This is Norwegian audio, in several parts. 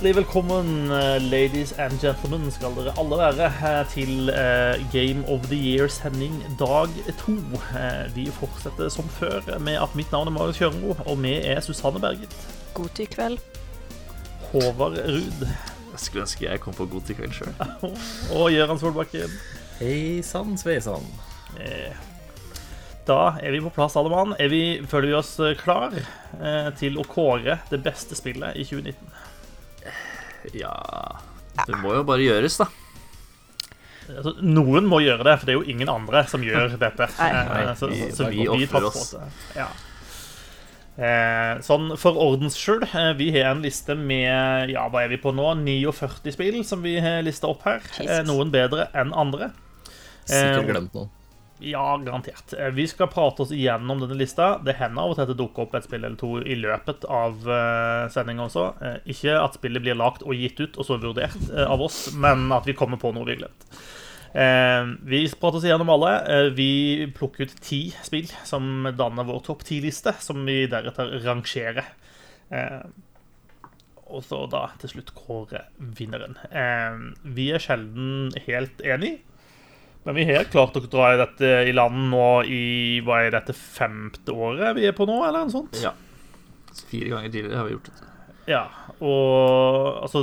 Hjertelig velkommen, eh, ladies and gentlemen, skal dere alle være eh, til eh, Game of the Year-sending dag to. Vi fortsetter som før med at mitt navn er Marius Kjørmo, og vi er Susanne Berget, God til kveld. Håvard Ruud skulle ønske jeg kom på god til kveld sjøl. og Gøran Solbakken. Hei sann, sveisann. Eh, Da er vi på plass, alle mann. Er vi, føler vi oss klar til å kåre det beste spillet i 2019? Ja Det må jo bare gjøres, da. Altså, noen må gjøre det, for det er jo ingen andre som gjør dette. Nei. Eh, så, vi- så vi tar ofrer oss. Ja. Eh, sånn for ordens skyld, eh, vi har en liste med ja, hva er vi på nå? 49 spill som vi har lista opp her. Eh, Jesus. noen bedre enn andre. Sikkert glemt noen. Ja, garantert. Eh, Vi skal prate oss igjennom denne lista. Det hender av og til at det dukker opp et spill eller to i løpet av uh, sendinga også. Eh, ikke at spillet blir lagt og gitt ut og så vurdert eh, av oss, men at vi kommer på noe vi har glemt. Eh, vi prater oss igjennom alle. Eh, vi plukker ut ti spill som danner vår topp ti-liste, som vi deretter rangerer. Eh, og så da til slutt kåre vinneren. Eh, vi er sjelden helt enige. Men vi har klart å dra dette i land nå i hva er dette femte året vi er på nå, eller noe sånt? Ja. Fire ganger tidligere har vi gjort det. Ja, og altså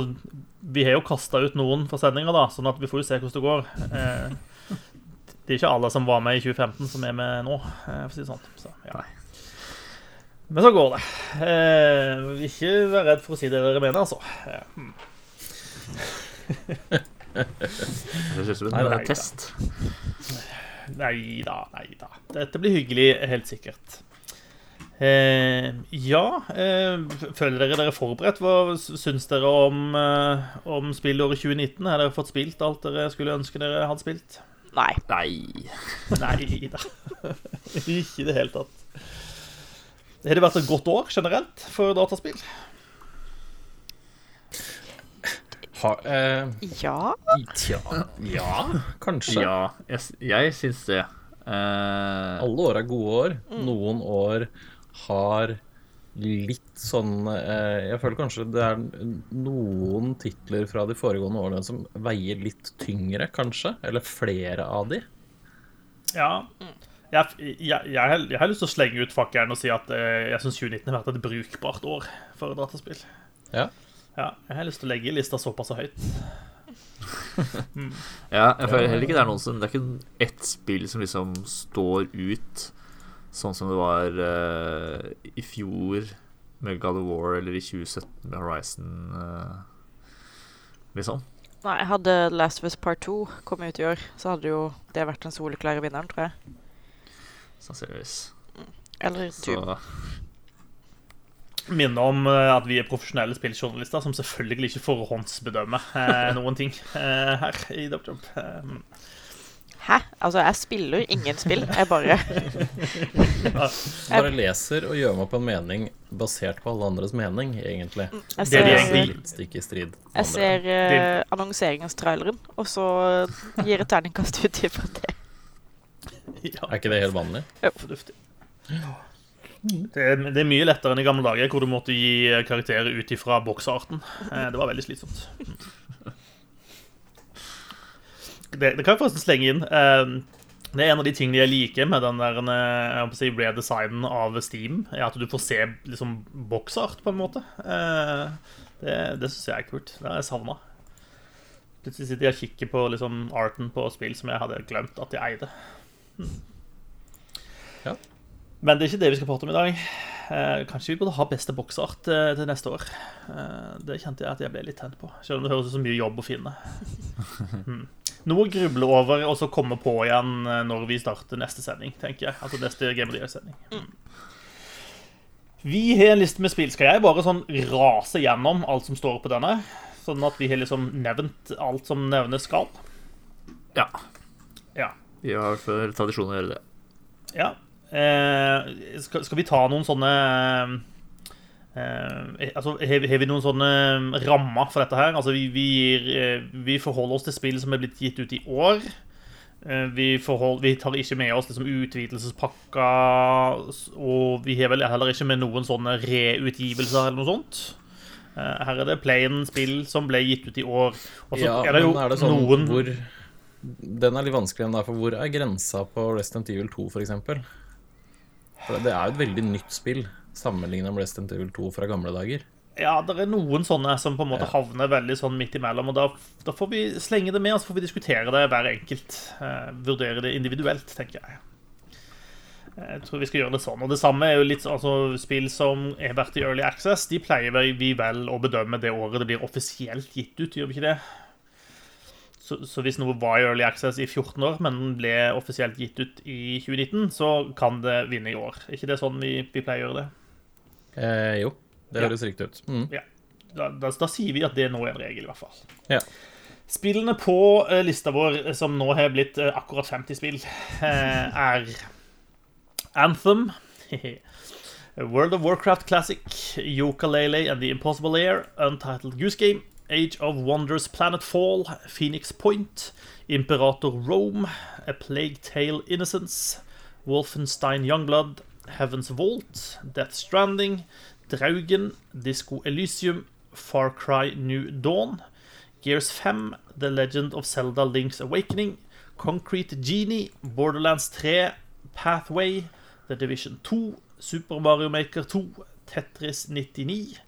Vi har jo kasta ut noen fra sendinga, da, sånn at vi får jo se hvordan det går. Eh, det er ikke alle som var med i 2015, som er med nå, eh, for å si det sånn. Så, ja. Men så går det. Eh, ikke vær redd for å si det dere mener, altså. Eh, Det Nei, en nei, eh, test. Nei da, nei da. Dette blir hyggelig, helt sikkert. Eh, ja, eh, føler dere dere forberedt? Hva syns dere om, eh, om spillåret 2019? Har dere fått spilt alt dere skulle ønske dere hadde spilt? Nei. Nei. Nei da. Ikke i det hele tatt. Har det vært et godt år generelt for dataspill? Ha, eh, Ja. tja, ja, kanskje. Ja, jeg, jeg syns det. Eh, Alle år er gode år. Noen år har litt sånn eh, Jeg føler kanskje det er noen titler fra de foregående årene som veier litt tyngre, kanskje. Eller flere av de. Ja. Jeg, jeg, jeg, har- jeg har lyst til å slenge ut fakkelen og si at eh, jeg syns 2019 har vært et brukbart år for dataspill. Ja. Ja, jeg har lyst til å legge lista såpass høyt. ja, jeg føler heller ikke det er noen som Det er ikke ett spill som liksom står ut sånn som det var uh, i fjor med God of War, eller i 2017 med Horizon, uh, liksom. Nei, hadde Last of Us Part 2 kommet ut i år, så hadde jo det vært den soleklare vinneren, tror jeg. Sannsynligvis. Eller Så Doom. Minne om eh, at vi er profesjonelle spilljournalister som selvfølgelig ikke forhåndsbedømmer eh, noen ting eh, her i DubJob. Jump. Hæ? Altså, jeg spiller ingen spill. Jeg bare Bare leser og gjør meg opp en mening basert på alle andres mening, egentlig. Jeg Det er ser, de Det er egentlig- stikk i strid. jeg ser uh, annonseringstraileren, og så gir et terningkast ut ifra det. ja, Er ikke det helt vanlig? fornuftig. Det er, det er mye lettere enn i gamle dager, hvor du måtte gi karakterer ut ifra boksarten. Eh, det var veldig slitsomt. Det, det kan jeg forresten slenge inn. Eh, det er en av de tingene jeg liker med den der eh, jeg si, redesignen av Steam, er at du får se liksom boksart, på en måte. Eh, det det syns jeg er kult. Det har jeg savna. Plutselig sitter jeg og kikker på liksom, arten på spill som jeg hadde glemt at jeg eide. Ja. Men det er ikke det vi skal prate om i dag. Eh, kanskje vi burde ha beste boksart eh, til neste år. Eh, det kjente jeg at jeg ble litt tent på. Selv om det høres ut som mye jobb å finne. Mm. Noe å gruble over og så komme på igjen eh, når vi starter neste sending. tenker jeg. Altså neste Game of the Year-sending. Mm. Vi har en liste med spill. Skal jeg bare sånn rase gjennom alt som står på denne? Sånn at vi har liksom nevnt alt som nevnes skal? ja. Ja. Vi har for tradisjon å gjøre det. Ja. Eh, skal, skal vi ta noen sånne eh, altså, har, vi- har vi noen sånne rammer for dette her? Altså, vi, vi, gir, eh, vi forholder oss til spill som er blitt gitt ut i år. Eh, Vi, forhold, vi tar ikke med oss liksom utvidelsespakker, og vi har vel heller ikke med noen sånne reutgivelser eller noe sånt. Eh, her er det plain-spill som ble gitt ut i år. Og så Ja, er det jo er det sånn noen hvor Den er litt vanskelig, for hvor er grensa på Resident Evil 2, for eksempel? For det er jo et veldig nytt spill sammenlignet med Resident Evil 2 fra gamle dager. Ja, det er noen sånne som på en måte havner veldig sånn midt imellom. Og da, da får vi slenge det med, og så får vi diskutere det hver enkelt. Eh, vurdere det individuelt, tenker jeg. Jeg tror vi skal gjøre det sånn. Og det samme er jo litt altså, spill som har vært i Early Access. De pleier vi vel å bedømme det året det blir offisielt gitt ut, gjør vi ikke det? Så, så hvis noe var i Early Access i 14 år, men ble offisielt gitt ut i 2019, så kan det vinne i år. Er ikke det sånn vi, vi pleier å gjøre det? Eh, jo, det Ja. høres riktig ut. Mm. Ja. Da, da, da sier vi at det nå er en regel, i hvert fall. Ja. Spillene på eh, lista vår, eh, som nå har blitt eh, akkurat 50 spill, er Anthem, World of Warcraft Classic, Yooka-Laylee and the Impossible Lair, Untitled Goose Game, Age of Wonders Planetfall, Phoenix Point, Imperator Rome, A Plague Tale Innocence, Wolfenstein Youngblood, Heaven's Vault, Death Stranding, Draugen, Disco Elysium, Far Cry New Dawn, Gears 5, The Legend of Zelda Link's Awakening, Concrete Genie, Borderlands 3, Pathway, The Division 2, Super Mario Maker 2, Tetris 99,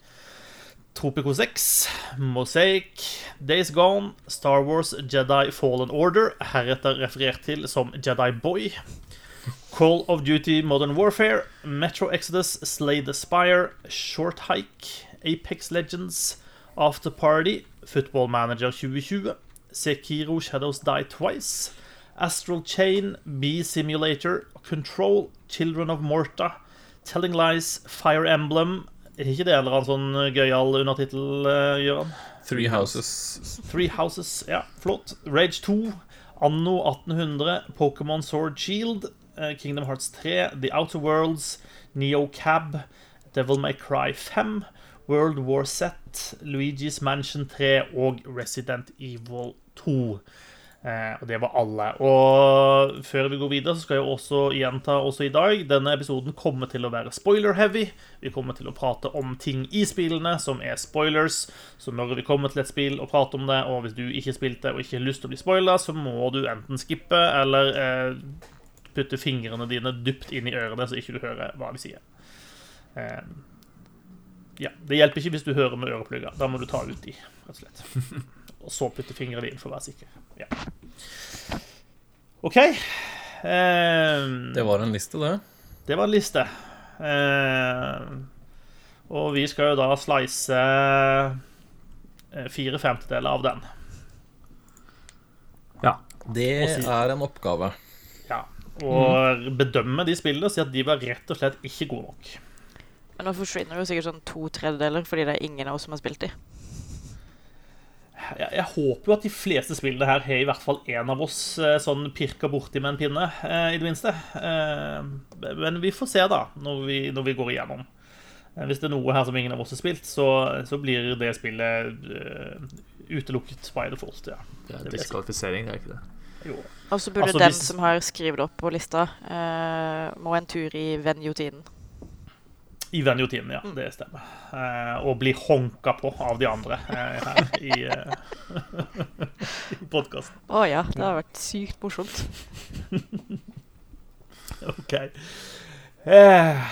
Tropico 6, Mosaic, Days Gone, Star Wars Jedi Fallen Order, heretter referert til som Jedi Boy, Call of Duty Modern Warfare, Metro Exodus, Slay the Spire, Short Hike, Apex Legends, After Party, Football Manager 2020, Sekiro Shadows Die Twice, Astral Chain, Bee Simulator, Control, Children of Morta, Telling Lies, Fire Emblem Er ikke det en eller annen sånn gøyal undertittel, eh, Gøran? Three Houses. Three Houses, ja, flott. Rage 2, Anno 1800, Pokémon Sword Shield, eh, Kingdom Hearts 3, The Outer Worlds, Neo Cab, Devil May Cry 5, World War Z, Luigi's Mansion 3 og Resident Evil 2. Eh, og det var alle. Og før vi går videre, så skal jeg også gjenta også i dag Denne episoden kommer til å være spoiler-heavy. Vi kommer til å prate om ting i spillene som er spoilers. Så når vi kommer til et spill og prater om det, og hvis du ikke spilte og ikke har lyst til å bli spoila, så må du enten skippe eller eh, putte fingrene dine dypt inn i ørene, så ikke du hører hva vi sier. Eh, ja, Det hjelper ikke hvis du hører med øreplugger. Da må du ta ut de, rett og slett. Og så putte fingrene dine for å være sikker. Ja. OK. Um, Det var en liste, det. det var en liste. Um, og vi skal jo da slice eh, fire femtedeler av den. Ja. Det si- er en oppgave. Ja. Og bedømme de spillene og si at de var rett og slett ikke gode nok. Men nå forsvinner jo sikkert sånn to tredjedeler fordi det er ingen av oss som har spilt de. Jeg, jeg håper jo at de fleste spillene her har i hvert fall én av oss eh, sånn pirka borti med en pinne, eh, i det minste. Eh, Men vi får se, da, når vi, når vi går igjennom. Eh, Hvis det er noe her som ingen av oss har spilt, så, så blir det spillet eh, utelukket by default. Ja. Det er diskvalifisering, det er ikke det. Jo. Og så burde Altså, den hvis- som har skrevet opp på lista, eh, må en tur i Venjotiden. I Venjotinen, ja. Det stemmer. Eh, og bli honka på av de andre eh, her i, eh, podkasten. Å ja, det har vært sykt morsomt. OK. Eh,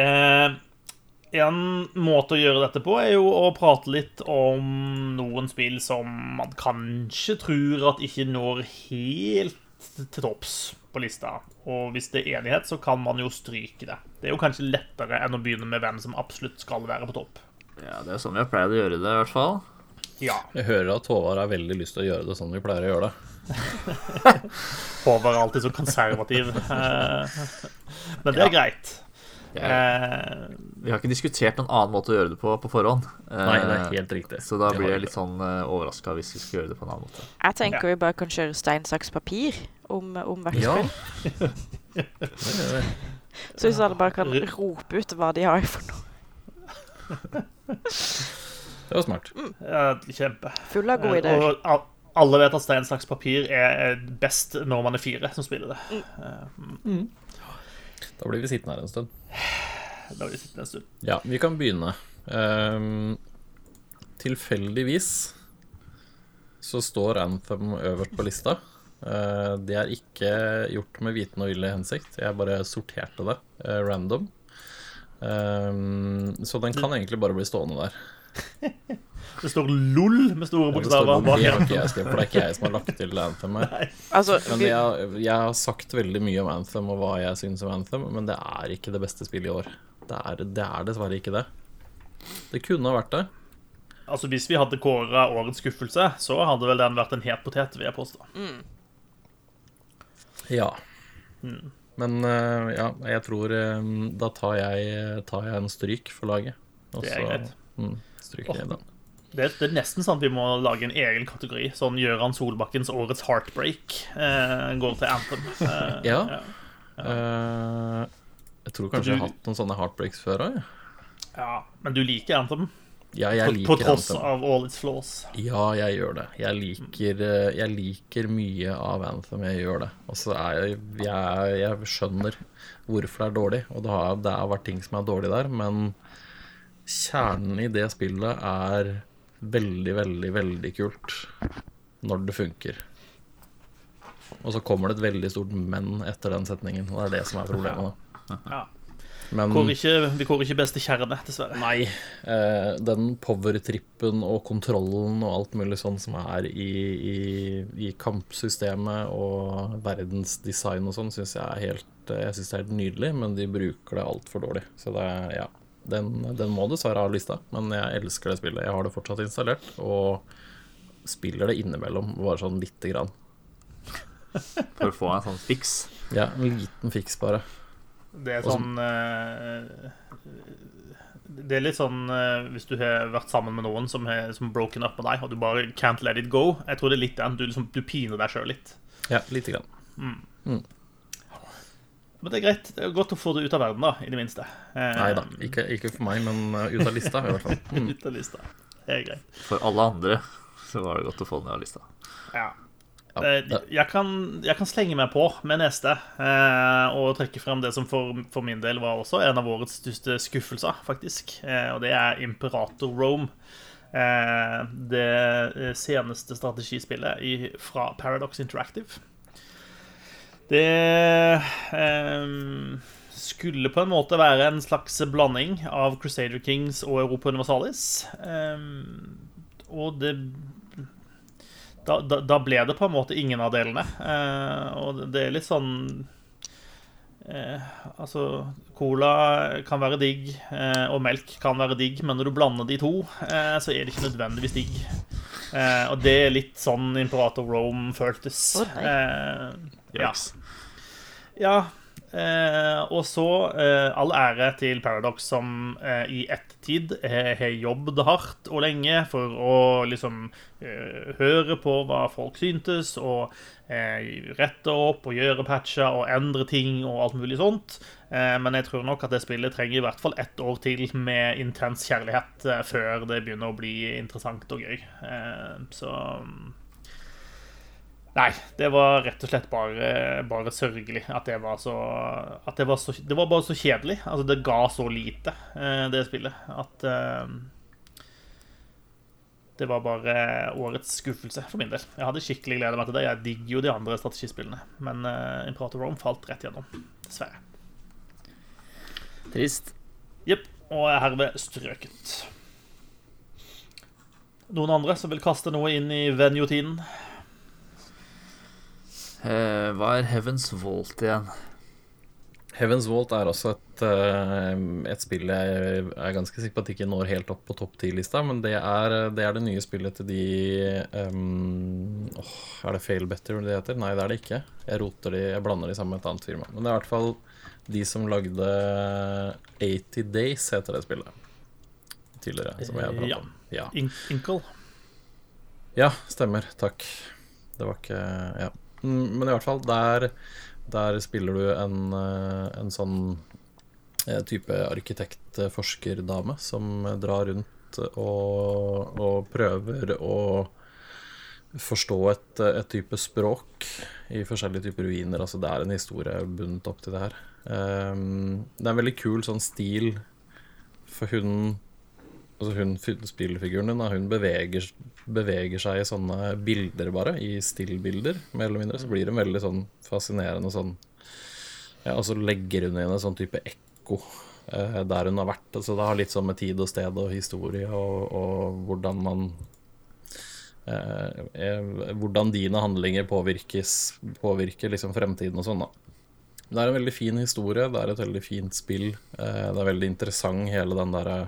eh, en måte å gjøre dette på er jo å prate litt om noen spill som man kanskje tror at ikke når helt til topps på lista. Og hvis det er enighet, så kan man jo stryke det. Det er jo kanskje lettere enn å begynne med hvem som absolutt skal være på topp. Ja, Det er sånn vi har pleid å gjøre det, i hvert fall. Ja. Jeg hører at Håvard har veldig lyst til å gjøre det sånn vi pleier å gjøre det. Håvard er alltid så konservativ. Eh, Men det er greit. Jeg, Eh, vi har ikke diskutert noen annen måte å gjøre det på på forhånd. Nei, det er Eh, helt riktig. Så da blir jeg litt sånn uh, overraska hvis vi skal gjøre det på en annen måte. Jeg tenker vi bare kan kjøre stein, saks, papir om, om hvert Ja. spill. Så hvis alle bare kan rope ut hva de har for noe. Det var smart. ja, kjempe. Full av gode ideer. Og alle vet at stein, saks, papir er best når man er fire som spiller det. Da blir vi sittende her en stund. Da blir vi sittende en stund. Ja, vi kan begynne. Um, tilfeldigvis så står Anthem øverst på lista. Eh, det er ikke gjort med viten og vilje hensikt. Jeg bare sorterte det eh, random. Ehm, så den kan egentlig bare bli stående der. Det står LOL med store Ja, det bokstaver. bak det for det er ikke jeg som har lagt til Anthem her. Altså, Men jeg, jeg har sagt veldig mye om Anthem og hva jeg syns om Anthem, men det er ikke det beste spillet i år. Det er, det er dessverre ikke det. Det kunne ha vært det. Altså, Hvis vi hadde kåra årets skuffelse, så hadde vel den vært en het potet, vil jeg påstå. Ja. Men eh, ja, jeg tror eh, da tar jeg, tar jeg en stryk for laget. Og Det er så, greit. Mm, stryker jeg. Det, det er nesten sånn at vi må lage en egen kategori. Sånn Gøran Solbakkens årets heartbreak eh, går til Anthem. Eh, Ja. Eh, jeg tror kanskje jeg har hatt noen sånne heartbreaks før òg. ja. Men du liker Anthem? Ja, jeg På, liker på tross Anthem. av all its flaws. Ja, jeg gjør det. Jeg liker, eh, jeg liker mye av Anthem. Jeg gjør det. Og så er jeg, jeg Jeg skjønner hvorfor det er dårlig, og det har, det har vært ting som er dårlig der, men kjernen i det spillet er veldig, veldig, veldig kult når det funker. Og så kommer det et veldig stort men etter den setningen, og det er det som er problemet. Ja. Men Kår ikke, vi kårer ikke beste kjerne, dessverre. Nei. Eh, den powertrippen og kontrollen og alt mulig sånn som er i, i, i kampsystemet og verdensdesign og sånn, syns jeg er helt Jeg synes det er helt nydelig, men de bruker det altfor dårlig. Så det er ja. Den, den må dessverre ha lista, men jeg elsker det spillet. Jeg har det fortsatt installert, og spiller det innimellom, bare sånn lite grann. For å få en sånn fiks. Ja, en liten fiks, bare. Det er sånn eh, Det er litt sånn eh, hvis du har vært sammen med noen som har som broken up med deg, og du bare can't let it go. Jeg tror det er litt den. Du, liksom, du piner deg sjøl litt. Ja, lite grann. Men det er greit. Det er godt å få det ut av verden, da, i det minste. Eh, Nei da, ikke, ikke for meg, men ut av lista, i hvert fall. Mm. Ut av lista. Det er greit. For alle andre så var det godt å få den av lista. Ja. Eh, Jeg kan, jeg kan slenge meg på med neste eh, og trekke frem det som for, for min del var også en av årets største skuffelser, faktisk. Eh, og det er Imperator Rome. Eh, det seneste strategispillet fra Paradox Interactive. Det skulle på en måte være en slags blanding av Crusader Kings og Europa Universalis. Og det da, da, da ble det på en måte ingen av delene. Eh, og det- det er litt sånn eh, Altså, cola kan være digg, eh, og melk kan være digg, men når du blander de to, eh, så er det ikke nødvendigvis digg. Eh, og det er litt sånn Imperator Rome føltes. Eh, ja. Ja. Eh, og så eh, all ære til Paradox, som eh, i ettertid har jobbet hardt og lenge for å liksom høre på hva folk syntes, og rette opp og gjøre patcher og endre ting og alt mulig sånt. Men jeg tror nok at det spillet trenger i hvert fall ett år til med intens kjærlighet før det begynner å bli interessant og gøy. Så Nei, det var rett og slett bare, bare sørgelig at det var så At det var så Det var bare så kjedelig. Altså, det ga så lite, eh, det spillet, at eh, Det var bare årets skuffelse for min del. Jeg hadde skikkelig gleda meg til det. Jeg digger jo de andre strategispillene, men uh, Imperator Rome falt rett gjennom. Dessverre. Trist. Jepp. Og er herved strøket. Noen andre som vil kaste noe inn i venue-tiden? Eh, hva er Heavens Vault igjen? Heavens Vault er også et, eh, et spill jeg er ganske sikker på at ikke når helt opp på topp 10-lista, men det er, det er det nye spillet til de um, oh, Er det Fail Better det heter? Nei, det er det ikke. Jeg roter de, jeg blander de sammen med et annet firma. Men det er i hvert fall de som lagde 80 Days, heter det spillet. Tidligere, som jeg har pratet Ja. om. Ja. Inkle? Ja, stemmer. Takk. Det var ikke Ja. Mm, Men i hvert fall, der, der spiller du en, eh, en sånn eh, type arkitekt-forskerdame som drar rundt og, og prøver å forstå et, et type språk i forskjellige typer ruiner. Altså det er en historie bundet opp til det her. Um, det er en veldig kul sånn stil, for hun Altså hun fi- spillfiguren din, hun beveger, beveger seg i sånne bilder, bare. I stillbilder, mer eller mindre. Så blir hun veldig sånn fascinerende sånn Ja, og så legger hun igjen en sånn type ekko eh, der hun har vært. Altså det har litt sånn med tid og sted og historie og, og hvordan man eh, eh, Hvordan dine handlinger påvirkes, påvirker liksom fremtiden og sånn, da. Det er en veldig fin historie, det er et veldig fint spill. Eh, det er veldig interessant hele den derre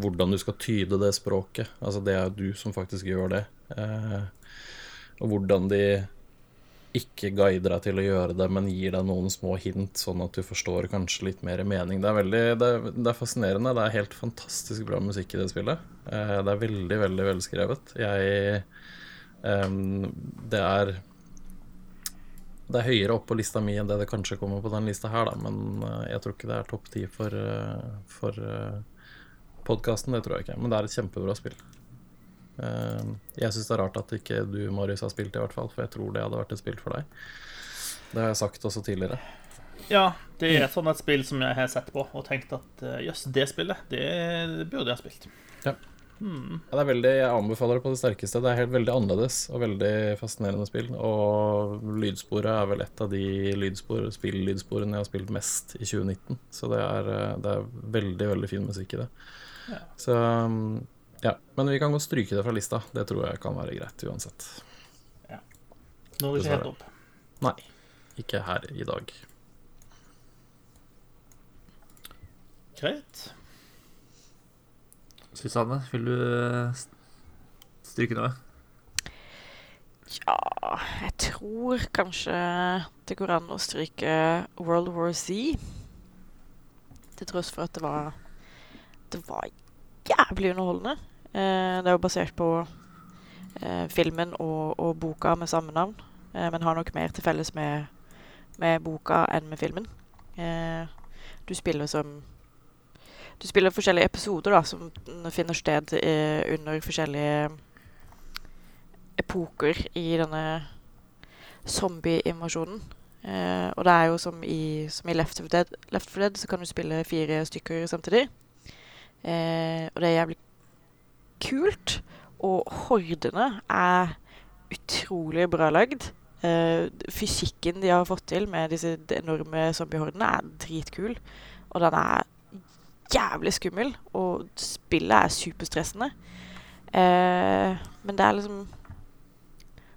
hvordan du skal tyde det språket. Altså det er jo du som faktisk gjør det. Eh, og hvordan de ikke guider deg til å gjøre det, men gir deg noen små hint, sånn at du forstår kanskje litt mer mening. Det er veldig det er, det er fascinerende. Det er helt fantastisk bra musikk i det spillet. Eh, det er veldig, veldig velskrevet. Jeg Det er det er høyere opp på lista mi enn det det kanskje kommer på den lista her, da, men eh, jeg tror ikke det er topp ti for, uh, for podkasten. Det tror jeg ikke, men det er et kjempebra spill. Eh, jeg syns det er rart at ikke du, Marius, har spilt det, i hvert fall, for jeg tror det hadde vært et spill for deg. Det har jeg sagt også tidligere. Ja, det er sånn et spill som jeg har sett på og tenkt at eh, jøss, det spillet, det burde jeg ha spilt. Ja, det er veldig, jeg anbefaler det på det sterkeste. Det er helt veldig annerledes og veldig fascinerende spill. Og lydsporet er vel et av de lydspor, spill-lydsporene jeg har spilt mest i 2019. Så det er, eh, det er veldig, veldig fin musikk i det. Ja. Så um, ja. Men vi kan godt stryke det fra lista. Det tror jeg kan være greit uansett. Når det ikke helt opp. Nei, ikke her i dag. Greit. Susanne, vil du eh, stryke noe? Ja, jeg tror kanskje det går an å stryke World War Z. Til tross for at det var Det var jævlig underholdende. Eh, det er jo basert på eh, filmen og, og boka med samme navn, eh, men har nok mer til felles med, med boka enn med filmen. Eh, du spiller som Du spiller forskjellige episoder da, som finner sted i, under forskjellige epoker i denne zombie-invasjonen. Eh, og det er jo som i, som i Left 4 Dead, Left for Dead så kan du spille fire stykker samtidig. Eh, og det er jævlig kult. Og hordene er utrolig bra lagd. Eh, fysikken de har fått til med disse enorme zombiehordene, er dritkul. Og den er jævlig skummel, og spillet er superstressende. Eh, men det er liksom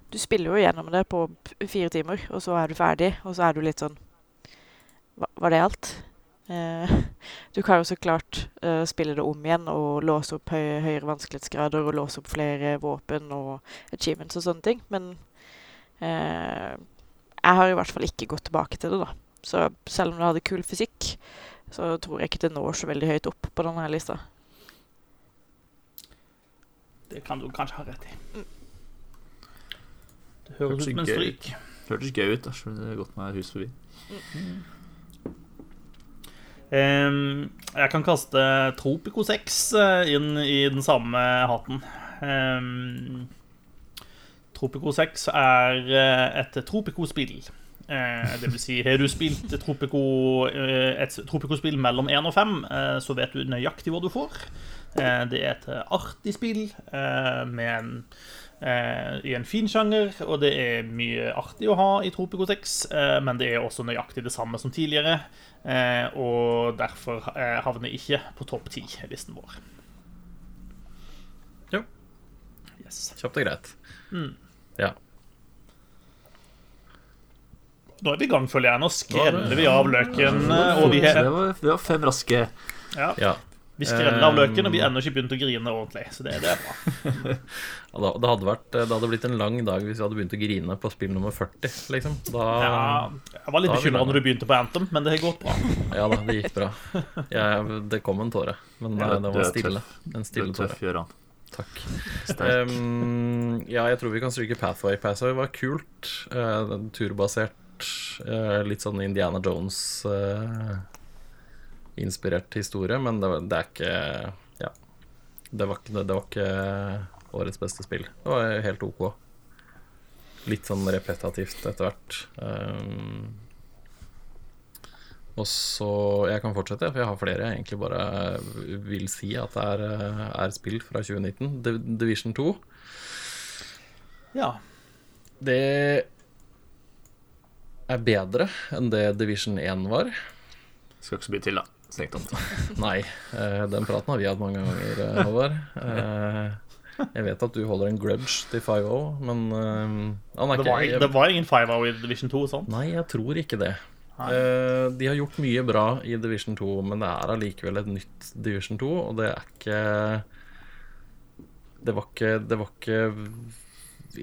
Du spiller jo gjennom det på fire timer, og så er du ferdig, og så er du litt sånn Var det alt? Eh, du kan jo så klart eh, spille det om igjen og låse opp høy, høyere vanskelighetsgrader og låse opp flere våpen og achievements og sånne ting, men eh, jeg har i hvert fall ikke gått tilbake til det, da. Så selv om det hadde kul fysikk, så tror jeg ikke det når så veldig høyt opp på denne her lista. Det kan du kanskje ha rett i. Det høres ut som en stryk. Hørtes gøy ut. da, så det har gått meg hus forbi. Em, jeg kan kaste Tropico 6 eh, inn i den samme hatten. Um, Tropico 6 er eh, et Tropico-spill. Eh, det vil si, har du spilt Tropico, eh, et Tropico-spill mellom 1 og 5, eh, så vet du nøyaktig hva du får. Eh, det er et artig spill eh, med en, eh, i en fin sjanger, og det er mye artig å ha i Tropico 6, eh, men det er også nøyaktig det samme som tidligere, eh, og derfor havner ikke på topp 10-listen vår. Jo. Yes. Kjapt og greit. Ja. Nå er vi i gang, føler jeg. Nå skreller vi av løken. eh, Og vi, det var, det var fem raske. ja, ja. vi skreller av løken, og vi har ennå ikke begynt å grine ordentlig. Så det, det er bra. Ja, det, hadde vært, det hadde blitt en lang dag hvis vi hadde begynt å grine på spill nummer 40, liksom. Da, Ja, jeg var litt bekymra når du begynte på Anthem, men det har gått bra. ja da, det gikk bra. Jeg, det kom en tåre, men Ja, eh, det var stille. En stille tåre. Takk. Um, ja, jeg tror vi kan stryke Pathway. Pathway var kult. Uh, turbasert, eh, litt sånn Indiana Jones-inspirert historie, men det, det er ikke Ja. Det var ikke, det var ikke årets beste spill. Det var helt OK. Litt sånn repetativt etter hvert. Um, Og så Jeg kan fortsette, for jeg har flere jeg egentlig bare vil si at det er, eh, er spill fra 2019. Division 2. Ja. Det er bedre enn det Division 1 var. Skal ikke så mye til, da. Strengt. Nei, eh, den praten har vi hatt mange ganger, eh, Håvard. Eh, Jeg vet at du holder en grudge til 5-0, men eh, han er Det ikke var, det var ingen 5-0 i Division 2, sant? Nei, jeg tror ikke det. Eh, de har gjort mye bra i Division 2, men det er allikevel et nytt Division 2, og det er ikke Det var ikke Det var ikke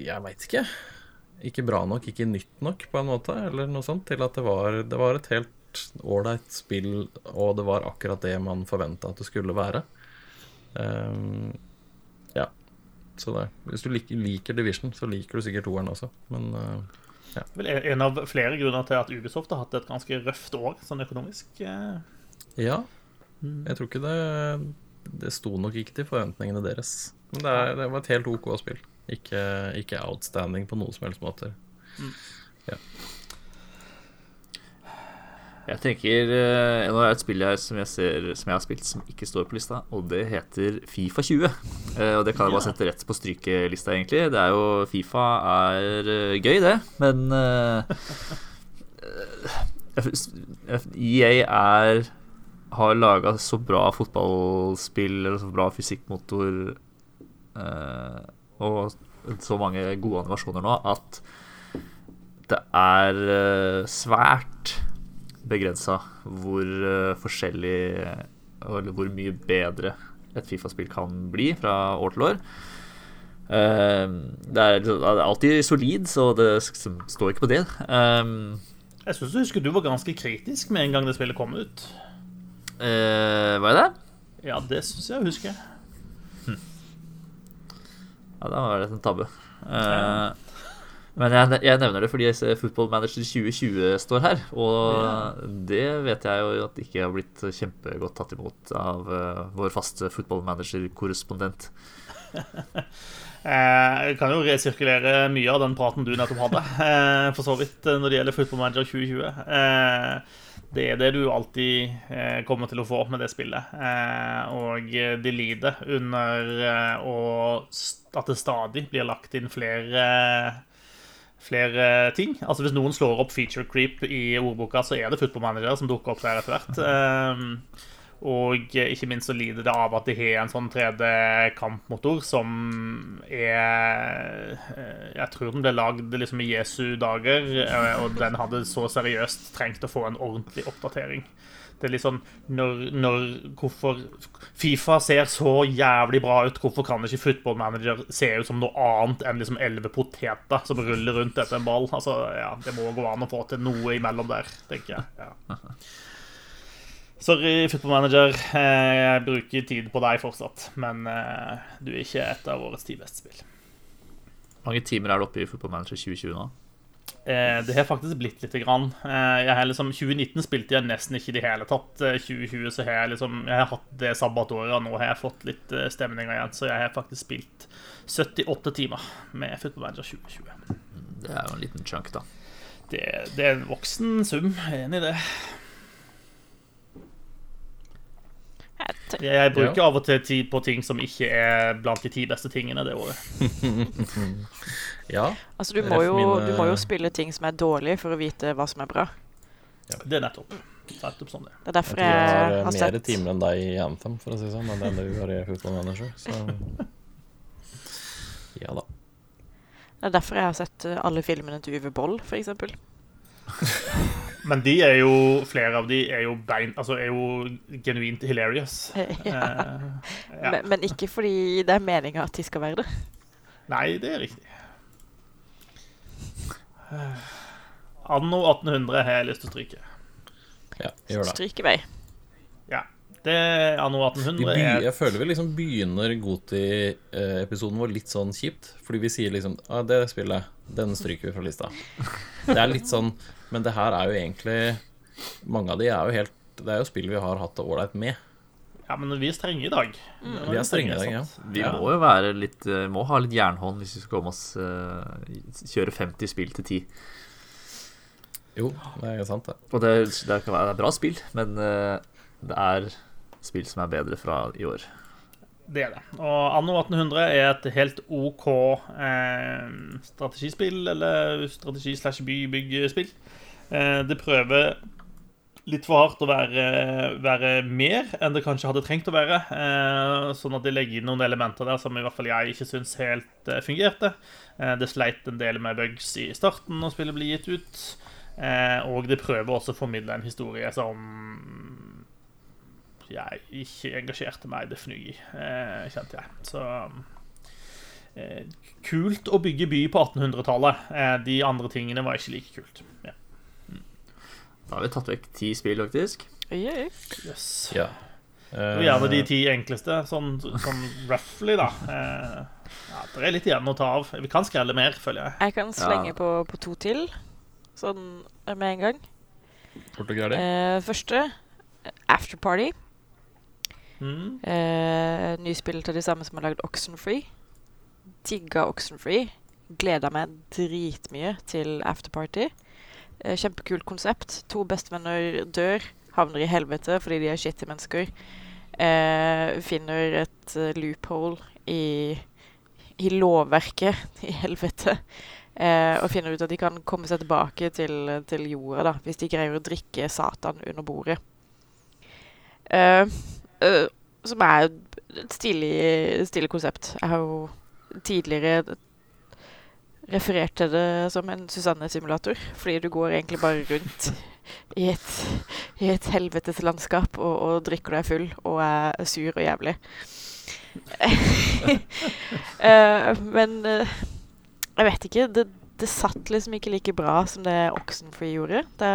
Jeg veit ikke. Ikke bra nok, ikke nytt nok, på en måte, eller noe sånt, til at det var, det var et helt ålreit spill, og det var akkurat det man forventa at det skulle være. Um, ja. Så det. Hvis du liker, liker Division, så liker du sikkert toeren også, men eh, Vel en av flere grunner til at Ubisoft har hatt et ganske røft år sånn økonomisk. eh. Ja. Jeg tror ikke det Det sto nok ikke til forventningene deres. Men det, er, det var et helt OK spill. Ikke, ikke outstanding på noen som helst måter. Jeg tenker eh, Nå er det et spill her som jeg, ser, som jeg har spilt som ikke står på lista, og det heter Fifa 20. Eh, og det kan jeg bare sette rett på strykelista, egentlig. Det er jo Fifa er eh, gøy, det, men EA er har laga så bra fotballspill eller så bra fysikkmotor eh, og så mange gode animasjoner nå at det er eh, svært begrensa hvor eh, forskjellig Eller hvor mye bedre et Fifa-spill kan bli fra år til år. Eh, det er, alltid solid, så det står ikke på det. Jeg syns du husker du var ganske kritisk med en gang det spillet kom ut. eh, hva er det? Ja, det syns jeg å huske. Ja, da var det en tabbe. Eh, men jeg, jeg nevner det fordi jeg ser Football Manager 2020 står her. Og det vet jeg jo at ikke har blitt kjempegodt tatt imot av uh, vår faste Football Manager-korrespondent. Eh, Jeg kan jo resirkulere mye av den praten du nettopp hadde, eh, for så vidt, eh, når det gjelder Football Manager 2020. Eh, Det er det du alltid eh, kommer til å få med det spillet. Eh, Og de lider under eh, at det stadig blir lagt inn flere flere ting. Altså Hvis noen slår opp feature creep i ordboka, så er det Football Manager som dukker opp der etter hvert. Og ikke minst så lider det av at de har en sånn 3D-kampmotor som er eh, Jeg tror den ble lagd liksom i Jesu dager, eh, og den hadde så seriøst trengt å få en ordentlig oppdatering. Det er litt sånn når, når Hvorfor Fifa ser så jævlig bra ut, hvorfor kan ikke Football Manager se ut som noe annet enn liksom elleve poteter som ruller rundt etter en ball? Altså, ja, Det må gå an å få til noe imellom der, tenker jeg. Ja. Sorry, Football Manager. Eh, Jeg bruker tid på deg fortsatt, men eh, du er ikke et av årets ti beste spill. Hvor mange timer er det oppe i Football Manager 2020 nå? Eh, Det har faktisk blitt lite grann. Jeg har liksom, 2019 spilte jeg nesten ikke i det hele tatt. Eh, 2020 så har jeg liksom Jeg har hatt det sabbatåret, og nå har jeg fått litt stemninger igjen. Så jeg har faktisk spilt 78 timer med Football Manager 2020. Det er jo en liten chunk, da. Det, det er en voksen sum. Jeg er enig i det. Jeg Jeg, jeg bruker av og til tid på ting som ikke er blant de ti beste tingene det året. Ja. Altså, du må, jo, du må jo spille ting som er dårlige, for å vite hva som er bra. Det er nettopp. Nettopp sånn det. Det er Jeg derfor jeg jeg har har eh, mer timer enn deg i Anthem, for å si det sånn, enn det du har i Football Manager. Så ja da. Det er derfor jeg har sett eh, alle filmene til Uwe Boll, for eksempel. Men de er jo flere av de er jo bein Altså er jo genuint hilarious. ja. Eh, ja. Men, men ikke fordi det er meninga at de skal være det. Nei, det er riktig. Eh, Anno 1800 har jeg lyst til å stryke. Ja, gjør det. Stryk i vei. Ja. Det er Anno 1800 by, er jeg føler vi liksom begynner Goti-episoden vår litt sånn kjipt. Fordi vi sier liksom ah, 'Det spillet, den stryker vi fra lista'. Det er litt sånn Men det her er jo egentlig Mange av de er jo helt Det er jo spill vi har hatt det ålreit med. Ja, men vi er strenge i dag. Mm. Vi er strenge i dag, ja. Vi Ja. må jo være litt eh, Må ha litt jernhånd hvis vi skal komme oss uh, kjøre 50 spill til 10. Jo, det er sant, det. Og det, det kan være det er bra spill, men uh, det er spill som er bedre fra i år. Det er det. Og Anno 1800 er et helt OK eh, strategispill, eller strategi slash bybyggespill. Eh, det prøver litt for hardt å være, være mer enn det kanskje hadde trengt å være. Eh, sånn at de legger inn noen elementer der som i hvert fall jeg ikke syns helt eh, fungerte. Eh, det sleit en del med bugs i starten når spillet ble gitt ut. Eh, og det prøver også å formidle en historie som jeg ikke engasjerte meg definitivt i, eh, kjente jeg. Så eh, kult å bygge by på 1800-tallet. Eh, de andre tingene var ikke like kult. Ja. Da har vi tatt vekk ti spill, faktisk. Ja, Yes. Ja. Og gjerne de ti enkleste, sånn, sånn roughly, da. Uh, ja, det er litt igjen å ta av. Vi kan skrelle mer, føler jeg. Jeg kan slenge Ja. på, på to til, sånn med en gang. Fort og gærlig. Uh, første Afterparty. Mm. Uh, Nyspill til de samme som har lagd Oxenfree. Digga Oxenfree. Gleda meg dritmye til Afterparty. Eh, kjempekult konsept. To bestevenner dør, havner i helvete fordi de er shitty mennesker. Eh, finner et eh, loophole i, i lovverket i helvete. Eh, og finner ut at de kan komme seg tilbake til, til jorda da, hvis de greier å drikke Satan under bordet. Eh, eh, som er et stilig, stilig konsept. Jeg har jo tidligere referert til det som en Susanne-simulator, fordi du går egentlig bare rundt i et, i et helvetes landskap og, og drikker deg full og er sur og jævlig. uh, men uh, jeg vet ikke. Det, det satt liksom ikke like bra som det Oxenfree gjorde. Det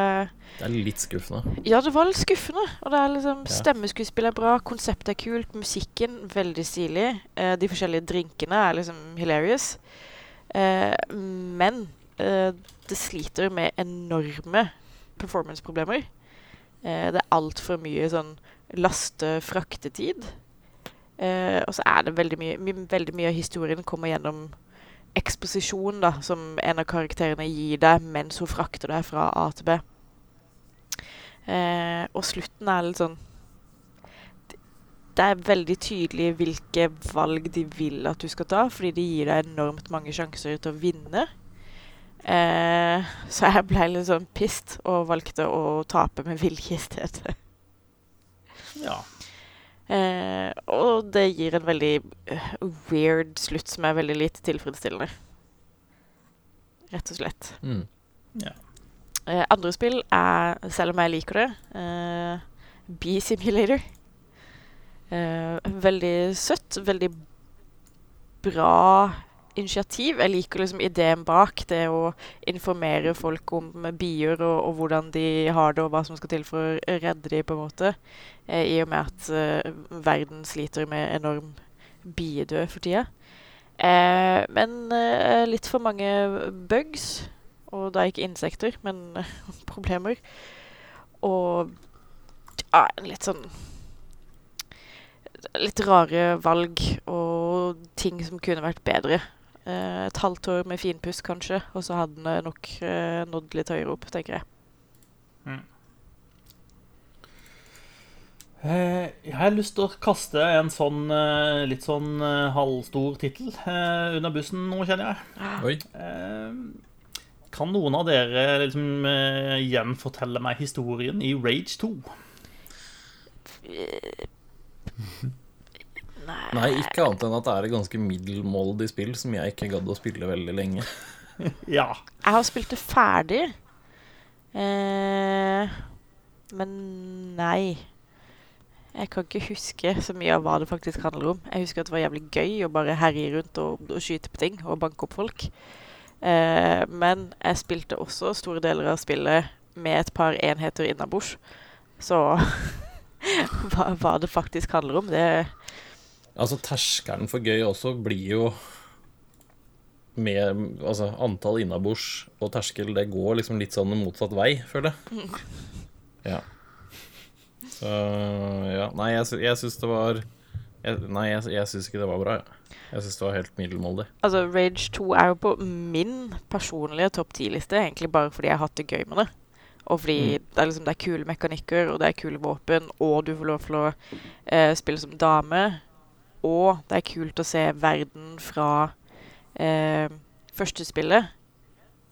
Det er litt skuffende. ja, det var litt skuffende. Og det er liksom Ja. Stemmeskuespill er bra, konseptet er kult, musikken veldig stilig. Uh, de forskjellige drinkene er liksom hilarious. Eh, men eh, det sliter med enorme performance-problemer. Eh, det er altfor mye sånn laste-fraktetid. Eh, og så er det veldig mye, my, veldig mye av historien kommer gjennom eksposisjon, da, som en av karakterene gir deg mens hun frakter deg fra A til B. Eh, og slutten er litt sånn Det er veldig tydelig hvilke valg de vil at du skal ta, fordi de gir deg enormt mange sjanser til å vinne. Eh, så jeg ble litt sånn pissed og valgte å tape med vilje i stedet. Ja. Eh, og det gir en veldig eh, weird slutt som er veldig lite tilfredsstillende. Rett og slett. Mm. Eh, andre spill er, selv om jeg liker det, eh, Bee Simulator. Eh, veldig søtt, veldig bra initiativ. Jeg liker liksom ideen bak det å informere folk om bier og, og hvordan de har det, og hva som skal til for å redde dem, på en måte. Eh, I og med at eh, verden sliter med enorm biedød for tida. Eh, men eh, litt for mange bugs. Og da ikke insekter, men problemer. Og ja, litt sånn Litt rare valg og ting som kunne vært bedre. Eh, et halvt år med finpuss, kanskje, og så hadde den nok eh, nådd litt høyere opp, tenker jeg. Eh, Jeg har lyst til å kaste en sånn eh, litt sånn eh, halvstor tittel eh, under bussen nå, kjenner jeg. Oi. Eh, Kan noen av dere liksom gjenfortelle meg historien i Rage 2? Nei. Nei, ikke annet enn at det er et ganske middelmådig spill som jeg ikke gadd å spille veldig lenge. Ja. Jeg har spilt det ferdig. Eh, men nei. Jeg kan ikke huske så mye av hva det faktisk handler om. Jeg husker at det var jævlig gøy å bare herje rundt og, og skyte på ting og banke opp folk. Eh, men jeg spilte også store deler av spillet med et par enheter innabords. Så hva, hva det faktisk handler om, det Altså, terskelen for gøy også blir jo med Altså, antall innabords og terskel, det går liksom litt sånn motsatt vei, føler jeg. Ja. Så ja. Nei, jeg, jeg syns det var jeg, Nei, jeg, jeg syns ikke det var bra. Jeg, jeg syns det var helt middelmådig. Altså, Rage 2 er jo på min personlige topp 10-liste, egentlig bare fordi jeg har hatt det gøy med det. Og fordi det, er liksom, det er kule mekanikker, og det er kule våpen, og du får lov til å eh, spille som dame. Og det er kult å se verden fra eh, første spillet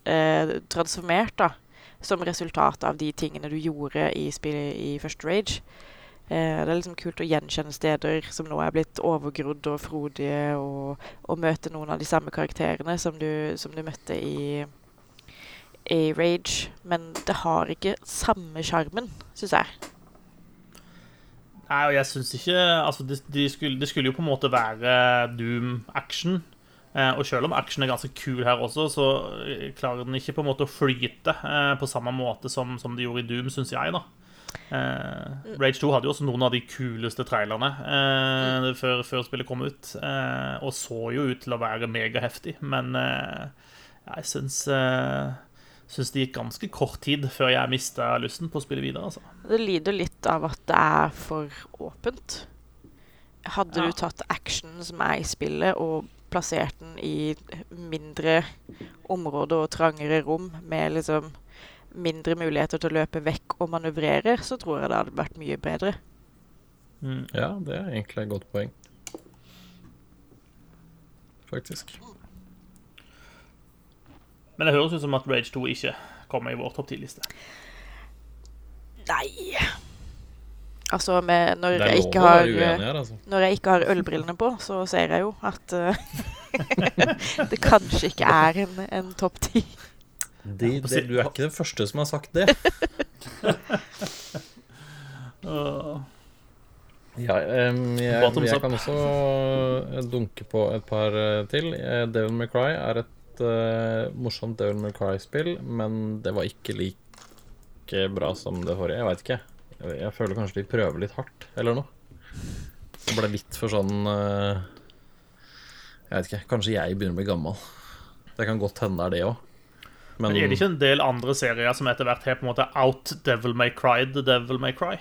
eh, transformert, da. Som resultat av de tingene du gjorde i spillet i første Rage. Eh, det er liksom kult å gjenkjenne steder som nå er blitt overgrodd og frodige, og, og møte noen av de samme karakterene som du, som du møtte i, i Rage. Men det har ikke samme sjarmen, syns jeg. Nei, og jeg syns ikke Altså, det de skulle, de skulle jo på en måte være Doom-action. Eh, og selv om action er ganske kul her også, så eh, klarer den ikke på en måte å flyte eh, på samme måte som, som de gjorde i Doom, syns jeg, da. Eh, Rage 2 hadde jo også noen av de kuleste trailerne eh, før, før, spillet kom ut, eh, og så jo ut til å være megaheftig, men jeg syns syns det gikk ganske kort tid før jeg mista lysten på å spille videre. Altså. Det lider litt av at det er for åpent. Hadde ja. du tatt action som er i spillet, og plassert den i mindre områder og trangere rom, med liksom mindre muligheter til å løpe vekk og manøvrere, så tror jeg det hadde vært mye bedre. Mm. Ja, det er egentlig et godt poeng. Faktisk. Men det høres ut som at Rage 2 ikke kommer i vår topp 10-liste. Nei Altså, med, når, jeg ikke har, her, altså. når jeg ikke har ølbrillene på, så ser jeg jo at uh, det kanskje ikke er en, en topp ti. du er ikke den første som har sagt det. ja, um, jeg, jeg, kan også dunke på et par eh, til. Eh, Devil May er et uh, morsomt Devil May Cry-spill, men det var ikke like bra som det forrige. Jeg veit ikke. Jeg, jeg, føler kanskje de prøver litt hardt, eller noe. Det ble litt for sånn uh, Jeg veit ikke. Kanskje jeg begynner å bli gammel. Det kan godt hende det er det òg. Men, men, er det ikke en del andre serier som etter hvert har på en måte out Devil May Cry The Devil May Cry?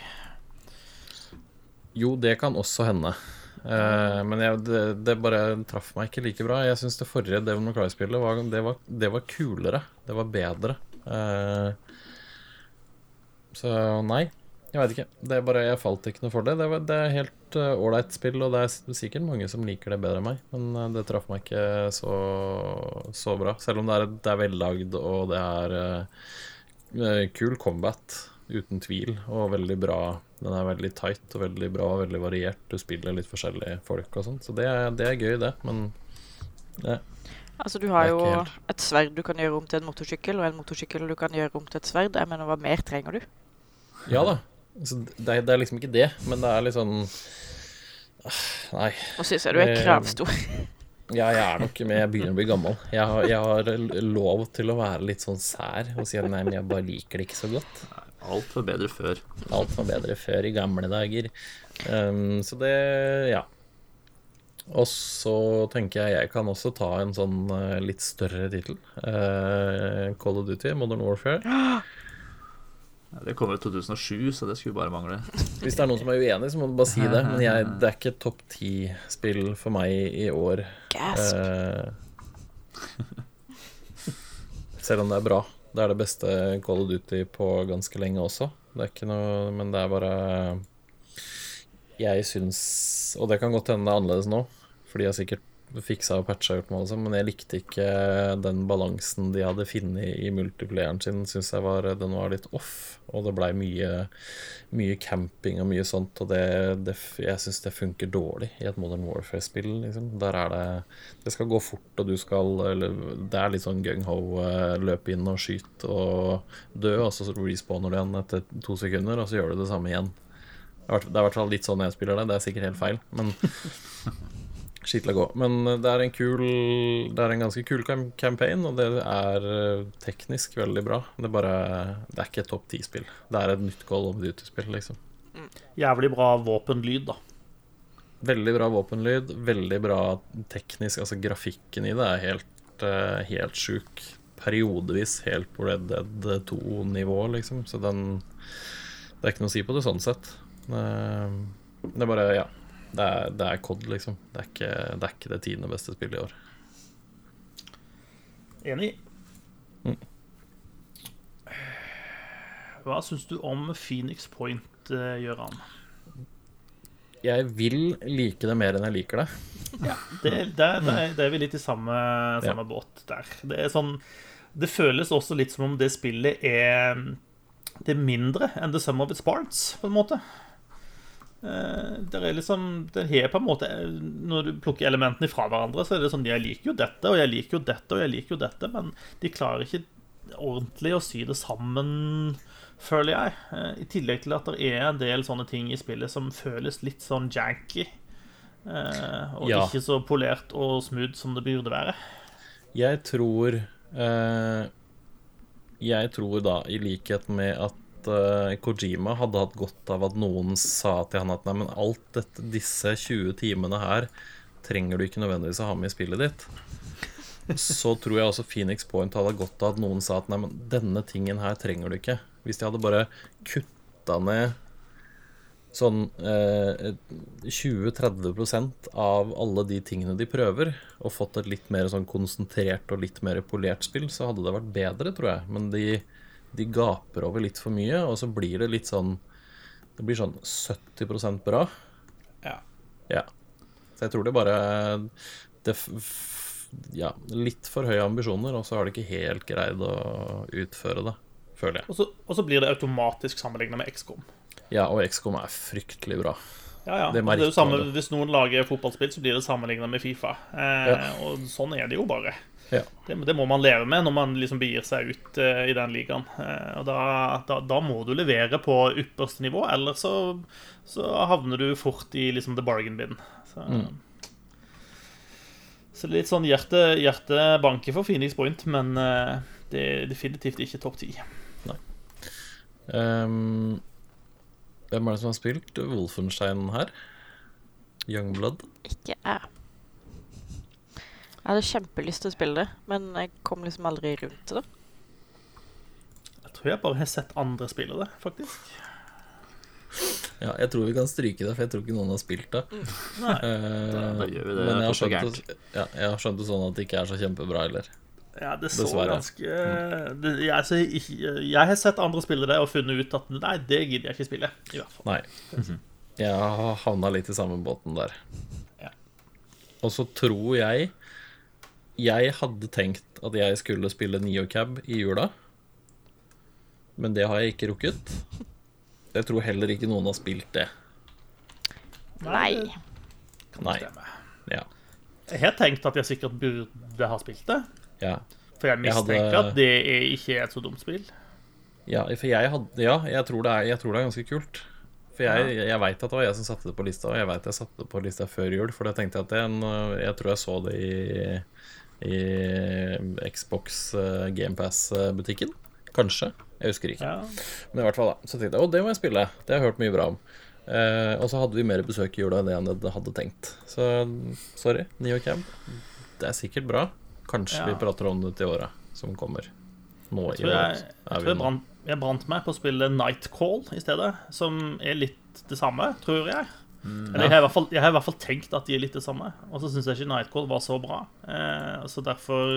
Jo, det kan også hende. Uh, men jeg, det, det, bare traff meg ikke like bra. Jeg syns det forrige Devil May Cry-spillet var, det, var, det var, kulere. Det var bedre. Uh, så nei, jeg veit ikke. Det er bare, Jeg falt ikke noe for det. Det, var, det er helt eh, ålreit uh, spill, og det er sikkert mange som liker det bedre enn meg. Men det traff meg ikke så, så bra. Selv om det er, det er vellagd, og det er kul combat, uten tvil, og veldig bra den er veldig tight og veldig bra og veldig variert. Du spiller litt forskjellige folk og sånn, så det, det, er gøy, det. Men det Altså, du har jo et sverd du kan gjøre om til en motorsykkel, og en motorsykkel du kan gjøre om til et sverd. Jeg mener, hva mer trenger du? Ja da. Altså, det, er, det, er, liksom ikke det, men det er litt sånn Nei. Nå syns jeg du er kravstor. Ja, jeg er nok med jeg begynner å bli gammel. Jeg har, jeg har lov til å være litt sånn sær og si at nei, men jeg bare liker det ikke så godt. Alt var bedre før. Alt var bedre før i gamle dager. Um, så det Ja. Og så tenker jeg jeg kan også ta en sånn uh, litt større tittel. Uh, Call of Duty, Modern Warfare. Ja, det kommer i 2007, så det skulle bare mangle. Hvis det er noen som er uenig, så må du bare si det. Men jeg, det er ikke topp ti-spill for meg i år. Uh, selv om det er bra. Det er det beste Call of Duty på ganske lenge også. Det er ikke noe Men det er bare Jeg syns Og det kan godt hende det er annerledes nå, fordi jeg sikkert fiksa og patcha gjort med, men jeg likte ikke den balansen de hadde funnet i multiplayeren sin. Syns jeg var, den var litt off, og det blei mye, mye, camping og mye sånt. Og det, det jeg syns det funker dårlig i et Modern Warfare-spill. Liksom. Der er det Det skal gå fort, og du skal eller, Det er litt sånn gung-ho, eh, løpe inn og skyte og dø, og så respawner du igjen etter to sekunder, og så gjør du det samme igjen. Det er i hvert fall litt sånn jeg spiller det. Det er sikkert helt feil, men skitla gå. Men eh, det er en kul Det er en ganske kul campaign, og det er eh, teknisk veldig bra. Det er bare Det er ikke et topp ti-spill. Det er et nytt Call of Duty-spill, liksom. Jævlig bra våpenlyd, da. Veldig bra våpenlyd. Veldig bra teknisk Altså, grafikken i det er helt, eh, helt sjuk. Periodevis helt på Red Dead 2-nivå, liksom. Så den Det er ikke noe å si på det sånn sett. Det er bare Ja. Det er, det er COD, liksom. Det er, ikke, det er ikke det tiende beste spillet i år. Enig. Mm. Hva syns du om Phoenix Point, eh, Gøran? Jeg vil like det mer enn jeg liker det. Det, det, det, er- det er vi litt i samme, samme båt der. Det sånn Det føles også litt som om det spillet er Det er mindre enn The Sum of Its Parts, på en måte. Eh, Det er liksom Det har på en måte Når du plukker elementene fra hverandre, så er det sånn Jeg liker jo dette, og jeg liker jo dette, og jeg liker jo dette, men de klarer ikke ordentlig å sy det sammen, føler jeg. Eh, I tillegg til at det er en del sånne ting i spillet som føles litt sånn janky. eh, Og Ja. ikke så polert og smooth som det burde være. Jeg tror eh, Jeg tror da, i likhet med at eh, Kojima hadde hatt godt av at noen sa til han at nei, men alt dette, disse 20 timene her trenger du ikke nødvendigvis å ha med i spillet ditt. Så tror jeg også Phoenix Point hadde godt av at noen sa at nei, men denne tingen her trenger du ikke. Hvis de hadde bare kutta ned sånn eh, 20-30% av alle de tingene de prøver, og fått et litt mer sånn konsentrert og litt mer polert spill, så hadde det vært bedre, tror jeg. Men de, de gaper over litt for mye, og så blir det litt sånn Det blir sånn 70% bra. Ja. Ja. Så jeg tror det bare det, Ja, litt for høye ambisjoner, og så har de ikke helt greid å utføre det, føler jeg. Og så, og så blir det automatisk sammenligna med XCOM. Ja, og XCOM er fryktelig bra. Ja, ja. Det Det, samme, hvis noen lager fotballspill, så blir det sammenligna med Fifa. Eh, Ja. Og sånn er det jo bare. Ja. Det, det må man leve med når man liksom begir seg ut uh, i den ligaen. Uh, og da, da, da må du levere på ypperste nivå, ellers så, så havner du fort i liksom the bargain bin. Så, Mm. så litt sånn hjerte, hjertebanke for Phoenix Point, men uh, det er definitivt ikke topp ti. Ehm, hvem er det som har spilt Wolfenstein her? Youngblood? Ikke jeg. Jeg hadde kjempelyst til å spille det, men jeg kom liksom aldri rundt til det. Jeg tror jeg bare har sett andre spille det, faktisk. Ja, jeg tror vi kan stryke det, for jeg tror ikke noen har spilt det. Nei. Eh, da gjør vi det. Men jeg har, skjønt det, ja, jeg har skjønt det sånn at det ikke er så kjempebra heller. Ja, det så Dessverre. ganske det, jeg, så, jeg, jeg har sett andre spille det og funnet ut at nei, det gidder jeg ikke spille. I hvert fall. Nei. Jeg har havna litt i samme båten der. Ja. Og så tror jeg Jeg hadde tenkt at jeg skulle spille Neocab i jula, men det har jeg ikke rukket. Jeg tror heller ikke noen har spilt det. Nei. Kan Nei. stemme. Ja. Jeg har tenkt at jeg sikkert burde ha spilt det. Ja, For jeg Jeg hadde- mistenker at det er ikke er et så dumt spill. ja for jeg hadde Ja, jeg tror det er, jeg tror det er ganske kult. For jeg, jeg veit at det var jeg som satte det på lista, og jeg veit jeg satte det på lista før jul. For da tenkte jeg at det er en, jeg tror jeg så det i, i Xbox eh, GamePass-butikken. Kanskje. Jeg husker ikke. Ja. Men i hvert fall da Så tenkte jeg å, det må jeg spille. Det har jeg hørt mye bra om. Eh, og så hadde vi mer besøk i jula enn det jeg hadde tenkt. Så sorry, Neocab. Det er sikkert bra. Kanskje Ja. vi prater om det til året som kommer. Nå i år. jeg, jeg, jeg, brant, jeg brant meg på å spille Nightcall i stedet, som er litt det samme, tror jeg. Eller jeg har, i hvert fall, jeg har i hvert fall tenkt at de er litt det samme. Og så syns jeg ikke Nightcall var så bra. Eh, så derfor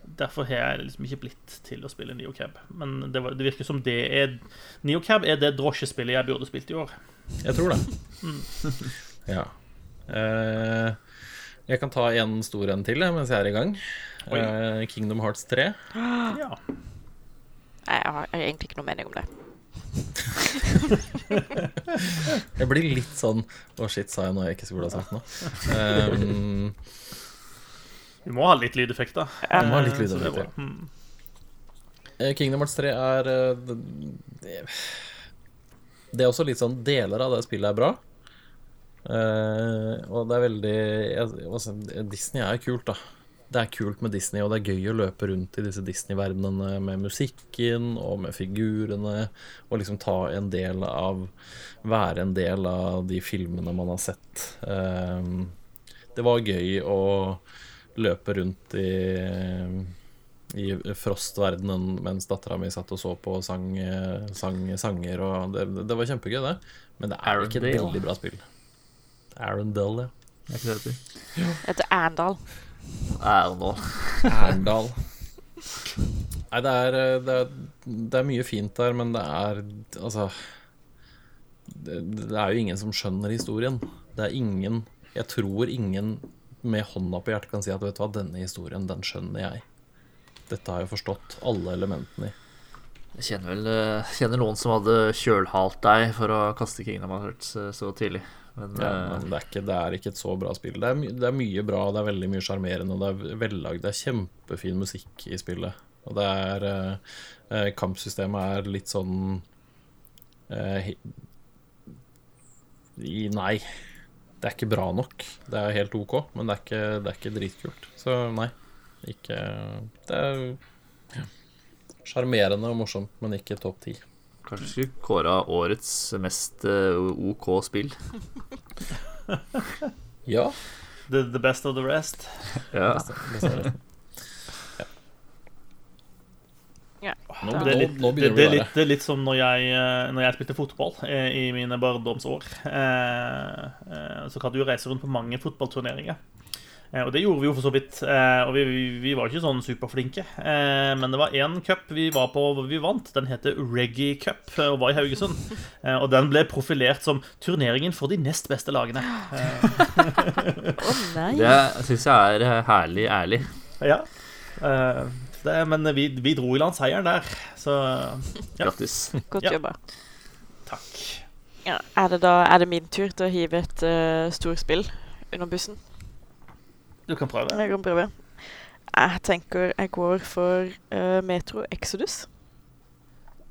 Derfor har jeg liksom ikke blitt til å spille Neocab. Men det, var, det virker som det er Neocab er det drosjespillet jeg burde spilt i år. Jeg tror det. ja. Eh, jeg kan ta en stor en til mens jeg er i gang. Eh, Kingdom Hearts 3. Ja. Jeg har egentlig ikke noe mening om det. Jeg blir litt sånn Å, shit, sa jeg noe jeg ikke skulle ha sagt nå? Um, Vi må ha litt lydeffekter. Vi må ha litt Eh, er lydeffekter. bra. Mm. Eh, Kingdom Hearts 3 er eh, det, er også litt sånn Deler av det spillet er bra. Og det er veldig altså, Disney er kult, da. Det er kult med Disney, og det er gøy å løpe rundt i disse Disney-verdenene med musikken og med figurene, og liksom ta en del av Være en del av de filmene man har sett. Eh, det var gøy å løpe rundt i i Frost-verdenen mens dattera mi satt og så på og sang, sang sanger. Og det, det var kjempegøy, det. Men det er ikke et veldig bra spill. Arendal, ja. Det heter Arendal. Er Erdal. Nei, det er, eh, det, er, det er mye fint der, men det er Altså det, det er jo ingen som skjønner historien. Det er ingen Jeg tror ingen med hånda på hjertet kan si at vet du hva, denne historien, den skjønner jeg. Dette har jeg forstått alle elementene i. Jeg kjenner vel eh, kjenner noen som hadde kjølhalt deg for å kaste Kingdom Hearts så tidlig. Men, Ja, eh, men det er, ikke, det er ikke et så bra spill. Det er, my, det er mye bra, det er veldig mye sjarmerende, det er vellagd. Det er kjempefin musikk i spillet. Og det er eh, eh, Kampsystemet er litt sånn eh, i, Nei, det er ikke bra nok. Det er helt OK, men det er ikke, det er ikke dritkult. Så nei, ikke Det er ja, sjarmerende og morsomt, men ikke topp ti. Kanskje vi skulle kåra årets mest eh, OK spill. Ja, The, the best of the rest. Ja. Ja. Nå, Det er litt, nå nå det, det er litt, det er litt som når jeg, eh, når jeg spilte fotball eh, i mine barndomsår. Eh, eh, Så kan du reise rundt på mange fotballturneringer. Eh, Og det gjorde vi jo for så vidt. eh, Og vi, vi, vi var ikke sånn superflinke. Eh, Men det var én cup vi var på hvor vi vant. Den heter Reggae Cup og var i Haugesund. Eh, Og den ble profilert som turneringen for de nest beste lagene. Det syns jeg er herlig ærlig. Ja. Eh, det, men vi, vi dro i land seieren der, så Ja. Grattis. Godt Ja. jobba. takk. Ja, er det da er det min tur til å hive et uh, storspill under bussen? Du kan prøve. Jeg kan prøve. Jeg tenker jeg går for uh, Metro Exodus.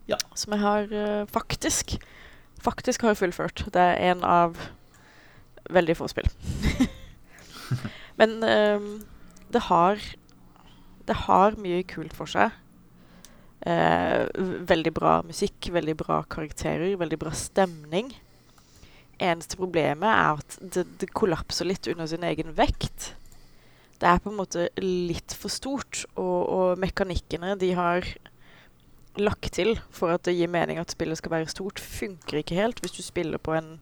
Ja. Som jeg har uh, faktisk Faktisk har fullført. Det er en av veldig få spill. Men um, det har Det har mye kult for seg. Uh, veldig bra musikk, veldig bra karakterer, veldig bra stemning. Eneste problemet er at det, det kollapser litt under sin egen vekt det er på en måte litt for stort, og, og mekanikkene de har lagt til for at det gir mening at spillet skal være stort, funker ikke helt hvis du spiller på en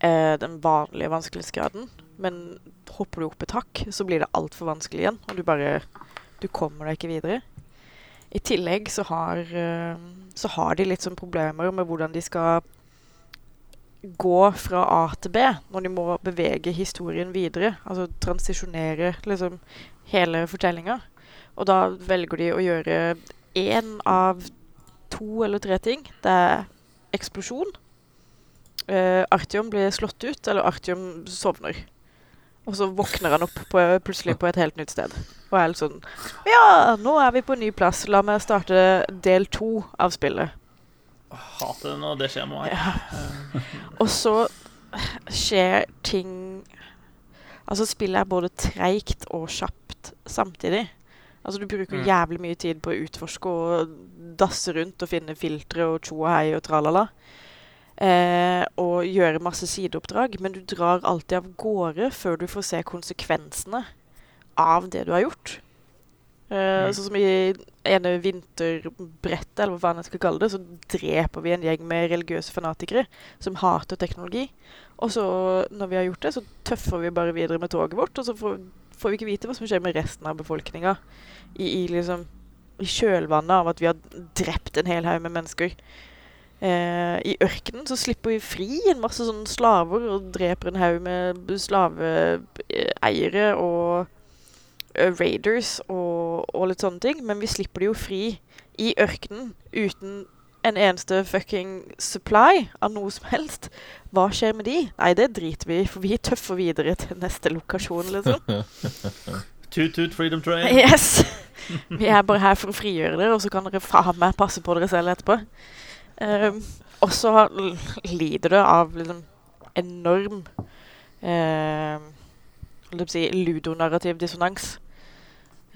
eh, den vanlige vanskelighetsgraden. Men hopper du opp et hakk, så blir det altfor vanskelig igjen, og du bare Du kommer deg ikke videre. I tillegg så har, eh, så har de litt sånn problemer med hvordan de skal gå fra A til B når de må bevege historien videre. Altså transisjonere liksom hele fortellinga. Og da velger de å gjøre én av to eller tre ting. Det er eksplosjon. Uh, Artyom blir slått ut, eller Artyom sovner. Og så våkner han opp på, plutselig på et helt nytt sted. Og er litt sånn Ja, nå er vi på ny plass. La meg starte del to av spillet. Hater det når det skjer med meg. Ja. Og så skjer ting Altså, spillet er både treigt og kjapt samtidig. Altså, du bruker Mm. jævlig mye tid på å utforske og dasse rundt og finne filtre og tjo og hei og tralala. Eh, og gjøre masse sideoppdrag, men du drar alltid av gårde før du får se konsekvensene av det du har gjort. Mm. Sånn som i ene vinterbrettet, eller hva faen jeg skal kalle det, så dreper vi en gjeng med religiøse fanatikere som hater teknologi. Og så, når vi har gjort det, så tøffer vi bare videre med toget vårt, og så får, får vi ikke vite hva som skjer med resten av befolkninga i, i, liksom, i kjølvannet av at vi har drept en hel haug med mennesker. Uh, I ørkenen så slipper vi fri en masse sånne slaver og dreper en haug med slaveeiere og raiders og, og litt sånne ting. Men vi slipper de jo fri i ørkenen uten en eneste fucking supply av noe som helst. Hva skjer med de? Nei, det driter vi i, for vi tøffer videre til neste lokasjon, liksom. Toot freedom train. Yes! Vi er bare her for å frigjøre dere, og så kan dere faen meg passe på dere selv etterpå. Um, og så lider det av liksom enorm jeg si ludonarrativ dissonans.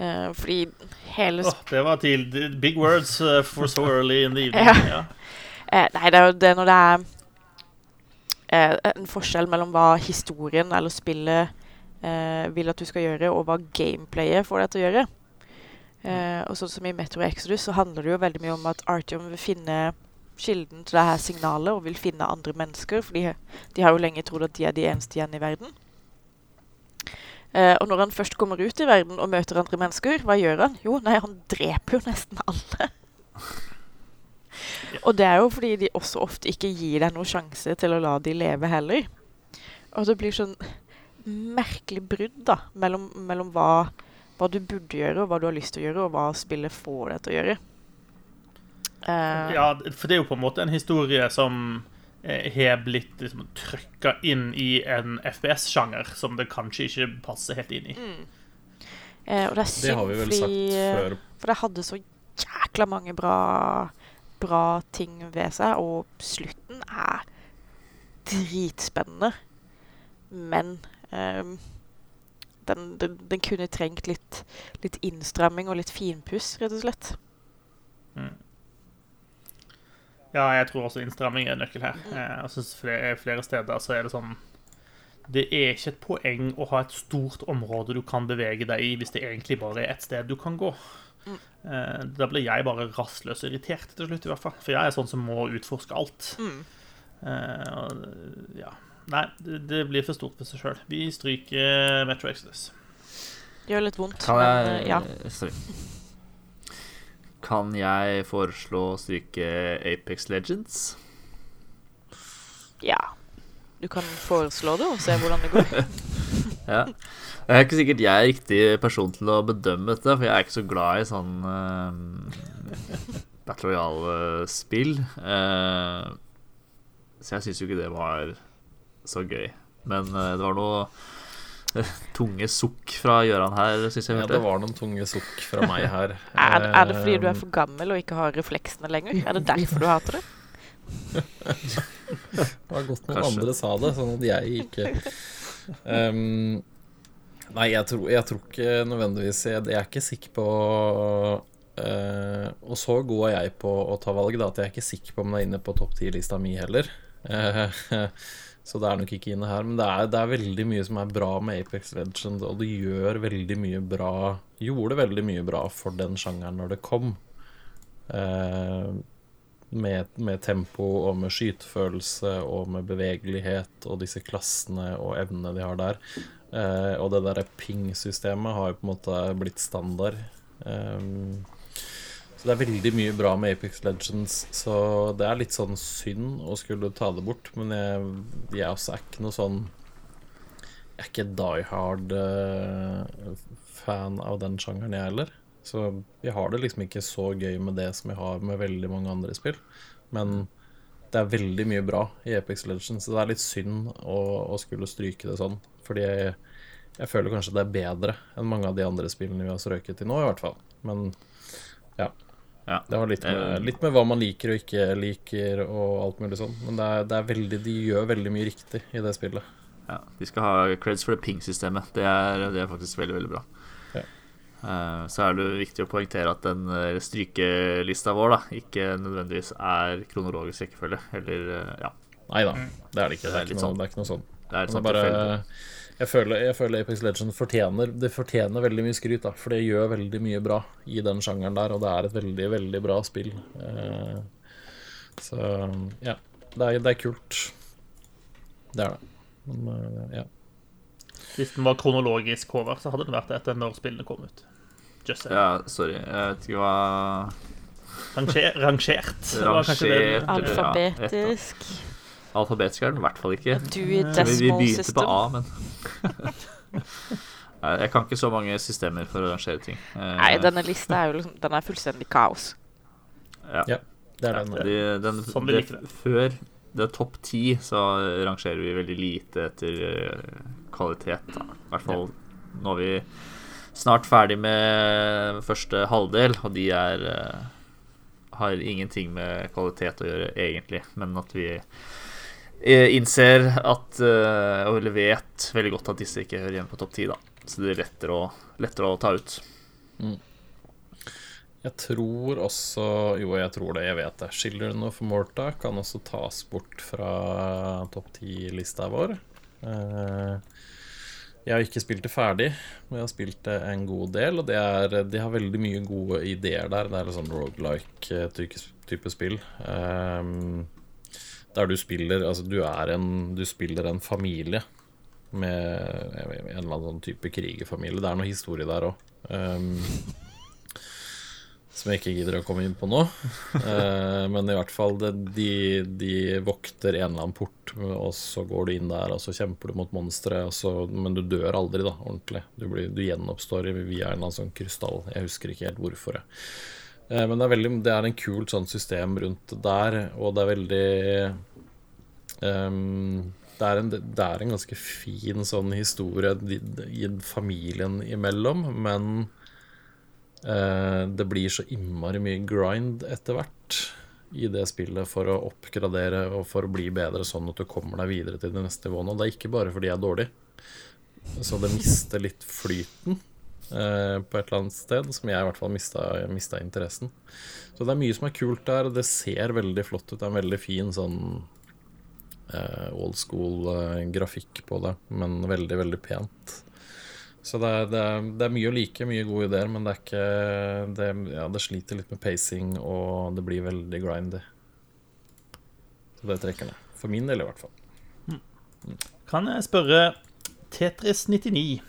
Eh, fordi hele oh, det var til Big words uh, for so early in the evening. Ja. Ja. Uh, nei, det er jo det når det er en forskjell mellom hva historien eller spillet vil at du skal gjøre, og hva gameplayet får deg til å gjøre. Og sånn som i Metro Exodus så handler det jo veldig mye om at Artyom vil finne kilden til det her signalet og vil finne andre mennesker, for de, de har jo lenge trodd at de er de eneste igjen i verden. Eh, og når han først kommer ut i verden og møter andre mennesker, hva gjør han? Jo, nei, han dreper jo nesten alle. og det er jo fordi de også ofte ikke gir deg noen sjanse til å la de leve heller. Og det blir sånn merkelig brudd da, mellom, mellom hva, hva du burde gjøre, og hva du har lyst til å gjøre, og hva spillet får deg til å gjøre. Uh, Ja, for det er jo på en måte en historie som har blitt liksom, trykka inn i en FPS-sjanger som det kanskje ikke passer helt inn i. eh, og det er Det har vi vel sagt fordi eh, før. For det hadde så jækla mange bra, bra ting ved seg, og slutten er dritspennende. Men eh, den, den, den kunne trengt litt, litt innstramming og litt finpuss, rett og slett. Ja, jeg tror også innstramming er en nøkkel her. Eh, Jeg synes flere, flere steder så er det sånn Det er ikke et poeng å ha et stort område du kan bevege deg i, hvis det egentlig bare er ett sted du kan gå. Mm. Da blir jeg bare rastløs og irritert til slutt, i hvert fall. For jeg er sånn som må utforske alt. Mm. Uh, ja. Nei, det, det blir for stort for seg sjøl. Vi stryker Metro Exodus. Det gjør litt vondt, Kan men jeg eh, ja. Sorry. Kan jeg foreslå å stryke Apex Legends? ja. Du kan foreslå det og se hvordan det går. Ja. Det er ikke sikkert jeg er riktig person til å bedømme dette, for jeg er ikke så glad i sånn uh, Battle Royale-spill. Uh, så jeg syns jo ikke det var så gøy. Men uh, det var noe tunge sukk fra Gøran her, syns jeg Ja, det var noen tunge sukk fra meg her. Er, er det fordi du er Eh, for gammel og ikke har refleksene lenger? Er det derfor du hater det? Det var godt noen Kanskje. andre sa det, sånn at jeg ikke um, Nei, jeg tror, jeg tror ikke nødvendigvis Jeg, jeg er ikke sikker på uh, Og så god er jeg på å ta valg, da, at jeg er ikke sikker på om det er inne på topp ti-lista mi heller. Eh, så det er nok ikke inne her. Men det er, det er veldig mye som er bra med Apex Legends, og det gjør veldig mye bra Gjorde veldig mye bra for den sjangeren når det kom. Eh, med, med tempo og med skytefølelse og med bevegelighet og disse klassene og evnene de har der. Eh, og det derre ping-systemet har jo på en måte blitt standard. Um, så det er veldig mye bra med Apex Legends, så det er litt sånn synd å skulle ta det bort. Men jeg, jeg også er ikke noe sånn Jeg er ikke die hard eh, av den sjangeren, jeg heller. Så jeg har det liksom ikke så gøy med det som jeg har med veldig mange andre spill. Men det er veldig mye bra i Apex Legends, så det er litt synd å, å skulle stryke det sånn. Fordi jeg, jeg føler kanskje det er bedre enn mange av de andre spillene vi har strøket til nå, i hvert fall. Men ja. Ja. Det har litt med, Eh, litt med hva man liker og ikke liker og alt mulig sånn. Men det er, det er veldig, de gjør veldig mye riktig i det spillet. Ja, de skal ha creds for det ping-systemet. Det, er- det er faktisk veldig, veldig bra. Ja. Uh, så er det viktig å poengtere at den eh, strykelista vår da ikke nødvendigvis er kronologisk rekkefølge. Eller, uh, ja. Nei da, det er det ikke. Det Det er er ikke noe, sånn. det er ikke noe sånn. Det er sånn det er bare, tilfelle. Jeg, føler, jeg føler Apex Legends fortjener Det fortjener veldig mye skryt, da, for det gjør veldig mye bra i den sjangeren der, og det er et veldig, veldig bra spill. Eh, så ja, det er, det er kult. Det er det. Men eh, ja. Hvis den var kronologisk over, så hadde den vært det etter når spillene kom ut. Just saying. Ja, sorry. Jeg vet ikke hva Ranger, rangert. var Rangert. Ja, Alfabetisk. Alfabetisk er den i hvert fall ikke. Vi, vi begynte System. på A, men Nei, Jeg kan ikke så mange systemer for å rangere ting. Eh, Nei, denne lista er jo liksom Den er fullstendig kaos. ja. Ja, det er den. De, den, som vi det, liker det. Før det er topp ti, så rangerer vi veldig lite etter eh, kvalitet. Da. I hvert fall nå er vi snart ferdig med første halvdel, og de er eh, har ingenting med kvalitet å gjøre, egentlig, men at vi innser at eh, Eller vet veldig godt at disse ikke hører hjemme på topp ti, da. Så det er lettere å, lettere å ta ut. Jeg tror også Jo, jeg tror det, jeg vet det. Children of Morta kan også tas bort fra topp ti-lista vår. Eh, jeg har ikke spilt det ferdig, men jeg har spilt det en god del. Og det er, de har veldig mye gode ideer der. Det er litt sånn rogelike type spill. Eh, der du spiller Altså, du en Du spiller en familie med en eller annen sånn type krigerfamilie. Det er noe historie der òg. som jeg ikke gidder å komme inn på nå. Uh, men i hvert fall, det, de, de, vokter en eller annen port, og så går du inn der, og så kjemper du mot monstre, men du dør aldri, da, ordentlig. Du, blir, du gjenoppstår via en eller annen sånn krystall. Jeg husker ikke helt hvorfor. Eh, men det er, veldig, det er en kult sånn system rundt der, og det er veldig um, det er, en, det er en ganske fin sånn historie i familien imellom, men uh, det blir så innmari mye grind etter hvert i det spillet for å oppgradere og for å bli bedre, sånn at du kommer deg videre til det neste nivået. Og det er ikke bare fordi jeg er dårlig, så det mister litt flyten eh, på et eller annet sted, som jeg i hvert fall mista, interessen. Så det er mye som er kult der, og det ser veldig flott ut. Det er en veldig fin sånn eh, old school eh, på det, men veldig, veldig pent. Så det er, det, er, det er, mye å like, mye gode ideer, men det er ikke det, ja, det sliter litt med pacing, og det blir veldig grindy. Så det trekker ned. For min del, i hvert fall. Mm. Kan jeg spørre Tetris 99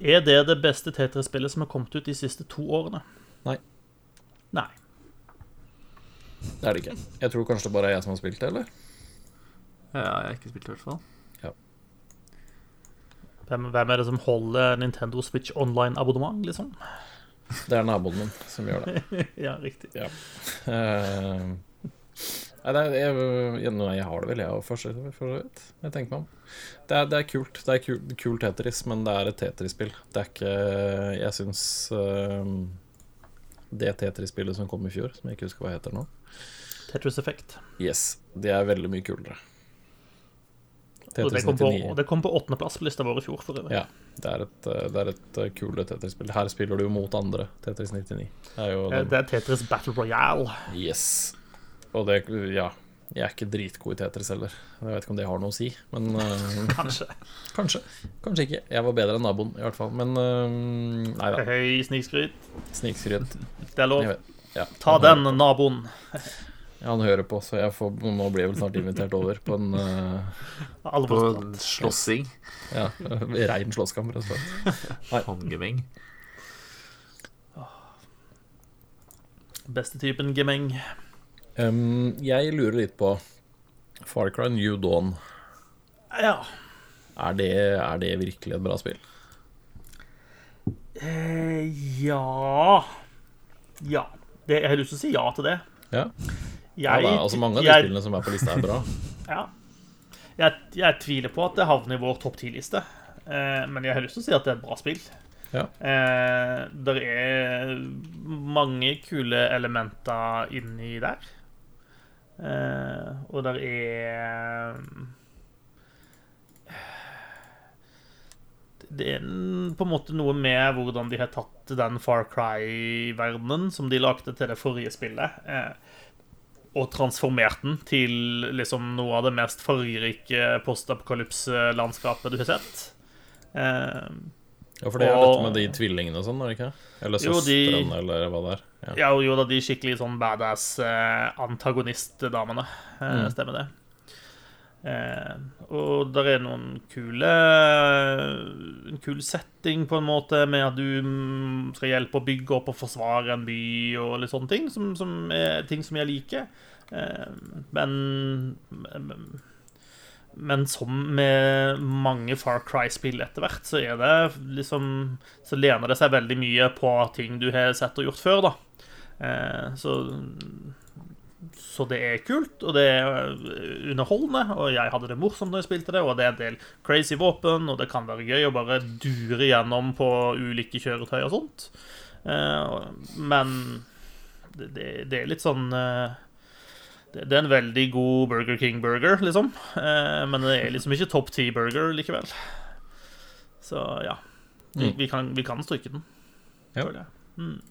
Er det det beste Tetris-spillet som har kommet ut de siste to årene? Nei. Nei. Det er det ikke. Jeg tror kanskje det bare er jeg som har spilt det, eller? Ja, jeg har ikke spilt det, i hvert fall. Hvem, hvem, er det som holder Nintendo Switch Online-abonnement, liksom? Det er naboen min som gjør det. ja, riktig. Ja. Uh, nei, er, jeg, jeg, har det vel, jeg òg, for så vidt. Jeg tenker meg om. Det er, det er kult. Det er kult, kult Tetris, men det er et Tetris-spill. Det er ikke Jeg syns uh, det Tetris-spillet som kom i fjor, som jeg ikke husker hva heter nå Tetris Effect. Yes. Det er veldig mye kulere. Og det det kom på åttendeplass på lista vår i fjor. for øvrig. Ja, det er et, eh, det er et kule Tetris-spill. Her spiller du jo mot andre. Tetris 99. Det er, jo eh, det er Tetris Battle Royale. Yes. Og det Ja. Jeg er ikke dritgod i Tetris heller. Jeg vet ikke om det har noe å si, men uh, Kanskje. Kanskje. Kanskje ikke. Jeg var bedre enn naboen, i hvert fall. Men uh, nei da. Høy snikskryt. Snikskryt. Det er lov. Ja. Ta den, naboen. Han hører på, så jeg får, nå blir jeg vel snart invitert over på en uh, På slåssing? Ja. Rein slåsskamp, rett og slett. Håndgemeng. Beste typen gemeng? Um, jeg lurer litt på Far Cry New Dawn. Ja. Er det, er det virkelig et bra spill? Eh, ja Ja. Det, jeg har lyst til å si ja til det. Ja. Jeg, ja, altså Mange av de jeg, spillene som er på lista, er bra. ja. Jeg, jeg, tviler på at det havner i vår topp ti-liste, eh, men jeg har lyst til å si at det er et bra spill. Ja. Eh, det er mange kule elementer inni der. Eh, og det er Det er på en måte noe med hvordan de har tatt den Far Cry-verdenen som de lagde til det forrige spillet. Eh, og transformert den til liksom noe av det mest fargerike postapokalypse-landskapet du har sett. Eh, ja, for det er og, dette med de tvillingene og sånn, er det ikke? Eller søstrene, eller hva det er. Ja, ja jo da, de skikkelig sånn badass eh, antagonist-damene. Eh, mm. Stemmer det. Eh, og der er noen kule En kul setting, på en måte, med at du mm, skal hjelpe å bygge opp og forsvare en by og litt sånne ting, som, som er ting som jeg liker. Eh, men men som med mange Far Cry-spill etter hvert, så er det liksom Så lener det seg veldig mye på ting du har sett og gjort før, da. Eh, så så det er kult, og det er underholdende, og jeg hadde det morsomt når jeg spilte det, og det er en del crazy våpen, og det kan være gøy å bare dure gjennom på ulike kjøretøy og sånt. Eh, men det, det er litt sånn eh, Det er en veldig god Burger King-burger, liksom. Eh, men det er liksom ikke topp ti-burger likevel. Så ja. Vi, mm. vi, kan, vi kan stryke den. Ja. Mm.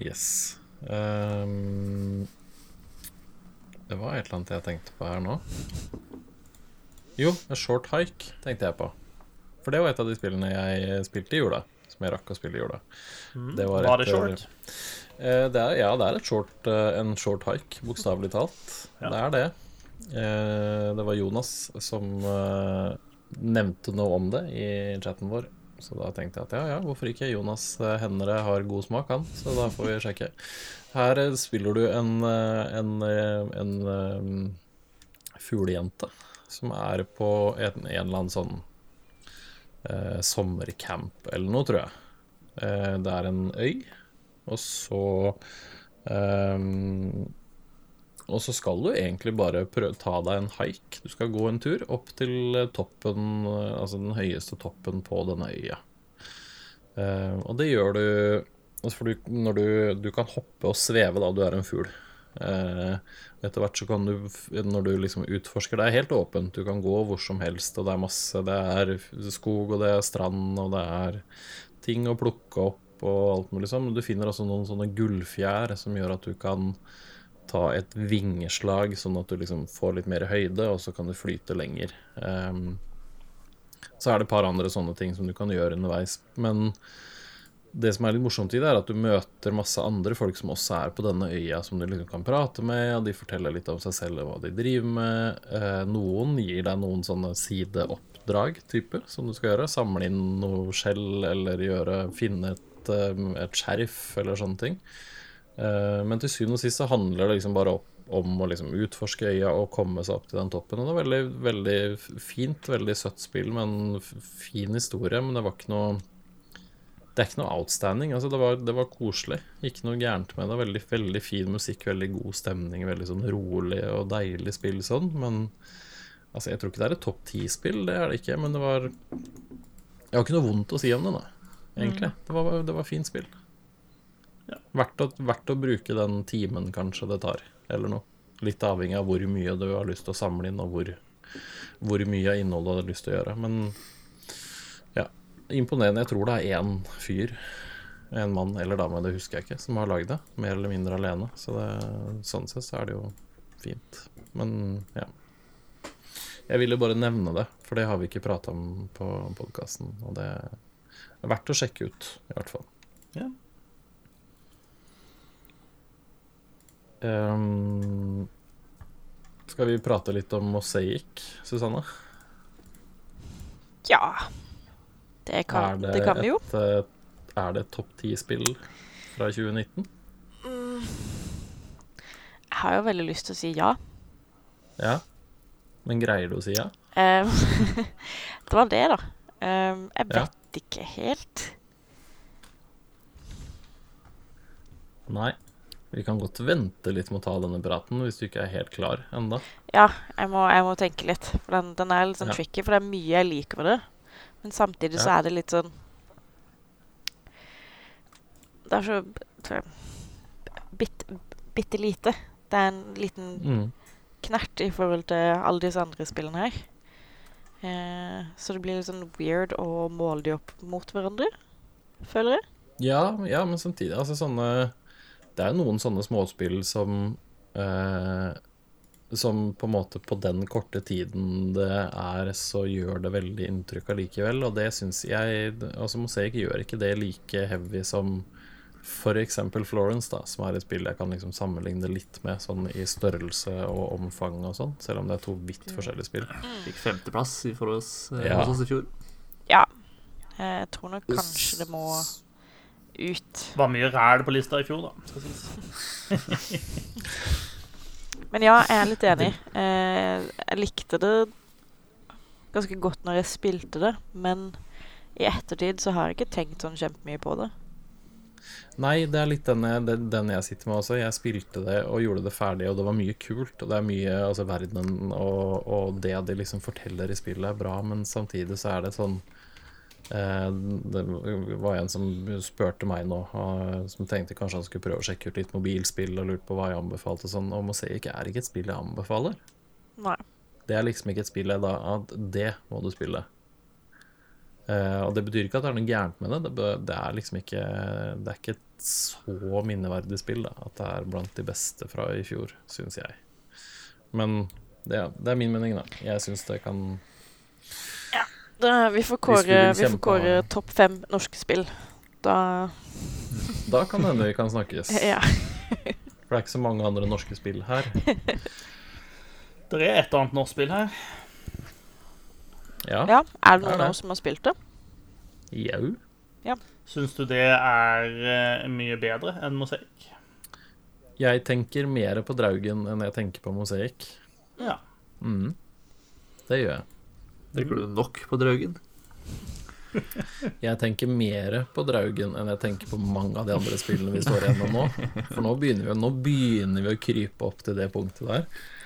Yes. Um, det var et eller annet jeg tenkte på her nå. Jo, A Short Hike tenkte jeg på. For det var et av de spillene jeg spilte i jula. Som jeg rakk å spille i jula. Mm. Det var, var, det short? Uh, det er, ja, det er short, uh, en short hike, bokstavelig talt. Ja. Det er det. Eh, det var Jonas som eh, nevnte noe om det i chatten vår. Så da tenkte jeg at ja, ja, hvorfor ikke? Jonas eh, Hennere har god smak, han. Så da får vi sjekke. Her eh, spiller du en, en, en, eh, en, eh, fuglejente som er på en, en eller annen sånn eh, sommercamp eller noe, tror jeg. Eh, det er en øy, og så um, og så skal du egentlig bare prøve, ta deg en haik. Du skal gå en tur opp til toppen, altså den høyeste toppen på denne øya. Um, og det gjør du altså for du, når du, du kan hoppe og sveve da du er en fugl. Uh, etter hvert så kan du, når du liksom utforsker Det er helt åpent. Du kan gå hvor som helst, og det er masse Det er skog, og det er strand, og det er ting å plukke opp og alt mulig sånn. Men du finner også noen sånne gullfjær som gjør at du kan ta et vingeslag, sånn at du liksom får litt mer høyde, og så kan du flyte lenger. Um, så er det et par andre sånne ting som du kan gjøre underveis. Men det som er litt morsomt i det, er at du møter masse andre folk som også er på denne øya, som du liksom kan prate med, og de forteller litt om seg selv og hva de driver med. Eh, noen gir deg noen sånne sideoppdrag, type, som du skal gjøre. Samle inn noe skjell, eller gjøre, finne et, eh, et skjerf, eller sånne ting. Eh, Men til syvende og sist så handler det liksom bare opp, om å liksom utforske øya og komme seg opp til den toppen. Og det var veldig, veldig fint, veldig søtt spill med en fin historie, men det var ikke noe Det er ikke noe outstanding. Altså, det var, det var koselig. Ikke noe gærent med det. Veldig, veldig fin musikk, veldig god stemning, veldig sånn rolig og deilig spill sånn. Men altså, jeg tror ikke det er et topp ti-spill, det er det ikke. Men det var Jeg har ikke noe vondt å si om det, da, egentlig. Det var, det var fint spill. Verdt å, verdt å bruke den timen kanskje det tar, eller noe. Litt avhengig av hvor mye du har lyst til å samle inn, og hvor, hvor mye av innholdet du har lyst til å gjøre. Men ja, imponerende. Jeg tror det er én fyr, en mann eller dame, det husker jeg ikke, som har lagd det. Mer eller mindre alene. Så det, sånn sett så er det jo fint. Men ja. Jeg ville bare nevne det, for det har vi ikke prata om på podkasten. Og det er verdt å sjekke ut, i hvert fall. Ja. Um, skal vi prate litt om Mosaic, Susanne? Ja. Det kan, det, kan vi jo. et, eh, er det et topp ti-spill fra 2019? Jeg har jo veldig lyst til å si ja. Ja. Men greier du å si ja? Ehm, det var det, da. Ehm, jeg Ja. Vet ikke helt. Nei. Vi kan godt vente litt med å ta denne praten hvis du ikke er helt klar enda. Ja, jeg må, jeg må tenke litt. For den, den er litt sånn Ja. tricky, for det er mye jeg liker med det. Men samtidig så er det litt sånn Det er så tror bitte lite. Det er en liten Mm. knert i forhold til alle disse andre spillene her. Eh, så det blir litt sånn weird å måle de opp mot hverandre, føler jeg. Ja, ja, men samtidig Altså sånne Det er jo noen sånne småspill som eh, Som på en måte på den korte tiden det er, så gjør det veldig inntrykk allikevel. Og det syns jeg Altså Mosaic gjør ikke det like heavy som f.eks. Florence, da, som er et spill jeg kan liksom sammenligne litt med, sånn i størrelse og omfang og sånn, selv om det er to vidt forskjellige spill. Fikk femteplass i forholds oss, eh, Ja. hos oss i fjor. Ja. Jeg tror nok kanskje det må ut. Var mye ræl på lista i fjor, da. Men ja, jeg er litt enig. Eh, jeg likte det ganske godt når jeg spilte det, men i ettertid så har jeg ikke tenkt sånn kjempemye på det. Nei, det er litt den jeg, den, jeg sitter med også. Jeg spilte det og gjorde det ferdig, og det var mye kult. Og det er mye Altså, verdenen og, og det de liksom forteller i spillet, er bra, men samtidig så er det sånn eh, Det var en som spurte meg nå, eh, som tenkte kanskje han skulle prøve å sjekke ut litt mobilspill og lurte på hva jeg anbefalte og sånn. Og Mosaic er ikke et spill jeg anbefaler. Nei. Det er liksom ikke et spill jeg da at Det må du spille. Eh, og det betyr ikke at det er noe gærent med det. Det, det er liksom ikke Det er ikke et så minneverdig spill da, at det er blant de beste fra i fjor, syns jeg. Men det, er- det er min mening, da. Jeg syns det kan Da, vi får kåre, vi får kåre topp fem norske spill. Da Da kan det hende vi kan snakkes. Ja. For det er ikke så mange andre norske spill her. Det er et annet norsk spill her. Ja. Ja, Er det noen av oss som har spilt det? Jau. Syns du det er eh, mye bedre enn Mosaikk? Jeg tenker mer på Draugen enn jeg tenker på Mosaikk. Ja. Mm. Det gjør jeg. Tenker du nok på Draugen? Jeg tenker mer på Draugen enn jeg tenker på mange av de andre spillene vi står igjennom nå. For nå begynner vi, nå begynner vi å krype opp til det punktet der.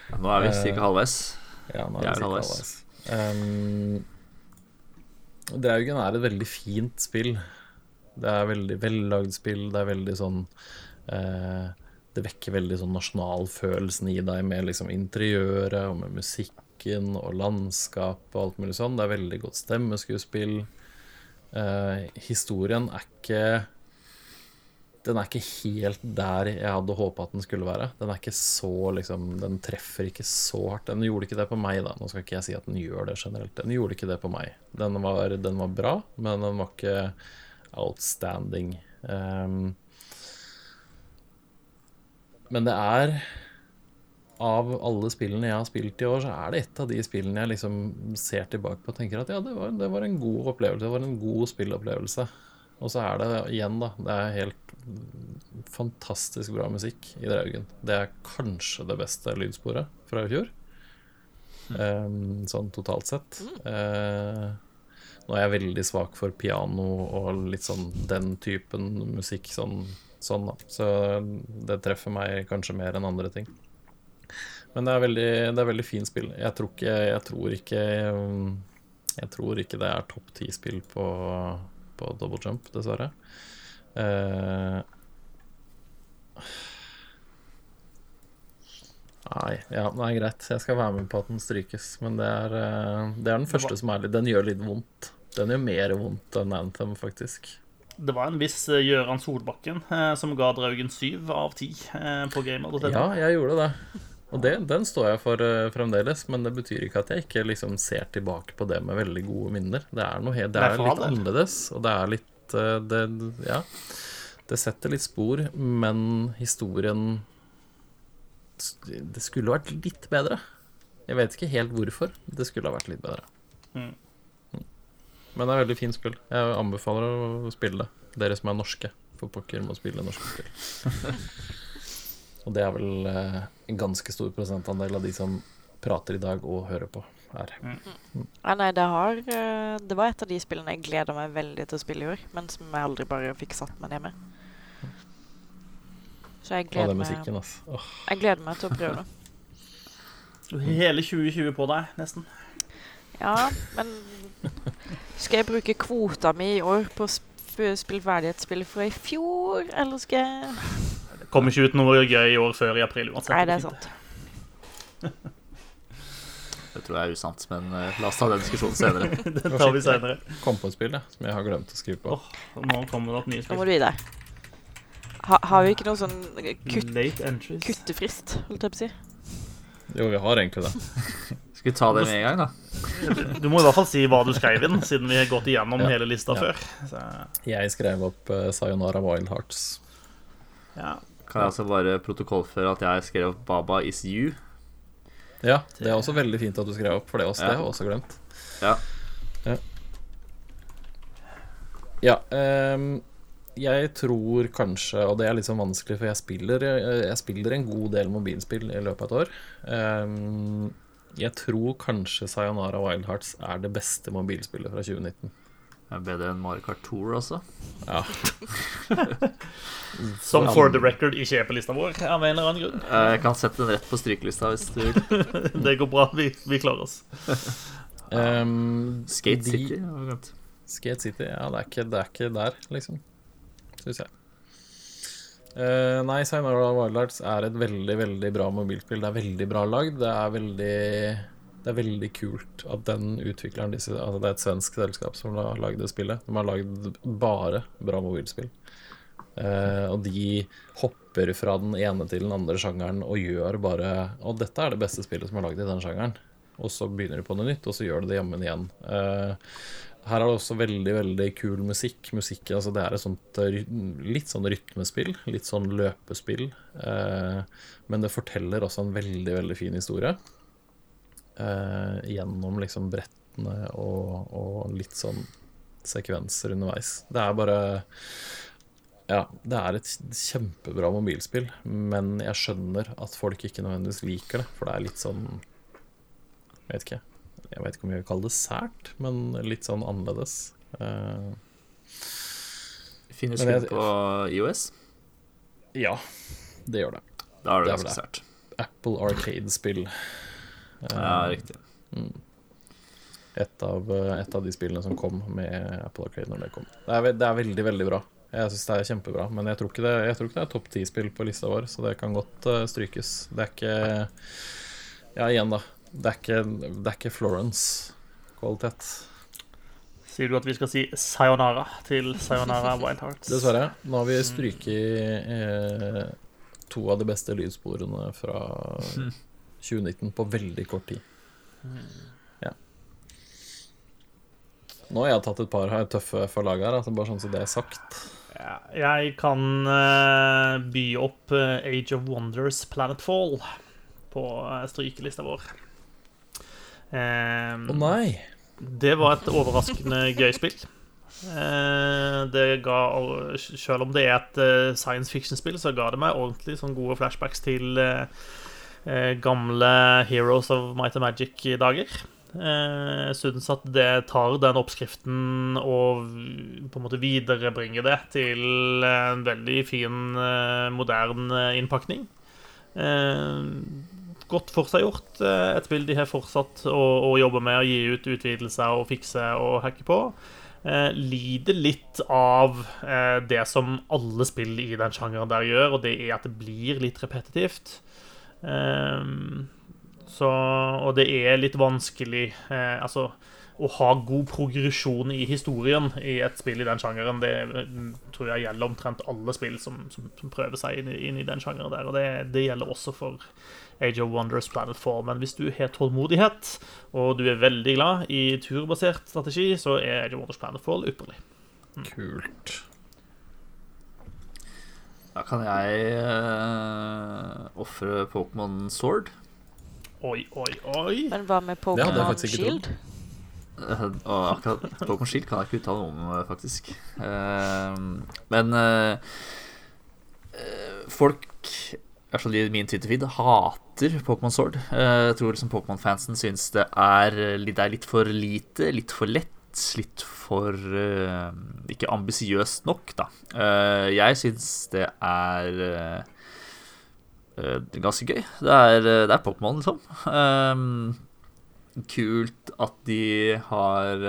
Ja, nå er vi sikkert ca. halvveis. Ja, nå er er vi sikkert halvveis. Um, Draugen er et veldig fint spill. Det er veldig vellagd spill. Det er veldig sånn eh, Det vekker veldig sånn nasjonalfølelsen i deg med liksom interiøret og med musikken og landskapet og alt mulig sånn. Det er veldig godt stemmeskuespill. Eh, historien er ikke Den er ikke helt der jeg hadde håpa at den skulle være. Den er ikke så liksom Den treffer ikke så hardt. Den gjorde ikke det på meg, da. Nå skal ikke jeg si at den gjør det generelt. Den gjorde ikke det på meg. Den var, den var bra, men den var ikke outstanding. Um, men det er Av alle spillene jeg har spilt i år, så er det et av de spillene jeg liksom ser tilbake på og tenker at ja, det var, det var en god opplevelse. Det var en god spillopplevelse. Og så er det igjen, da. Det er helt fantastisk bra musikk i Draugen. Det er kanskje det beste lydsporet fra i fjor. Ehm, sånn totalt sett. Uh, nå er jeg veldig svak for piano og litt sånn den typen musikk sånn, sånn da. Så det treffer meg kanskje mer enn andre ting. Men det er veldig, det er veldig fint spill. Jeg tror ikke Jeg tror ikke, jeg tror ikke det er topp ti-spill på, på double jump, dessverre. Uh, Nei, ja, nei, greit. Jeg skal være med på at den strykes. Men det er, eh, det er den første som er litt Den gjør litt vondt. Den gjør mer vondt enn Anthem, faktisk. Det var en viss eh, Gøran Solbakken som ga Draugen syv av ti på gamer.no. Ja, jeg gjorde det. Og det, den står jeg for uh, fremdeles, men det betyr ikke at jeg ikke liksom ser tilbake på det med veldig gode minner. Det er noe det er litt annerledes, og det er litt uh, det, Ja. Det setter litt spor, men historien Det skulle vært litt bedre. Jeg vet ikke helt hvorfor. Det skulle ha vært litt bedre. Mm. Men det er veldig fint spill. Jeg anbefaler å spille det. Dere som er norske, for pokker må spille norske spill. Og det er vel eh, en ganske stor prosentandel av de som prater i dag og hører på, er. Ja, nei, det har eh, Det var et av de spillene jeg gleder meg veldig til å spille i år, men som jeg aldri bare fikk satt meg ned med. Så jeg gleder, meg, musikken, altså. Åh. jeg gleder meg til å prøve det. Hele 2020 på deg, nesten. Ja, men skal jeg bruke kvota mi i år på å sp- spille ferdighetsspill fra i fjor, eller skal jeg kommer ikke ut noe gøy i år før i april uansett. Nei, det er sant. Det tror jeg er usant, men uh, la oss ta den diskusjonen senere. Det tar vi senere. Kom på et spill, jeg, som jeg har glemt å skrive på. Oh, Nå kommer det et nye Nå må spill. du videre. Ha, har vi ikke noen sånn kutt, Late kuttefrist, holdt jeg på å si? Jo, vi har egentlig det. Skal vi ta det med en gang, da? Du må i hvert fall si hva du skrev inn, siden vi har gått igjennom Ja. hele lista Ja. før. Så, Jeg skrev opp uh, Sayonara Wild Hearts. ja. Kan jeg altså bare protokollføre at jeg skrev opp 'Baba is you'? Ja, det er også veldig fint at du skrev opp, for det, også, Ja. det har jeg også glemt. Ja. Ja, ehm, jeg tror kanskje, og det er litt sånn vanskelig, for jeg spiller, jeg, jeg spiller en god del mobilspill i løpet av et år. Um, jeg tror kanskje Sayonara Wild Hearts er det beste mobilspillet fra 2019. Det er bedre enn Mario Kart Tour, altså. Ja, Som for the record ikke er på lista vår, av en eller annen grunn. Eh, Jeg kan sette den rett på strykelista hvis du vil. Det går bra. Vi, vi klarer oss. Um, Skate City. De... Skate City, ja, det er ikke, det er ikke der, liksom. Syns jeg. Uh, nei, Sayonara Wild Arts er et veldig, veldig bra mobilspill. Det er veldig bra lagd. Det er veldig Det er veldig kult at den utvikleren altså Det er et svensk selskap som har lagd det spillet. De har lagd bare bra mobilspill. Eh, og de hopper fra den ene til den andre sjangeren og gjør bare Og dette er det beste spillet som er lagd i den sjangeren. Og så begynner de på noe nytt, og så gjør de det jammen igjen. Eh, her er det også veldig veldig kul musikk. Musikk, altså Det er et sånt litt sånn rytmespill, litt sånn løpespill. Eh, men det forteller også en veldig veldig fin historie. Eh, gjennom liksom brettene og, og litt sånn sekvenser underveis. Det er bare Ja, det er et kjempebra mobilspill, men jeg skjønner at folk ikke nødvendigvis liker det, for det er litt sånn Jeg vet ikke. Jeg vet ikke om jeg vil kalle det sært, men litt sånn annerledes. Eh, Finnes det på IOS. ja, det gjør det. Da er det Det ganske sært. Apple Arcade-spill. Ja, riktig. riktig. et, av, et av de spillene som kom med Apple Arcade når det kom. Det er, det er veldig, veldig bra. Jeg syns det er kjempebra. Men jeg tror ikke det, jeg tror ikke det er topp ti-spill på lista vår, så det kan godt uh, strykes. Det er ikke Ja, igjen, da. Det er ikke, det er ikke Florence-kvalitet. Sier du at vi skal si sayonara til Sayonara Wild Hearts? Dessverre. Nå har vi stryket eh, to av de beste lydsporene fra 2019 på veldig kort tid. Ja. Nå har jeg tatt et par her tøffe for laget her, altså bare sånn som det er sagt. Ja, jeg kan uh, by opp eh, Age of Wonders Planetfall på uh, strykelista vår. Eh, Å nei! det var et overraskende gøy spill. Eh, det ga, selv om det er et eh, science fiction-spill, så ga det meg ordentlig sånn gode flashbacks til eh, eh, gamle Heroes of Might and Magic-dager. Eh, Jeg syns at det tar den oppskriften og på en måte viderebringer det til en veldig fin, modern moderne innpakning. Eh, Godt forseggjort. eh, Et spill de har fortsatt å, å jobbe med å gi ut utvidelser og fikse og hacke på. Eh, lider litt av eh, det som alle spill i den sjangeren der gjør, og det er at det blir litt repetitivt. Eh, så, og det er litt vanskelig eh, Altså, å ha god progresjon i historien i et spill i den sjangeren, det mm, tror jeg gjelder omtrent alle spill som, som, som prøver seg inn, inn i den sjangeren der. Og det, det gjelder også for Age of Wonders Planet 4. Men hvis du har tålmodighet, og du er veldig glad i turbasert strategi, så er Age of Wonders Planet 4 ypperlig. Kult. Da kan jeg uh, ofre Pokémon Sword. Oi, oi, oi. Men hva med Pokémon Shield? Uh, akkurat Pokémon Shield kan jeg ikke uttale noe om, eh, faktisk. Uh, men eh, eh, folk i hvert fall i min Twitter-feed hater Pokémon Sword. Eh, jeg tror liksom Pokémon-fansen syns det er, det er litt for lite, litt for lett, litt for uh, ikke ambisiøst nok, da. Uh, jeg syns det er uh, ganske gøy. Det er, det er Pokémon, liksom. Kult at de har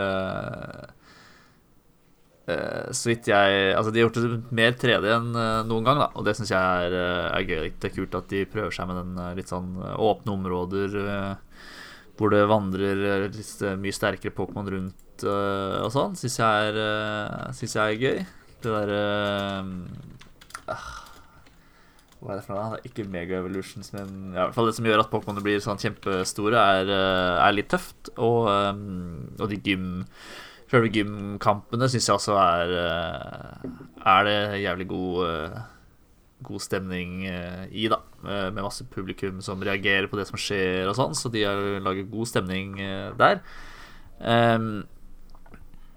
Så vidt jeg Altså, de har gjort det mer 3D enn noen gang, da, og det syns jeg er, er gøy. Det er kult at de prøver seg med den litt sånn åpne områder hvor det vandrer litt mye sterkere Pokémon rundt eh, og sånn. Syns jeg, er, eh, synes jeg er gøy. Det derre uh, hva er det for noe? Det ikke Mega Evolutions, men ja, i hvert fall det som gjør at Pokémon blir sånn kjempestore, er, eh, er litt tøft. Og, um, og de gym Sjølve gymkampene syns jeg også er Er det jævlig god God stemning i, da. Med masse publikum som reagerer på det som skjer og sånn, så de lager god stemning der. Em,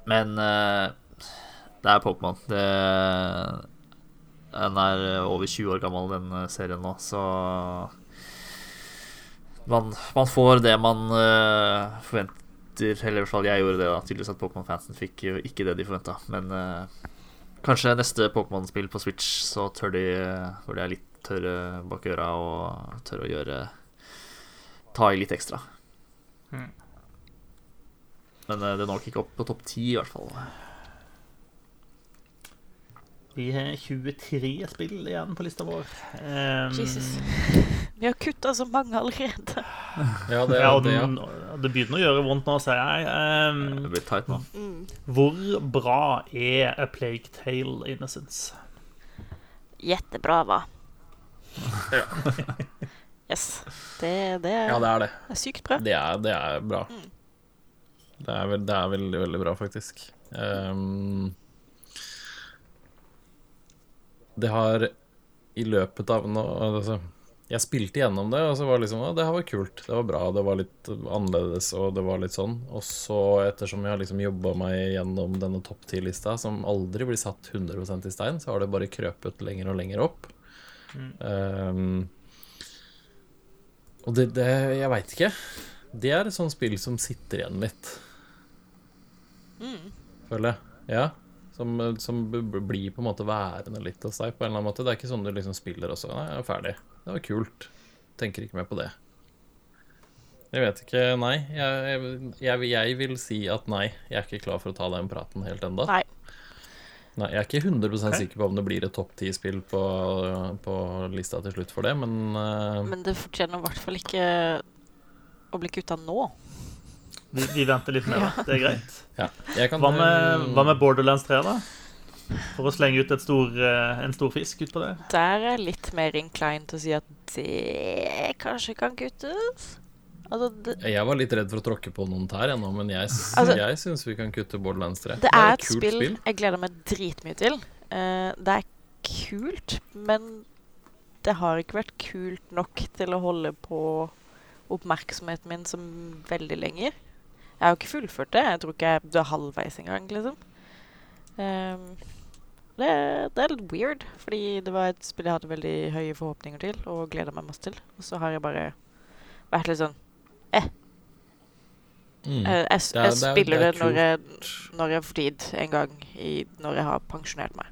men uh, det er Pokémon. Den er over 20 år gammel, den eh, serien nå, så man, man får det man uh, forventer. Eller i hvert fall jeg gjorde det, da. Tydeligvis at Pokémon-fansen fikk jo ikke det de forventa. Men uh, kanskje neste Pokémon-spill på Switch, så tør de Hvor de er litt tørre bak øra og tør å gjøre Ta i litt ekstra. Mm. Men eh, det når nok ikke opp på topp ti, i hvert fall. Vi har 23 spill igjen på lista vår. Um, Jesus. Vi har kutta så mange allerede. Ja, det, Ja, det, ja. det begynner å gjøre vondt nå, ser jeg. Um, Det blir tight nå. hvor bra er A Plague Tale Innocence? Jättebra, va? Yes. Det, det, er, ja, det er det. det er sykt bra. Det er, det er bra. Det er, vel, det er veldig, veldig bra, faktisk. Um, det har i løpet av nå, altså, jeg spilte gjennom det, og så var det liksom det her var kult. Det var bra. Det var litt annerledes, og det var litt sånn. Og så, ettersom jeg har liksom jobba meg gjennom denne topp ti-lista, som aldri blir satt 100% i stein, så har det bare krøpet lenger og lenger opp. Um, og det, det Jeg veit ikke. Det er et sånt spill som sitter igjen litt. Føler jeg. Ja. Som, som blir på en måte værende litt hos deg på en eller annen måte. Det er ikke sånn du liksom spiller også. Nei, jeg er ferdig. Det var kult. Tenker ikke mer på det. Jeg vet ikke. Nei. Jeg, jeg, jeg vil si at nei. Jeg er ikke klar for å ta den praten helt ennå. Nei. Nei, jeg er ikke 100 okay. sikker på om det blir et topp ti-spill på, på lista til slutt for det, men, uh... Men det fortjener i hvert fall ikke å bli kutta nå. Vi, vi venter litt mer. det. Det er greit. ja. Jeg kan, Hva med, hva med Borderlands 3, da? For å slenge ut et stor, eh, en stor fisk utpå det. Der er jeg litt mer inclined til å si at det kanskje kan kuttes. Altså, det, Jeg var litt redd for å tråkke på noen tær ennå, men jeg, Altså- jeg syns vi kan kutte Borderlands 3. det er et kult spill, jeg gleder meg dritmye til. Uh, det er kult, men det har ikke vært kult nok til å holde på oppmerksomheten min som veldig lenger. Jeg har jo ikke fullført det. Jeg tror ikke jeg er halvveis engang, liksom. Um, det, det er litt weird, fordi det var et spill jeg hadde veldig høye forhåpninger til og gleda meg masse til. Og så har jeg bare vært litt sånn Mm. Eh, Jeg, jeg er- spiller det når, jeg, når jeg får tid en gang i, når jeg har pensjonert meg.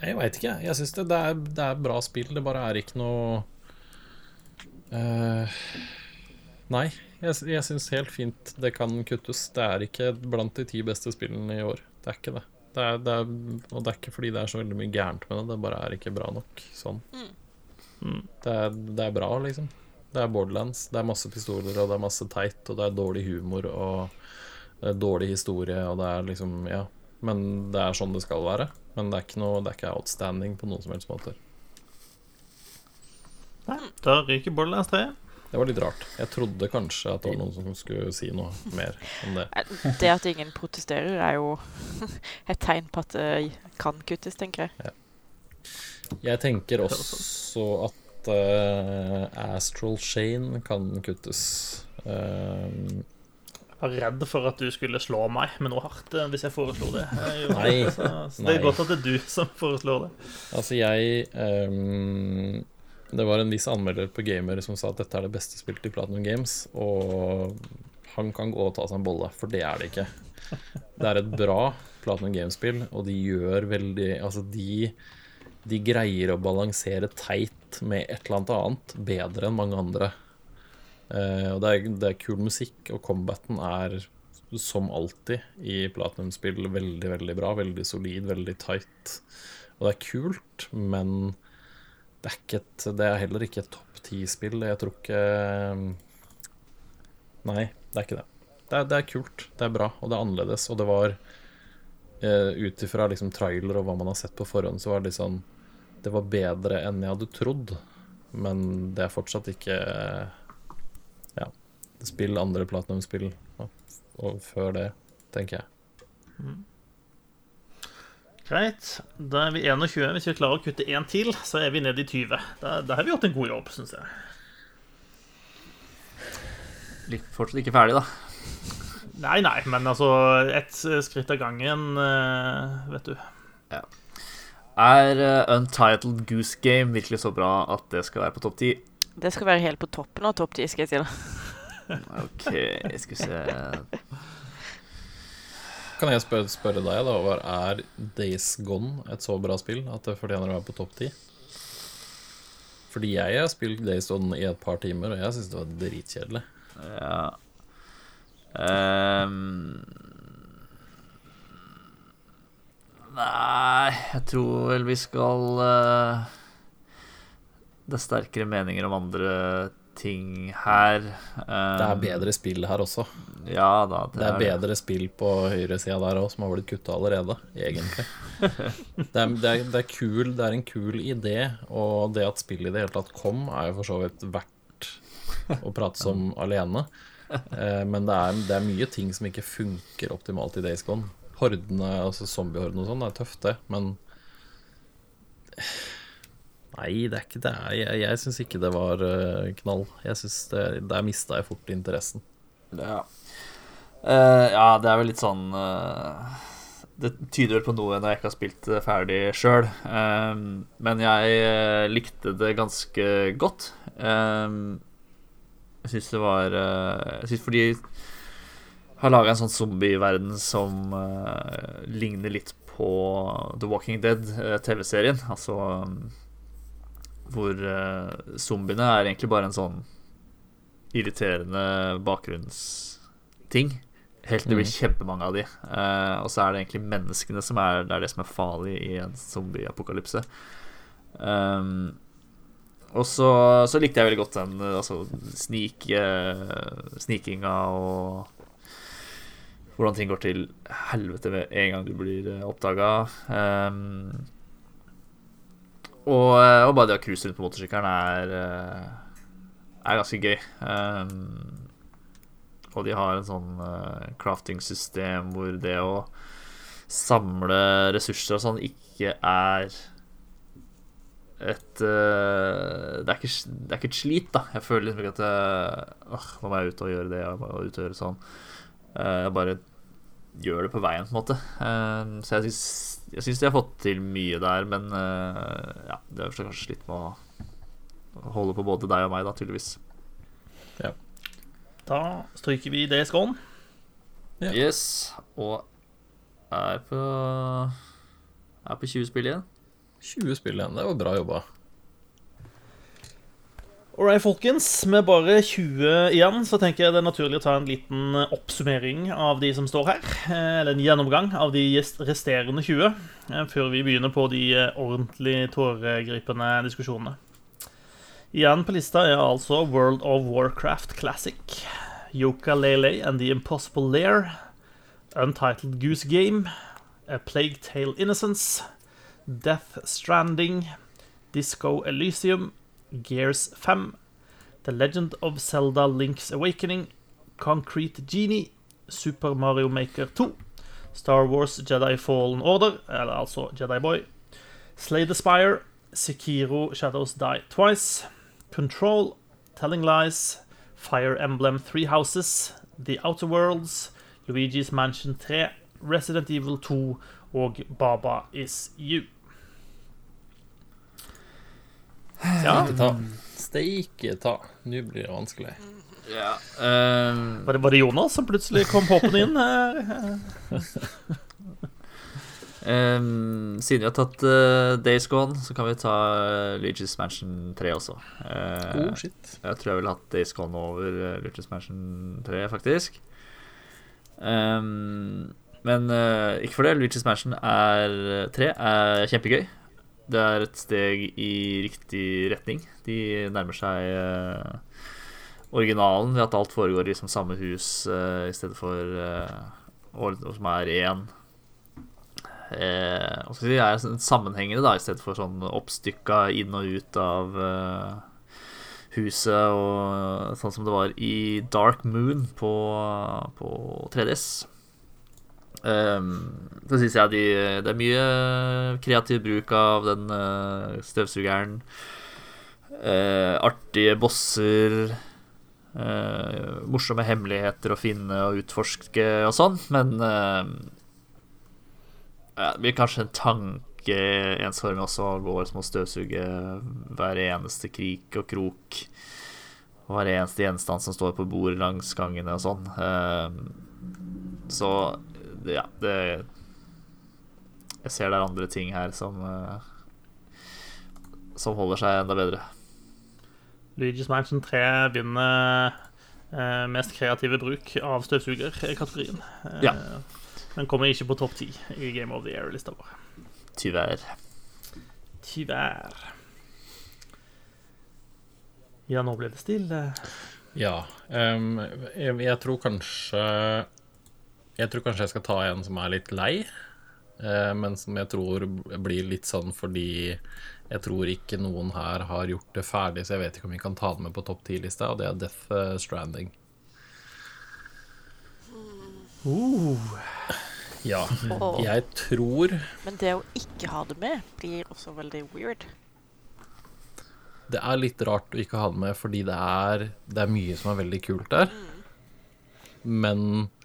Jeg veit ikke. Jeg syns det, det, er, det er bra spill. Det bare er ikke noe eh, Nei, jeg, jeg syns helt fint det kan kuttes. Det er ikke blant de ti beste spillene i år. Det er ikke det. Det er, det er, og det er ikke fordi det er så veldig mye gærent med det, det bare er ikke bra nok sånn. Mm. Det, er, det er bra, liksom. Det er Borderlands. Det er masse pistoler, og det er masse teit, og det er dårlig humor, og det er dårlig historie, og det er liksom Ja. Men det er sånn det skal være. Men det er ikke, noe, det er ikke outstanding på noen som helst måte. Nei, Da ryker Borderlands 3. Det var litt rart. Jeg trodde kanskje at det var noen som skulle si noe mer om det. Det at ingen protesterer, er jo et tegn på at det kan kuttes, tenker jeg. Jeg tenker også at uh, Astral Shane kan kuttes. Uh, Jeg var redd for at du skulle slå meg med noe hardt eh, hvis jeg foreslo det. Jeg Nei. det, Så, så det er Nei. godt at det er du som foreslår det. altså, jeg ehm, Det var en viss anmelder på Gamer som sa at dette er det beste spilt i Platinum Games, og han kan gå og ta seg en bolle, for det er det ikke. Det er et bra Platinum Games-spill, og de gjør veldig Altså, de de greier å balansere teit med et eller annet annet bedre enn mange andre. Uh, og det er, det er kul musikk, og combaten er som alltid i Platinum-spill veldig, veldig bra. Veldig solid, veldig tight. Og det er kult, men det er, ikke et, det er heller ikke et topp ti-spill. Jeg tror ikke Nei, det er ikke det. Det er, det er kult, det er bra, og det er annerledes. Og det var uh, ut ifra liksom, trailer og hva man har sett på forhånd, så var det liksom Det var bedre enn jeg hadde trodd, men det er fortsatt ikke Ja. Spill andre Platinum-spill og, og før det, tenker jeg. Greit. Da er vi 21. Hvis vi klarer å kutte én til, så er vi nede i 20. Da, da har vi gjort en god jobb, syns jeg. Litt, fortsatt ikke ferdig, da. Nei, nei, men altså Ett skritt av gangen, eh, vet du. Er eh, Untitled Goose Game virkelig så bra at det skal være på topp ti? Det skal være helt på toppen av topp ti, skal jeg si da. OK, skal vi se Kan jeg spørre, spørre deg, da, Håvard, er Days Gone et så bra spill at det fortjener å være på topp ti? Fordi jeg har spilt Days Gone i et par timer, og jeg syns det var dritkjedelig. Ja. Um... nei, jeg tror vel vi skal uh... Det er sterkere meninger om andre ting her. Det er bedre spill her også. Ja da, Det er bedre spill på høyresida der òg, som har blitt kutta allerede, egentlig. Det er, det, er, det, er kul, det er en kul idé, og det at spillet i det hele tatt kom, er jo for så vidt verdt å prate som alene. Eh, Men det er, det er mye ting som ikke funker optimalt i Days Gone. Hordene, altså zombiehordene og sånn, er tøft, det, men Nei, det er ikke det. Jeg, jeg syns ikke det var eh, knall. Jeg synes det, Der mista jeg fort interessen. Ja. Uh, ja, det er vel litt sånn uh, Det tyder vel på noe når jeg ikke har spilt det ferdig sjøl. men jeg likte det ganske godt. Eh, jeg syns det var uh, Jeg syns fordi har laga en sånn zombieverden som uh, ligner litt på The Walking Dead, TV-serien. Altså um, hvor uh, zombiene er egentlig bare en sånn irriterende bakgrunnsting. Helt til det blir kjempemange av de. Uh, og så er det egentlig menneskene som er det, er det som er farlig i en zombieapokalypse. Um, og så, så likte jeg veldig godt den eh, altså, snik, eh, snikinga og hvordan ting går til helvete med en gang du blir oppdaga. Um, og, eh, og bare det å cruise rundt på motorsykkelen er, eh, er ganske gøy. Um, og de har en sånn uh, crafting-system hvor det å samle ressurser og sånn ikke er et uh, det, er ikke, det, er ikke, et slit, da. Jeg føler liksom ikke at uh, Åh, nå må jeg ut og gjøre det, jeg må ut og gjøre sånn. Uh, jeg bare gjør det på veien, på en måte. så jeg syns, jeg syns de har fått til mye der, men ja, det er kanskje slitt med å holde på både deg og meg, da, tydeligvis. Ja. Da stryker vi det i skålen. Ja. Yes. Og er på Er på 20 spill igjen. 20 spill igjen, det var bra jobba. Alright, folkens. Med bare 20 igjen, så tenker jeg det er naturlig å ta en liten oppsummering av de som står her. Eh, eller en gjennomgang av de resterende 20, eh, før vi begynner på de eh, ordentlig tåregripende diskusjonene. Igjen på lista er altså World of Warcraft Classic, Yoka Lele and The Impossible Lair, Untitled Goose Game, A Plague Tale Innocence, Death Stranding, Disco Elysium, Gears 5, The Legend of Zelda Link's Awakening, Concrete Genie, Super Mario Maker 2, Star Wars Jedi Fallen Order, eller altså Jedi Boy, Slay the Spire, Sekiro Shadows Die Twice, Control, Telling Lies, Fire Emblem Three Houses, The Outer Worlds, Luigi's Mansion 3, Resident Evil 2 og Baba Is You. Ja. ta. Steike ta. Nå blir det vanskelig. Ja. Um... Var, det, var, det, Jonas som plutselig kom hoppende inn? um, siden vi har tatt uh, Days Gone, så kan vi ta uh, Luigi's Mansion 3 også. Uh, oh, shit. Jeg tror jeg ville hatt Days Gone over uh, Luigi's Mansion 3, faktisk. Um, men uh, ikke for det. Luigi's Mansion er 3 er kjempegøy. Det er et steg i riktig retning. De nærmer seg uh, originalen ved at alt foregår i liksom, samme hus uh, i stedet for uh, og, som er én eh, si, er sånn sammenhengende, da, i stedet for sånn oppstykka inn og ut av huset, og sånn som det var i Dark Moon på, på 3DS. Um, så syns jeg de, det er mye kreativ bruk av den uh, støvsugeren. Uh, artige bosser. Uh, morsomme hemmeligheter å finne og utforske og sånn, men det blir kanskje en tanke ensformig også å gå som å støvsuge hver eneste krik og krok. Og hver eneste gjenstand som står på bordet langs gangene og sånn. så ja, det Jeg ser det er andre ting her som uh, Som holder seg enda bedre. Luigi's Mansion 3 vinner uh, mest kreative bruk av støvsuger-kategorien. Uh, ja. Men kommer ikke på topp ti i Game of the Year-lista vår. Tyvärr. Tyvärr. Ja, nå ble det stille. Ja. Um, jeg, jeg, tror kanskje jeg tror kanskje jeg skal ta en som er litt lei, eh, men som jeg tror blir litt sånn fordi jeg tror ikke noen her har gjort det ferdig, så jeg vet ikke om vi kan ta det med på topp ti-lista, og det er Death eh, Stranding. Uh. Ja, jeg tror Men det å ikke ha det med blir også veldig weird. det er litt rart å ikke ha det med, fordi det er, det er mye som er veldig kult der. Men eh,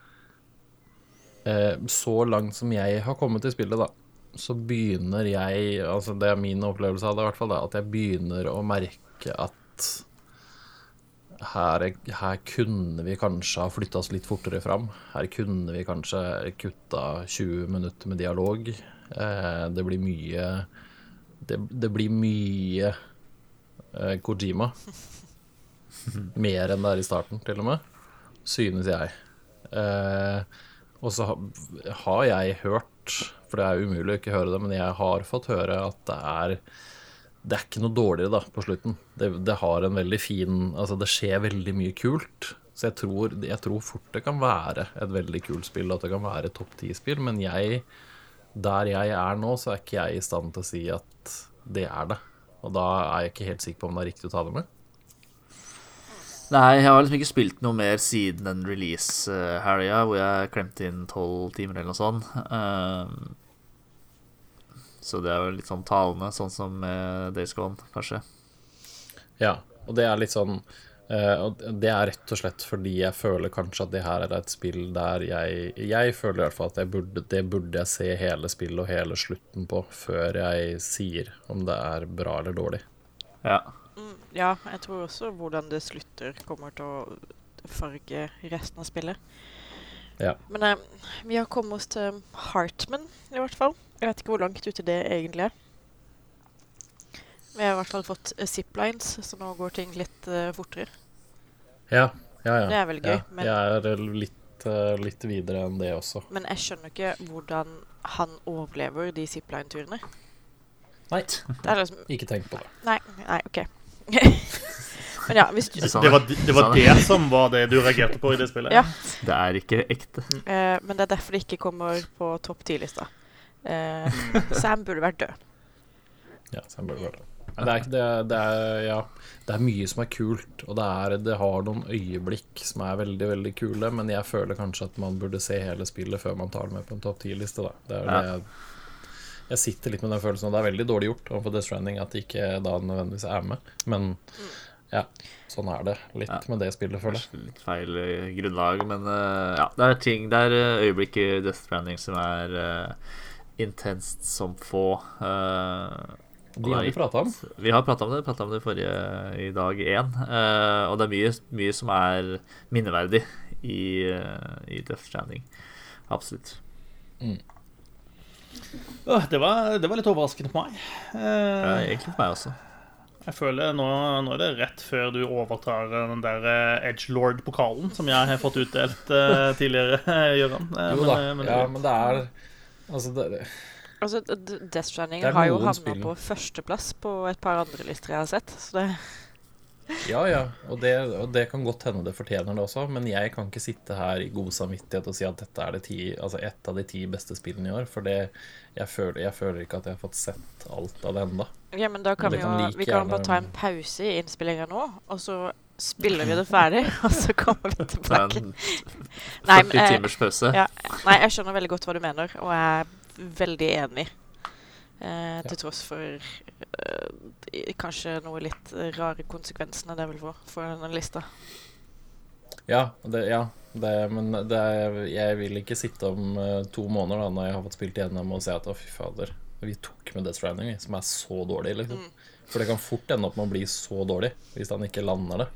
så langt som jeg har kommet i spillet, da, så begynner jeg Altså det er min opplevelse av det, i hvert fall, da, at jeg begynner å merke at her, her kunne vi kanskje ha flytta oss litt fortere fram. Her kunne vi kanskje kutta 20 minutter med dialog. Eh, det blir mye Det, det blir mye eh, Kojima. Mer enn det er i starten, til og med. Synes jeg. Eh, og så har jeg hørt, for det er umulig å ikke høre det, men jeg har fått høre at det er det er ikke noe dårligere da på slutten. Det, det har en veldig fin Altså, det skjer veldig mye kult. Så jeg tror, jeg tror fort det kan være et veldig kult spill, at det kan være et topp ti-spill. Men jeg, der jeg er nå, så er ikke jeg i stand til å si at det er det. Og da er jeg ikke helt sikker på om det er riktig å ta det med. Nei, jeg har liksom ikke spilt noe mer siden den release-helga hvor jeg klemte inn tolv timer eller noe sånt. Ehm, så det er jo litt sånn talende, sånn som Days Gone, kanskje. Ja, og det er litt sånn Og det er rett og slett fordi jeg føler kanskje at det her er et spill der jeg Jeg føler i hvert fall at burde, det burde jeg se hele spillet og hele slutten på før jeg sier om det er bra eller dårlig. Ja. Mm, ja, jeg tror også hvordan det slutter, kommer til å farge resten av spillet. Ja. Men eh, vi har kommet oss til Hartman, i hvert fall. Jeg vet ikke hvor langt ute det egentlig er. Vi har i hvert fall fått uh, ziplines, så nå går ting litt uh, fortere. Ja, ja, ja. Det er veldig gøy, Ja, men- jeg er litt, uh, litt videre enn det også. Men jeg skjønner ikke hvordan han overlever de zipline-turene. Nei, Det liksom ikke tenk på det. Nei, nei, OK. men ja, hvis du Det var, det var det som var det du reagerte på i det spillet? Ja. Det er ikke ekte. Uh, men det er derfor det ikke kommer på topp ti-lista. Uh, Sam burde vært død. Ja, Sam burde vært død. Det er, det, er- det, er, ja, det er mye som er kult, og det, er, det har noen øyeblikk som er veldig veldig kule, men jeg føler kanskje at man burde se hele spillet før man tar det med på en topp ti-liste. Det er Ja. det jeg, jeg sitter litt med den følelsen, og det er veldig dårlig gjort overfor Death Stranding at det ikke da nødvendigvis er med. Men ja, sånn er det litt Ja. med det spillet, føler jeg. Litt feil eh, grunnlag, men uh, ja, det er ting Det er eh, øyeblikk i Death Stranding som er uh, intenst som få. Uh, De har vi prata om. Vi har prata om det. Prata om det forrige i dag én. Uh, og det er mye, mye som er minneverdig i, uh, i Death Stranding. Absolutt. Åh, Det var, det var litt overraskende på meg. Ja, Eh, egentlig på meg også. Jeg føler nå, nå er det rett før du overtar den der eh, Edgelord-pokalen som jeg har fått utdelt eh, tidligere, Gøran. Eh, Jo da, Men, men- ja, men det er Altså, det, Altså, D- D- Death Stranding har jo havna på førsteplass på et par andre lister jeg har sett. Så det, Ja, ja, og det, og det kan godt hende det fortjener det også, men jeg kan ikke sitte her i god samvittighet og si at dette er det ti, altså et av de ti beste spillene i år, for det, jeg, føler, jeg føler ikke at jeg har fått sett alt av det ennå. ja, men da kan vi kan jo like Vi kan gjerne- bare ta en pause i innspillinga nå, og så spiller vi det ferdig, og så kommer vi tilbake. Nei, 40 men, eh, timers pause. Ja, nei, jeg skjønner veldig godt hva du mener, og jeg er veldig enig. Eh, til tross for eh, kanskje noe litt rare konsekvensene det vil få for den lista. Ja, det, ja det, men det er, jeg vil ikke sitte om eh, to måneder da, når jeg har fått spilt igjennom og si at å, fy fader, vi tok med Death Stranding, vi, som er så dårlig, liksom. For det kan fort ende opp med å bli så dårlig hvis han ikke lander det.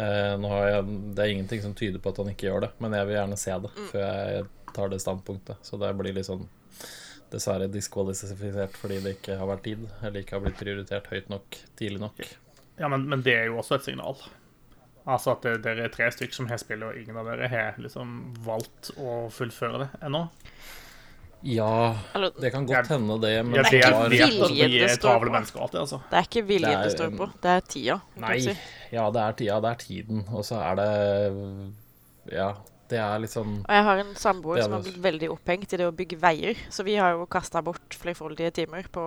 Eh, jeg, det er ingenting som tyder på at han ikke gjør det, men jeg vil gjerne se det før jeg tar det standpunktet. Så det blir litt sånn dessverre diskvalifisert fordi det ikke har vært tid, eller ikke har blitt prioritert høyt nok tidlig nok. Ja, men, men det er jo også et signal. Altså at det, dere er tre stykker som har spillet, og ingen av dere har liksom valgt å fullføre det ennå. Ja, det kan godt hende det, men det er vet, ikke har- vet at viljen det er står på. altså. det er ikke viljen Det det, er, står på, det er tida. Nei, si. det, er, ja, det er tida, det er tiden, og så er det Ja, det er sånn Og jeg har en samboer er som har blitt veldig opphengt i det å bygge veier, så vi har jo kasta bort flerfoldige timer på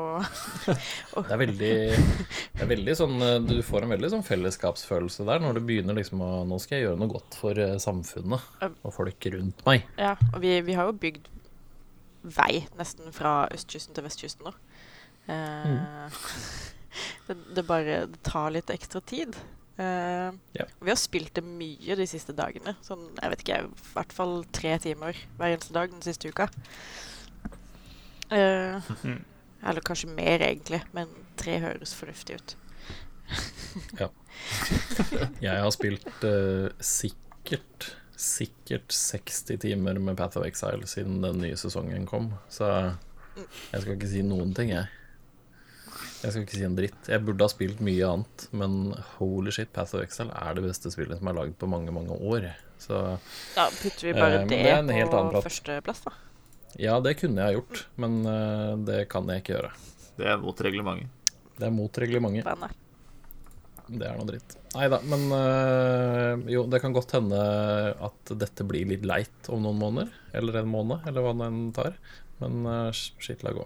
Det er veldig Det er veldig sånn eh, Du får en veldig sånn fellesskapsfølelse der når du begynner liksom å Nå skal jeg gjøre noe godt for eh, samfunnet og folk rundt meg. Ja, og vi, vi har jo bygd vei nesten fra østkysten til vestkysten nå. Eh, det, det bare det tar litt ekstra tid. Eh, Ja. Vi har spilt det mye de siste dagene. Sånn, jeg vet ikke, i hvert fall tre timer hver eneste dag den siste uka. Mm. eller kanskje mer, egentlig, men tre høres fornuftig ut. Jeg har spilt uh, sikkert Sikkert 60 timer med Path of Exile siden den nye sesongen kom. Så jeg skal ikke si noen ting, jeg. Jeg skal ikke si en dritt. Jeg burde ha spilt mye annet, men holy shit, Path of Exile er det beste spillet som er lagd på mange, mange år. Så Da putter vi bare Eh, det, det en helt annen på førsteplass, da. ja, det kunne jeg gjort, men eh, det kan jeg ikke gjøre. Det er mot reglementet. Det er mot reglementet. Bandet. Det er noe dritt. Nei da, men øh, jo, det kan godt hende at dette blir litt leit om noen måneder. Eller en måned, eller hva det enn tar. Men uh, skitt la gå.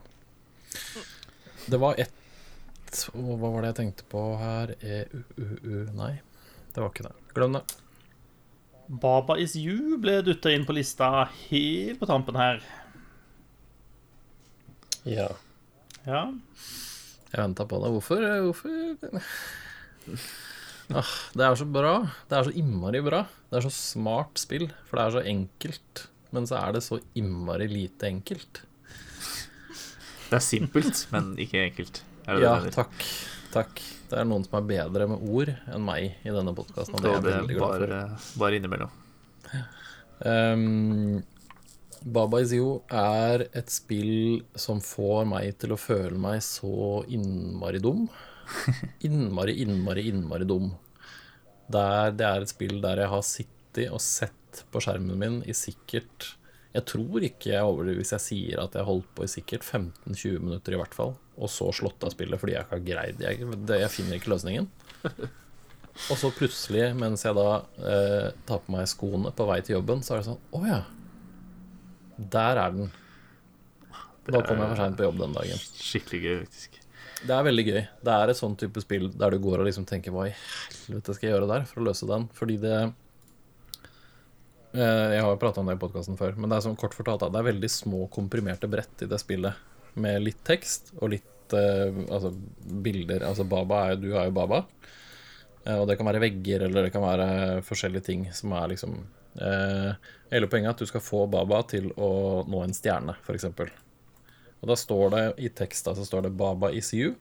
Det var ett Å, hva var det jeg tenkte på her? E-u-u-u Nei, det var ikke det. Glem det. Baba Is You ble dytta inn på lista helt på tampen her. Ja. Ja. Jeg venta på det. Hvorfor? Hvorfor ah, Det er så bra. Det er så innmari bra. Det er så smart spill, for det er så enkelt. Men så er det så innmari lite enkelt. Det er simpelt, men ikke enkelt. Ja, takk. Takk. Det er noen som er bedre med ord enn meg i denne podkasten, og det er jeg det er for. bare, bare innimellom. Um, Baba Is You er et spill som får meg til å føle meg så innmari dum. Innmari, innmari, innmari dum. Der det er et spill der jeg har sittet og sett på skjermen min i sikkert Jeg tror ikke jeg overdriver hvis jeg sier at jeg holdt på i sikkert 15-20 minutter i hvert fall, og så slått av spillet fordi jeg ikke har greid Jeg, det, jeg finner ikke løsningen. Og så plutselig, mens jeg da eh, tar på meg skoene på vei til jobben, så er det sånn Å ja. Der er den. Da kom jeg for seint på jobb den dagen. Skikkelig gøy, faktisk. Det er veldig gøy. Det er et sånn type spill der du går og liksom tenker Hva i helvete skal jeg gjøre der for å løse den? Fordi det eh, Jeg har jo prata om det i podkasten før, men det er sånn kort fortalt at det er veldig små, komprimerte brett i det spillet. Med litt tekst og litt eh, altså, bilder. Altså Baba er jo Du er jo Baba. Eh, Og det kan være vegger, eller det kan være forskjellige ting som er liksom eh, Hele poenget er at du skal få Baba til å nå en stjerne, f.eks. Og da står det i teksta så står det 'Baba is you',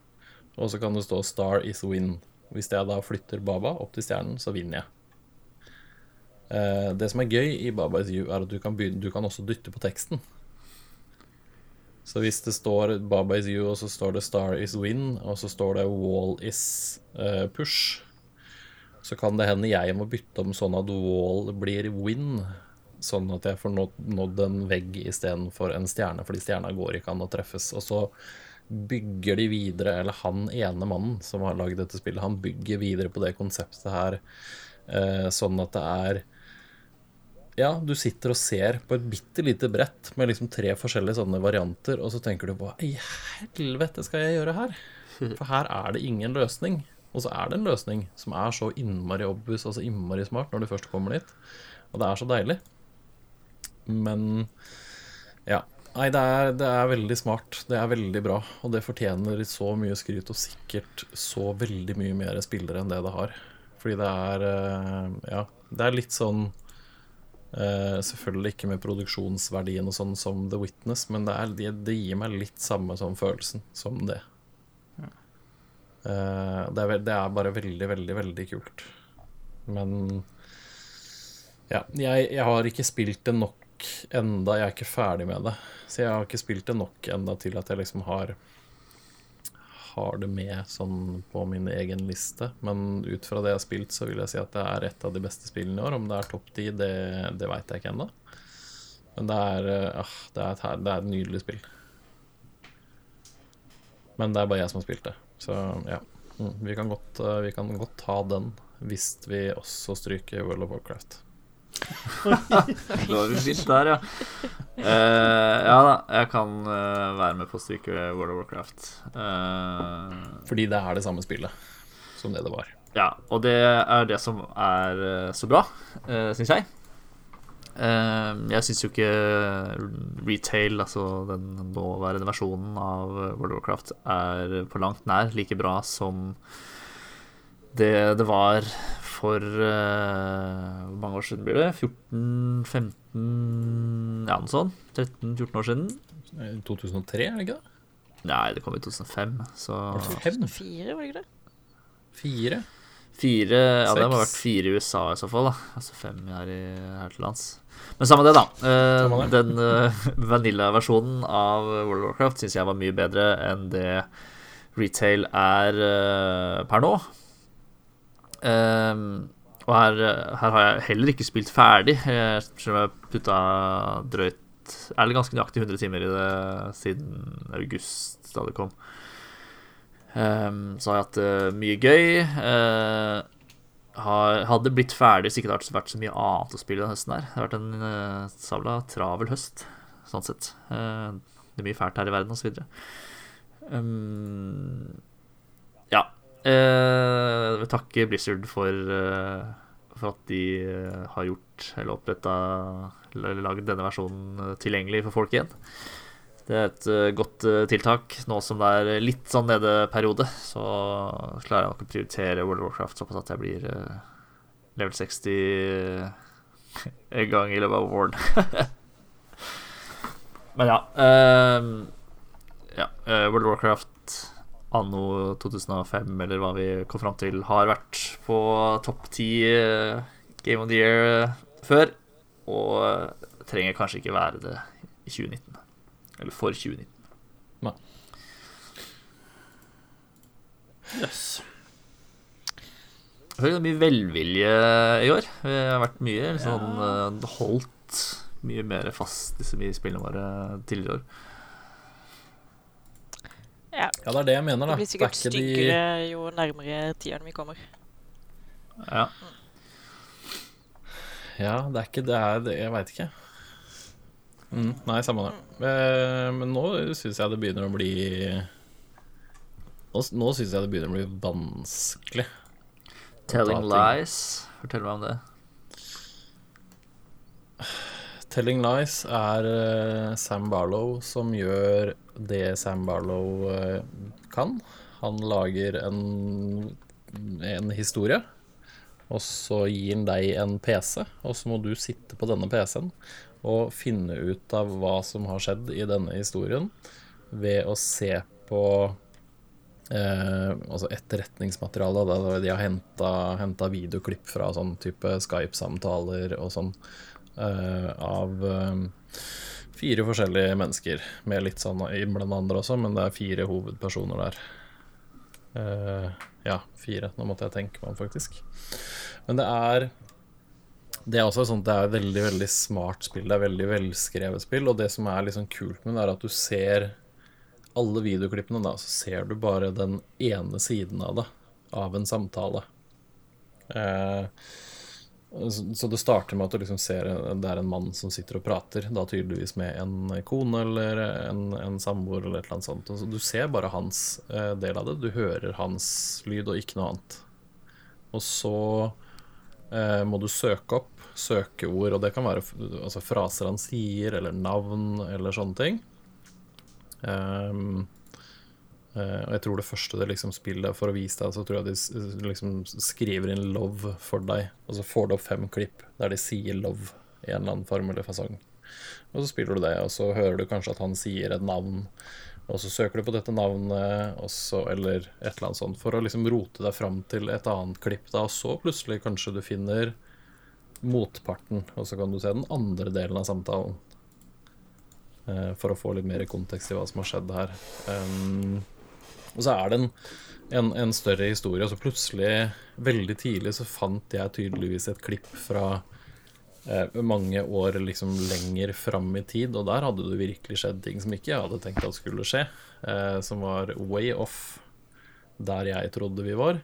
og så kan det stå 'Star is win'. Hvis jeg da flytter Baba opp til stjernen, så vinner jeg. Eh, det som er gøy i Baba is you, er at du kan, begynne, du kan også dytte på teksten. Så hvis det står 'Baba is you', og så står det 'Star is win', og så står det 'Wall is uh, push', så kan det hende jeg må bytte om sånn at 'wall' blir 'win'. Sånn at jeg får nådd, en vegg istedenfor en stjerne, fordi stjerna går ikke an å treffes. Og så bygger de videre, eller han ene mannen som har lagd dette spillet, han bygger videre på det konseptet her, eh, sånn at det er Ja, du sitter og ser på et bitte lite brett med liksom tre forskjellige sånne varianter, og så tenker du hva i helvete skal jeg gjøre her? For her er det ingen løsning. Og så er det en løsning som er så innmari obvious og så innmari smart når du først kommer dit. Og det er så deilig. Men ja. Nei, det er, det er veldig smart. Det er veldig bra. Og det fortjener så mye skryt, og sikkert så veldig mye mer spillere enn det det har. Fordi det er eh, Ja, det er litt sånn eh, Selvfølgelig ikke med produksjonsverdien og sånn som The Witness, men det, er, det, det gir meg litt samme sånn følelsen som det. Uh, det, er, det er bare veldig, veldig, veldig kult. Men ja, jeg, jeg har ikke spilt det nok enda, jeg er ikke ferdig med det. Så jeg har ikke spilt det nok enda til at jeg liksom har har det med sånn på min egen liste. Men ut fra det jeg har spilt, så vil jeg si at det er et av de beste spillene i år. Om det er topp ti, det, det veit jeg ikke ennå. Men det er, ah, det, er et, det er et nydelig spill. Men det er bare jeg som har spilt det. Så ja. Mm, Vi kan godt, eh, vi kan godt ta den hvis vi også stryker World of Warcraft. Da var vi skilt der, ja. Uh, ja da, jeg kan uh, være med på å stryke World of Warcraft. Uh, Fordi det er det samme spillet som det det var. ja, og det er det som er så bra, uh, syns jeg. Jeg syns jo ikke retail, altså den nåværende versjonen av World of Warcraft, er på langt nær like bra som det det var for uh, Hvor mange år siden blir det? 14-15 Ja, noe sånt. 13-14 år siden. 2003, er det ikke det? Nei, det kom i 2005, så Fem? Fire, var det ikke det? Fire? Fire Ja, det må ha vært fire i USA i så fall, da. Altså fem her, i, her til lands. Men samme det, da. Eh, den uh, vanilla-versjonen av World of Warcraft syns jeg var mye bedre enn det retail er uh, per nå. Ehm, og her, her har jeg heller ikke spilt ferdig, selv om jeg putta drøyt Eller ganske nøyaktig 100 timer i det siden august, da det kom. Ehm, så har jeg hatt det mye gøy. Uh, har, hadde blitt ferdig hvis ikke det hadde vært så mye annet å spille denne høsten her. Det har vært en uh, sabla travel høst, sånn sett. Uh, det er mye fælt her i verden, videre. Um, ja. Eh, jeg vil takke Blizzard for, eh, for at de eh, har gjort, eller oppretta, eller lagd denne versjonen tilgjengelig for folk igjen. Det er et godt tiltak. Nå som det er litt sånn nedeperiode, så klarer jeg nok å prioritere World of Warcraft såpass at jeg blir level 60 en gang i løpet av våren. Men ja. Um, ja World of Warcraft anno 2005, eller hva vi kom fram til, har vært på topp ti eh, Game of the Year eh, før. Og eh, trenger kanskje ikke være det i 2019. Eller for 2019. Yes. Jeg føler det er mye velvilje i år. Vi har vært mye sånn holdt mye mer fast disse mye spillene våre tidligere år. Ja. Ja, det er det jeg mener, da. Det blir sikkert det styggere de jo nærmere tieren vi kommer. Ja. Ja, det er ikke det er det, Jeg veit ikke. Mm, nei, samme det. Eh, men nå syns jeg det begynner å bli Nå, nå syns jeg det begynner å bli vanskelig. Telling. Lies. Fortell meg om det. Telling Lies er eh, Sam Barlow som gjør det Sam Barlow eh, kan. Han lager en, en historie, og så gir han deg en PC, og så må du sitte på denne PC-en og finne ut av hva som har skjedd i denne historien, ved å se på eh, altså etterretningsmateriale. De har henta videoklipp fra sånn type Skype-samtaler og sånn eh, av eh, fire forskjellige mennesker, med litt sånn blant andre også, men det er fire hovedpersoner der. Uh, ja, fire. Nå måtte jeg tenke meg om, faktisk. Men det er Det er også sånn at det er veldig, veldig smart spill. Det er veldig velskrevet spill, og det som er liksom kult med det, er at du ser alle videoklippene, da, så ser du bare den ene siden av det, av en samtale. Eh, så det starter med at du liksom ser det er en mann som sitter og prater, da tydeligvis med en kone eller en, en samboer eller et eller annet sånt. Så du ser bare hans eh, del av det. Du hører hans lyd og ikke noe annet. Og så eh, må du søke opp søkeord, og det kan være altså, fraser han sier, eller navn, eller sånne ting. Eh, og jeg tror det første det liksom spillet for å vise deg, så tror jeg de liksom skriver inn 'love' for deg. Og så får du opp fem klipp der de sier 'love' i en eller annen form eller fasong. Og så spiller du det, og så hører du kanskje at han sier et navn, og så søker du på dette navnet, også, eller et eller annet sånt, for å liksom rote deg fram til et annet klipp. Da, og så plutselig kanskje du finner motparten, og så kan du se den andre delen av samtalen. Eh, for å få litt mer kontekst i hva som har skjedd her. Og så er det en, en, en større historie, og så plutselig, veldig tidlig, så fant jeg tydeligvis et klipp fra eh, mange år liksom lenger fram i tid, og der hadde det virkelig skjedd ting som ikke jeg hadde tenkt at skulle skje, eh, som var way off der jeg trodde vi var.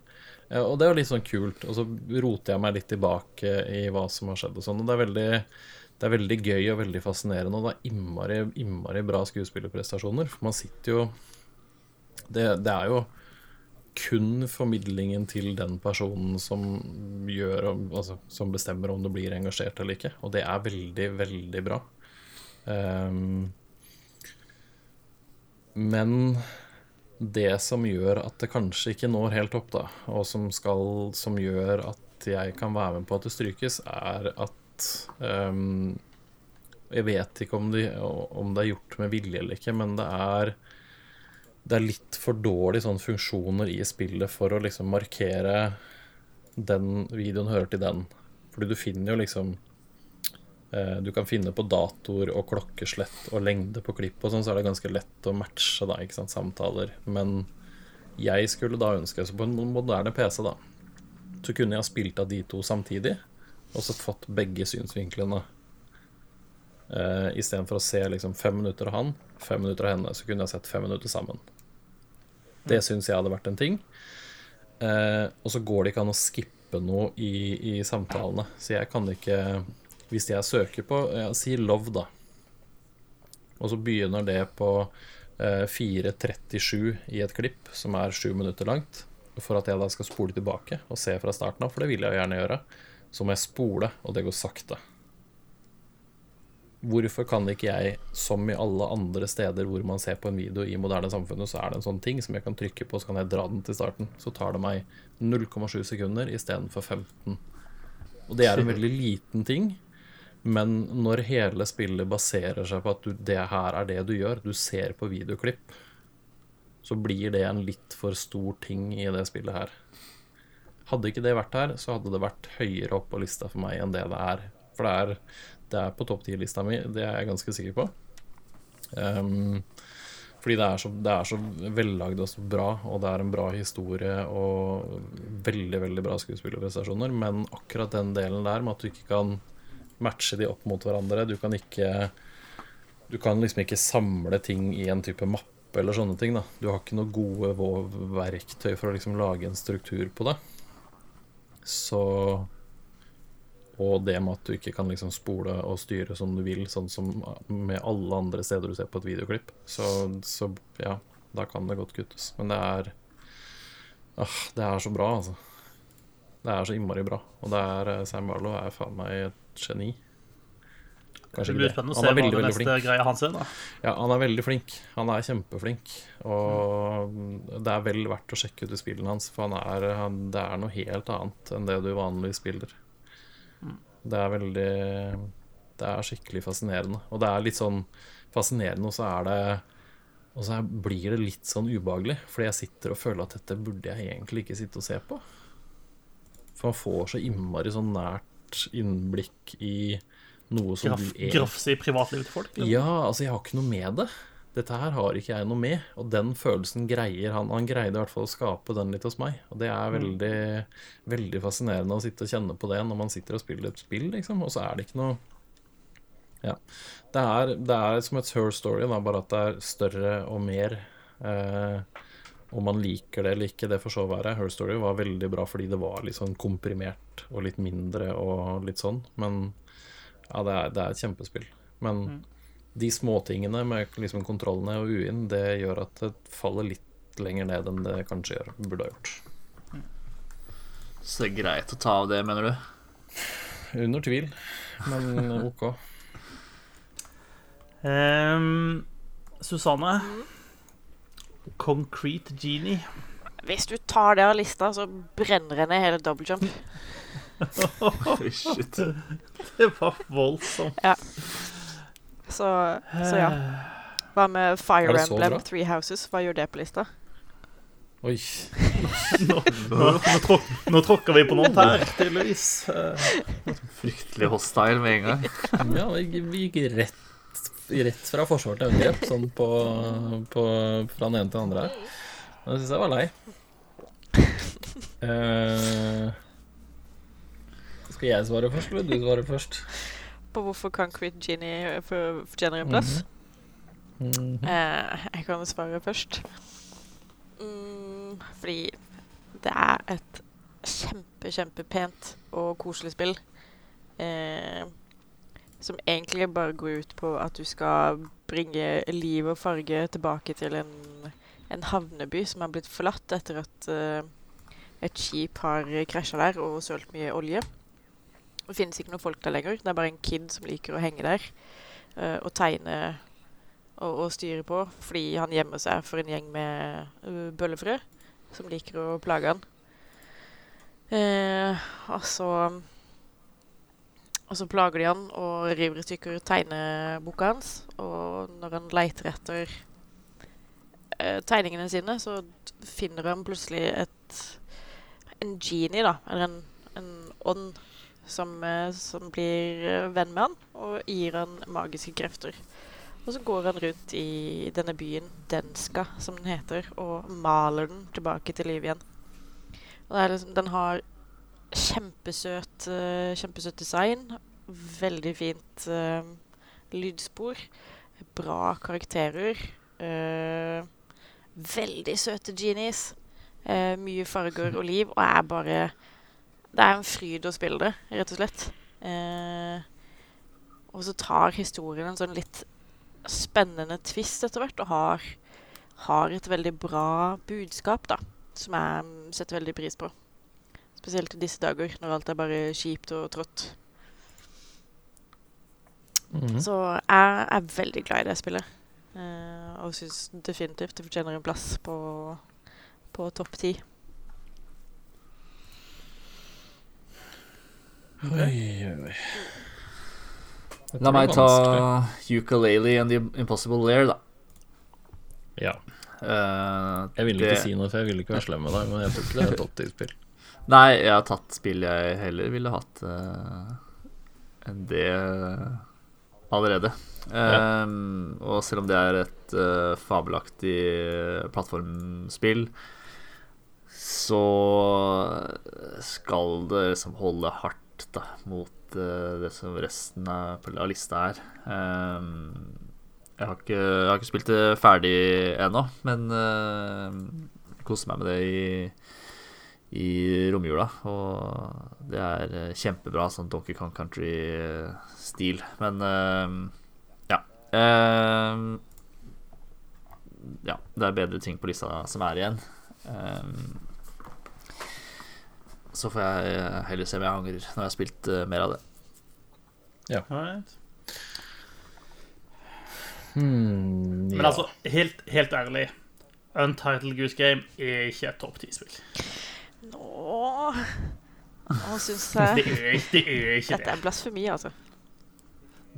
Eh, og det var litt sånn kult, og så roter jeg meg litt tilbake i hva som har skjedd og sånn, og det er veldig det er veldig gøy og veldig fascinerende, og det er innmari bra skuespillerprestasjoner. For man sitter jo det, det er jo kun formidlingen til den personen som gjør Altså som bestemmer om du blir engasjert eller ikke. Og det er veldig, veldig bra. Um, men det som gjør at det kanskje ikke når helt opp, da, og som, skal, som gjør at jeg kan være med på at det strykes, er at um, Jeg vet ikke om, de, om det er gjort med vilje eller ikke, men det er det er litt for dårlige sånne funksjoner i spillet for å liksom markere den videoen hører til den. Fordi du finner jo liksom eh, Du kan finne på datoer og klokkeslett og lengde på klipp og sånn, så er det ganske lett å matche da, ikke sant, samtaler. Men jeg skulle da ønske Så på en moderne PC, da, så kunne jeg ha spilt av de to samtidig, og så fått begge synsvinklene. Uh, Istedenfor å se liksom fem minutter av han, fem minutter av henne, så kunne jeg sett fem minutter sammen. Det syns jeg hadde vært en ting. Eh, og så går det ikke an å skippe noe i, i samtalene. Så jeg kan ikke Hvis jeg søker på ja, Si love, da. Og så begynner det på eh, 4.37 i et klipp som er sju minutter langt. For at jeg da skal spole tilbake og se fra starten av, for det vil jeg jo gjerne gjøre. Så må jeg spole, og det går sakte. Hvorfor kan ikke jeg, som i alle andre steder hvor man ser på en video i moderne samfunnet, så er det en sånn ting som jeg kan trykke på, så kan jeg dra den til starten. Så tar det meg 0,7 sekunder istedenfor 15. Og det er en veldig liten ting, men når hele spillet baserer seg på at du, det her er det du gjør, du ser på videoklipp, så blir det en litt for stor ting i det spillet her. Hadde ikke det vært her, så hadde det vært høyere opp på lista for meg enn det det er. For det er, det er på topp ti-lista mi, det er jeg ganske sikker på. Um, fordi det er, så, det er så vellagd og så bra, og det er en bra historie og veldig, veldig bra skuespillerprestasjoner. Men akkurat den delen der med at du ikke kan matche de opp mot hverandre Du kan ikke Du kan liksom ikke samle ting i en type mappe eller sånne ting. da Du har ikke noe gode verktøy for å liksom lage en struktur på det. Så og det med at du ikke kan liksom spole og styre som du vil, sånn som med alle andre steder du ser på et videoklipp. Så, så ja, da kan det godt kuttes. Men det er ah, Det er så bra, altså. Det er så innmari bra. Og det er eh, Sam Barlow er faen meg et geni. Det blir spennende å se er hva veldig, det neste flink. greia hans er. da. Ja, han er veldig flink. Han er kjempeflink. Og det er vel verdt å sjekke ut i spillene hans, for han er, han, det er noe helt annet enn det du vanligvis spiller. Det er veldig Det er skikkelig fascinerende. Og det er litt sånn fascinerende, og så er det Og så blir det litt sånn ubehagelig, fordi jeg sitter og føler at dette burde jeg egentlig ikke sitte og se på. For man får så innmari sånn nært innblikk i noe som Graf, du er grafse i privatlivet til folk. liksom. ja, altså jeg har ikke noe med det. Dette her har ikke jeg noe med, og den følelsen greier han. Han greide i hvert fall å skape den litt hos meg, og det er veldig, veldig fascinerende å sitte og kjenne på det når man sitter og spiller et spill, liksom, og så er det ikke noe Ja. Det er, det er som et her story, da, bare at det er større og mer. Eh, om man liker det eller ikke, det får så være. Her Story var veldig bra fordi det var litt sånn komprimert og litt mindre og litt sånn, men ja, det er, det er et kjempespill. Men de småtingene med liksom kontrollene og UI-en, det gjør at det faller litt lenger ned enn det kanskje gjør, burde ha gjort. Så det er greit å ta av det, mener du? Under tvil, men OK. um, Susanne. Concrete Genie. Hvis du tar det av lista, så brenner jeg ned hele double jump. Oi, Shit. Det var voldsomt. Så, så ja. Hva med Fire Emblem bra? Three Houses? Hva gjør det på lista? Oi. Nå, nå, nå, tråk, nå tråkker vi på noen her, tydeligvis. Fryktelig hostile med en gang. Ja, vi vi gikk rett, rett fra forsvar til angrep, sånn på, på, fra den ene til den andre her. Det syns jeg var lei. Uh, skal jeg svare først, eller du svare først? På hvorfor Concrete Genie for- fortjener en plass? Mhm. Eh, jeg kan svare først. Mm, fordi det er et kjempe, kjempepent og koselig spill. Eh, som egentlig bare går ut på at du skal bringe liv og farge tilbake til en en havneby som er blitt forlatt etter at uh, et skip har krasja der og sølt mye olje. Det finnes ikke noen folk der lenger. Det er bare en kid som liker å henge der uh, og tegne og, og styre på, fordi han gjemmer seg for en gjeng med uh, bøllefrø som liker å plage han. Uh, og så og så plager de han og river i stykker tegneboka hans. Og når han leiter etter uh, tegningene sine, så finner han plutselig et en genie, da. Eller en, en ånd som, eh, som blir eh, venn med han og gir han magiske krefter. Og så går han rundt i denne byen, Denska, som den heter, og maler den tilbake til liv igjen. Liksom, den har kjempesøt, eh, kjempesøt design. Veldig fint uh, lydspor. Bra karakterer. Uh, veldig søte genies. mye farger og liv, og er bare Det er en fryd å spille det, rett og slett. Eh, og så tar historien en sånn litt spennende twist etter hvert, og har, har et veldig bra budskap, da, som jeg setter veldig pris på. Spesielt i disse dager, når alt er bare kjipt og trått. Mm. Så jeg er veldig glad i det spillet. Eh, og syns definitivt det fortjener en plass på, på topp ti. Oi, oi. La meg ta. Ukulele and The Impossible Lair, da. Ja. Uh, Jeg ville det- ikke si noe, for jeg ville ikke være slem med deg, men jeg tror ikke det er et 80-spill. Nei, jeg har tatt spill jeg heller ville hatt uh, enn det allerede. Ja. Um, og selv om det er et uh, fabelaktig plattformspill, så skal det liksom holde hardt da, mot uh, det som resten av, lista er. Um, jeg, har ikke, jeg har ikke spilt det ferdig ennå, men uh, koser meg med det i i romjula. Og det er eh, kjempebra sånn Donkey Kong Country-stil. Men uh, ja. Eh, ja, det er bedre ting på lista som er igjen. Eh, så får jeg eh, heller se om jeg angrer når jeg har spilt eh, mer av det. Alright. Hmm, Men ja. altså, helt, helt ærlig Untitled Goose Game er ikke et topp ti-spill. Nå Nå syns Det er, det er ikke dette er blasfemi, altså.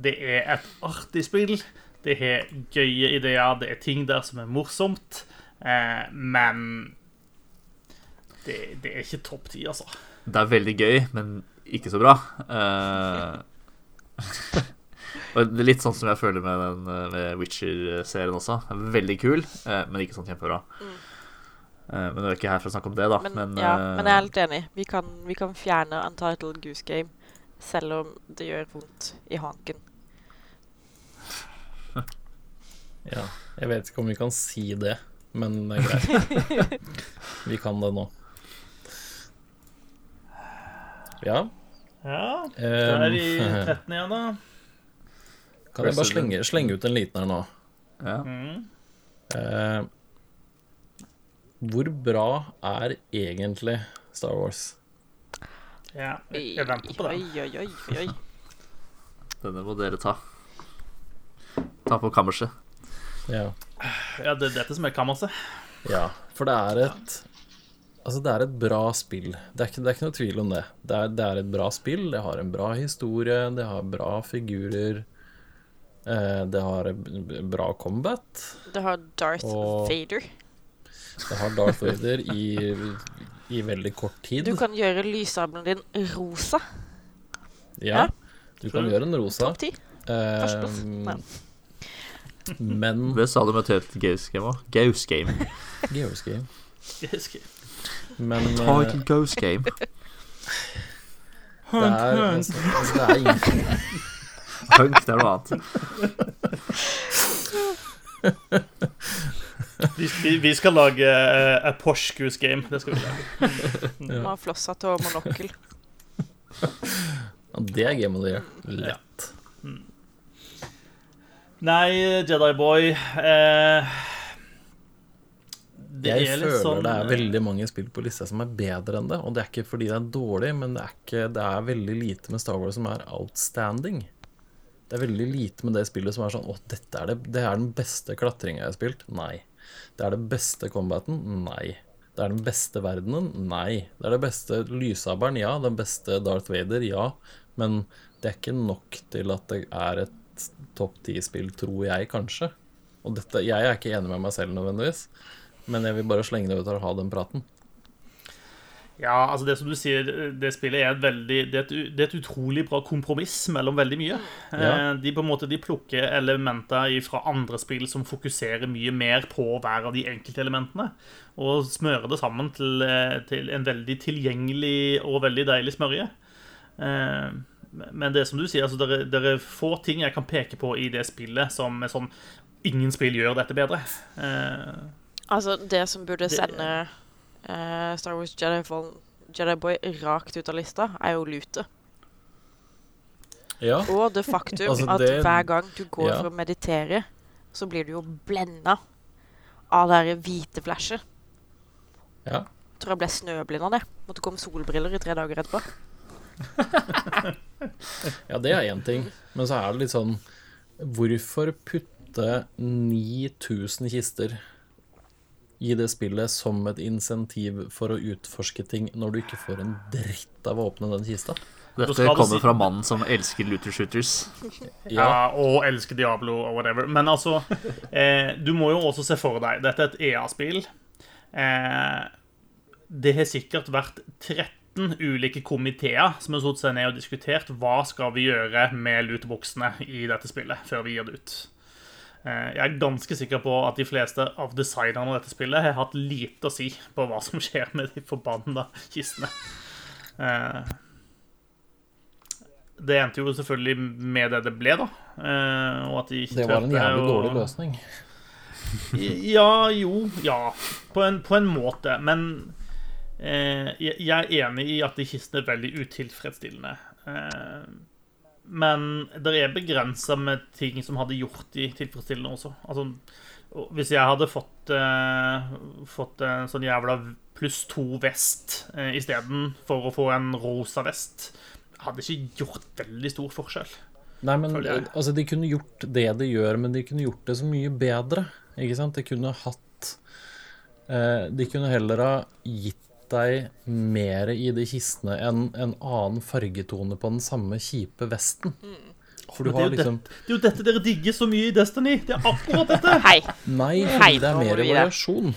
Det er et artig spill. Det har gøye ideer. Det er ting der som er morsomt. Eh, men det, det er ikke topp ti, altså. Det er veldig gøy, men ikke så bra. Uh, og det er litt sånn som jeg føler med, den, eh, med Witcher-serien også. Veldig kul, uh, men ikke sånn kjempebra. Eh, men nå er jeg ikke her for å snakke om det, da. Men, Men, ja, men jeg er helt enig. Vi kan, vi kan fjerne Untitled Goose Game selv om det gjør vondt i hanken. ja. Jeg vet ikke om vi kan si det, men det er greit. Vi kan det nå. Ja. Ja, det er i Um, 13 igjen, da. kan jeg bare slenge, slenge ut en liten her nå? ja. Mm. Eh, hvor bra er egentlig Star Wars? Ja, jeg venter på den. Oi, oi, oi, oi. Denne må dere ta. Ta på kammerset. Ja. Ja, det er dette som er kammerset. ja, for det er et Altså, det er et bra spill. Det er ikke, det er ikke noe tvil om det. Det er, det er et bra spill. Det har en bra historie, det har bra figurer. Eh, det har bra combat. Det har Darth Og- Vader. Det har Darth Vader i, i veldig kort tid. Du kan gjøre lyssabelen din rosa. Ja, du kan gjøre en rosa. Topp ti. Førsteplass. Eh, men Hva sa du med et Gaus Game. Gaus Game. Gears Game. Men eh, Title Ghost Game. det er, altså, altså, det er ingen Hunk, det er noe annet. Vi, vi, vi skal lage uh, A Porsche Goose Game. Det skal vi lage. Man har flosshatt og monokkel. ja, Det er Game of the Year. Lett. Nei, Jedi Boy eh, Jeg er føler sånn det er veldig mange spill på lista som er bedre enn det. Og det er ikke fordi det er dårlig, men det er, ikke, det er veldig lite med Star Wars som er outstanding. Det er veldig lite med det spillet som er sånn Å, dette er det, det er den beste klatringa jeg har spilt. Nei. Det er den beste combaten. Nei. Det er den beste verdenen. Nei. Det er det beste lyssabelen. Ja. Den beste Darth Vader. Ja. Men det er ikke nok til at det er et topp ti-spill, tror jeg kanskje. Og dette, jeg er ikke enig med meg selv nødvendigvis, men jeg vil bare slenge det ut og ha den praten. Ja, altså det som du sier, det spillet er et veldig Det er et, det er et utrolig bra kompromiss mellom veldig mye. Ja. Eh, De på en måte de plukker elementer fra andre spill som fokuserer mye mer på hver av de enkelte elementene, og smører det sammen til, eh, til en veldig tilgjengelig og veldig deilig smørje. Eh, Men det som du sier, altså det er, det er få ting jeg kan peke på i det spillet som er sånn Ingen spill gjør dette bedre. Altså, det som burde Det- sende uh, Star Wars Jedi, Fallen, Jedi Boy rakt ut av lista, er jo lute. Ja. Og det faktum Altså, at det- hver gang du går ja. for å meditere, så blir du jo blenda av det hvite flashet. ja. Tror jeg ble snøblind av det. Måtte gå med solbriller i tre dager etterpå. Ja, det er én ting. Men så er det litt sånn Hvorfor putte 9000 kister i det spillet som et insentiv for å utforske ting, når du ikke får en dritt av å åpne den kista? Dette kommer fra mannen som elsker looter shooters. Ja, og elsker Diablo og whatever. Men altså, eh, du må jo også se for deg Dette er et EA-spill. Eh, det har sikkert vært 13 ulike komiteer som har satt seg ned og diskutert hva skal vi gjøre med lootboxene i dette spillet før vi gir det ut. Eh, jeg er ganske sikker på at de fleste av designerne av dette spillet har hatt lite å si på hva som skjer med de forbanna kistene. Eh, det endte jo selvfølgelig med det det ble, da. Eh, og at de ikke Det var en jævlig og... dårlig løsning. Ja, jo, ja. På en, på en måte. Men eh, jeg er enig i at de kistene er veldig utilfredsstillende. Eh, men det er begrensa med ting som hadde gjort de tilfredsstillende også. Altså, hvis jeg hadde fått, eh, fått en sånn jævla pluss to vest eh, istedenfor å få en rosa vest, hadde ikke gjort veldig stor forskjell. Nei, men altså, de kunne gjort det de gjør, men de kunne gjort det så mye bedre. Ikke sant? De kunne hatt eh, De kunne heller ha gitt deg mer i de kistene enn en annen fargetone på den samme kjipe vesten. For du det har liksom Det er jo dette dere digger så mye i Destiny. Det er akkurat dette. Hei! Nei, Hei, det er mer variasjon.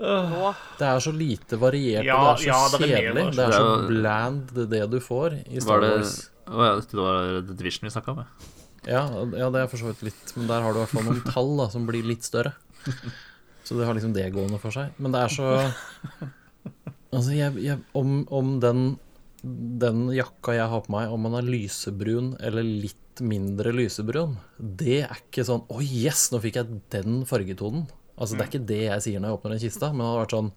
Det er så lite variert, Ja, og det er så ja, det er kjedelig. Det er så Det bland, det, det du får i Star Wars. Å ja, det var The Division vi snakka om, ja. Ja, ja, det er for så vidt litt Men der har du i hvert fall noen tall da, som blir litt større. Så det har liksom det gående for seg. Men det er så Altså, jeg, jeg, om, om den, den jakka jeg har på meg, om man er lysebrun eller litt mindre lysebrun, det er ikke sånn Å, yes, nå fikk jeg den fargetonen. Altså, Det er ikke det jeg sier når jeg åpner en kista, men det hadde vært sånn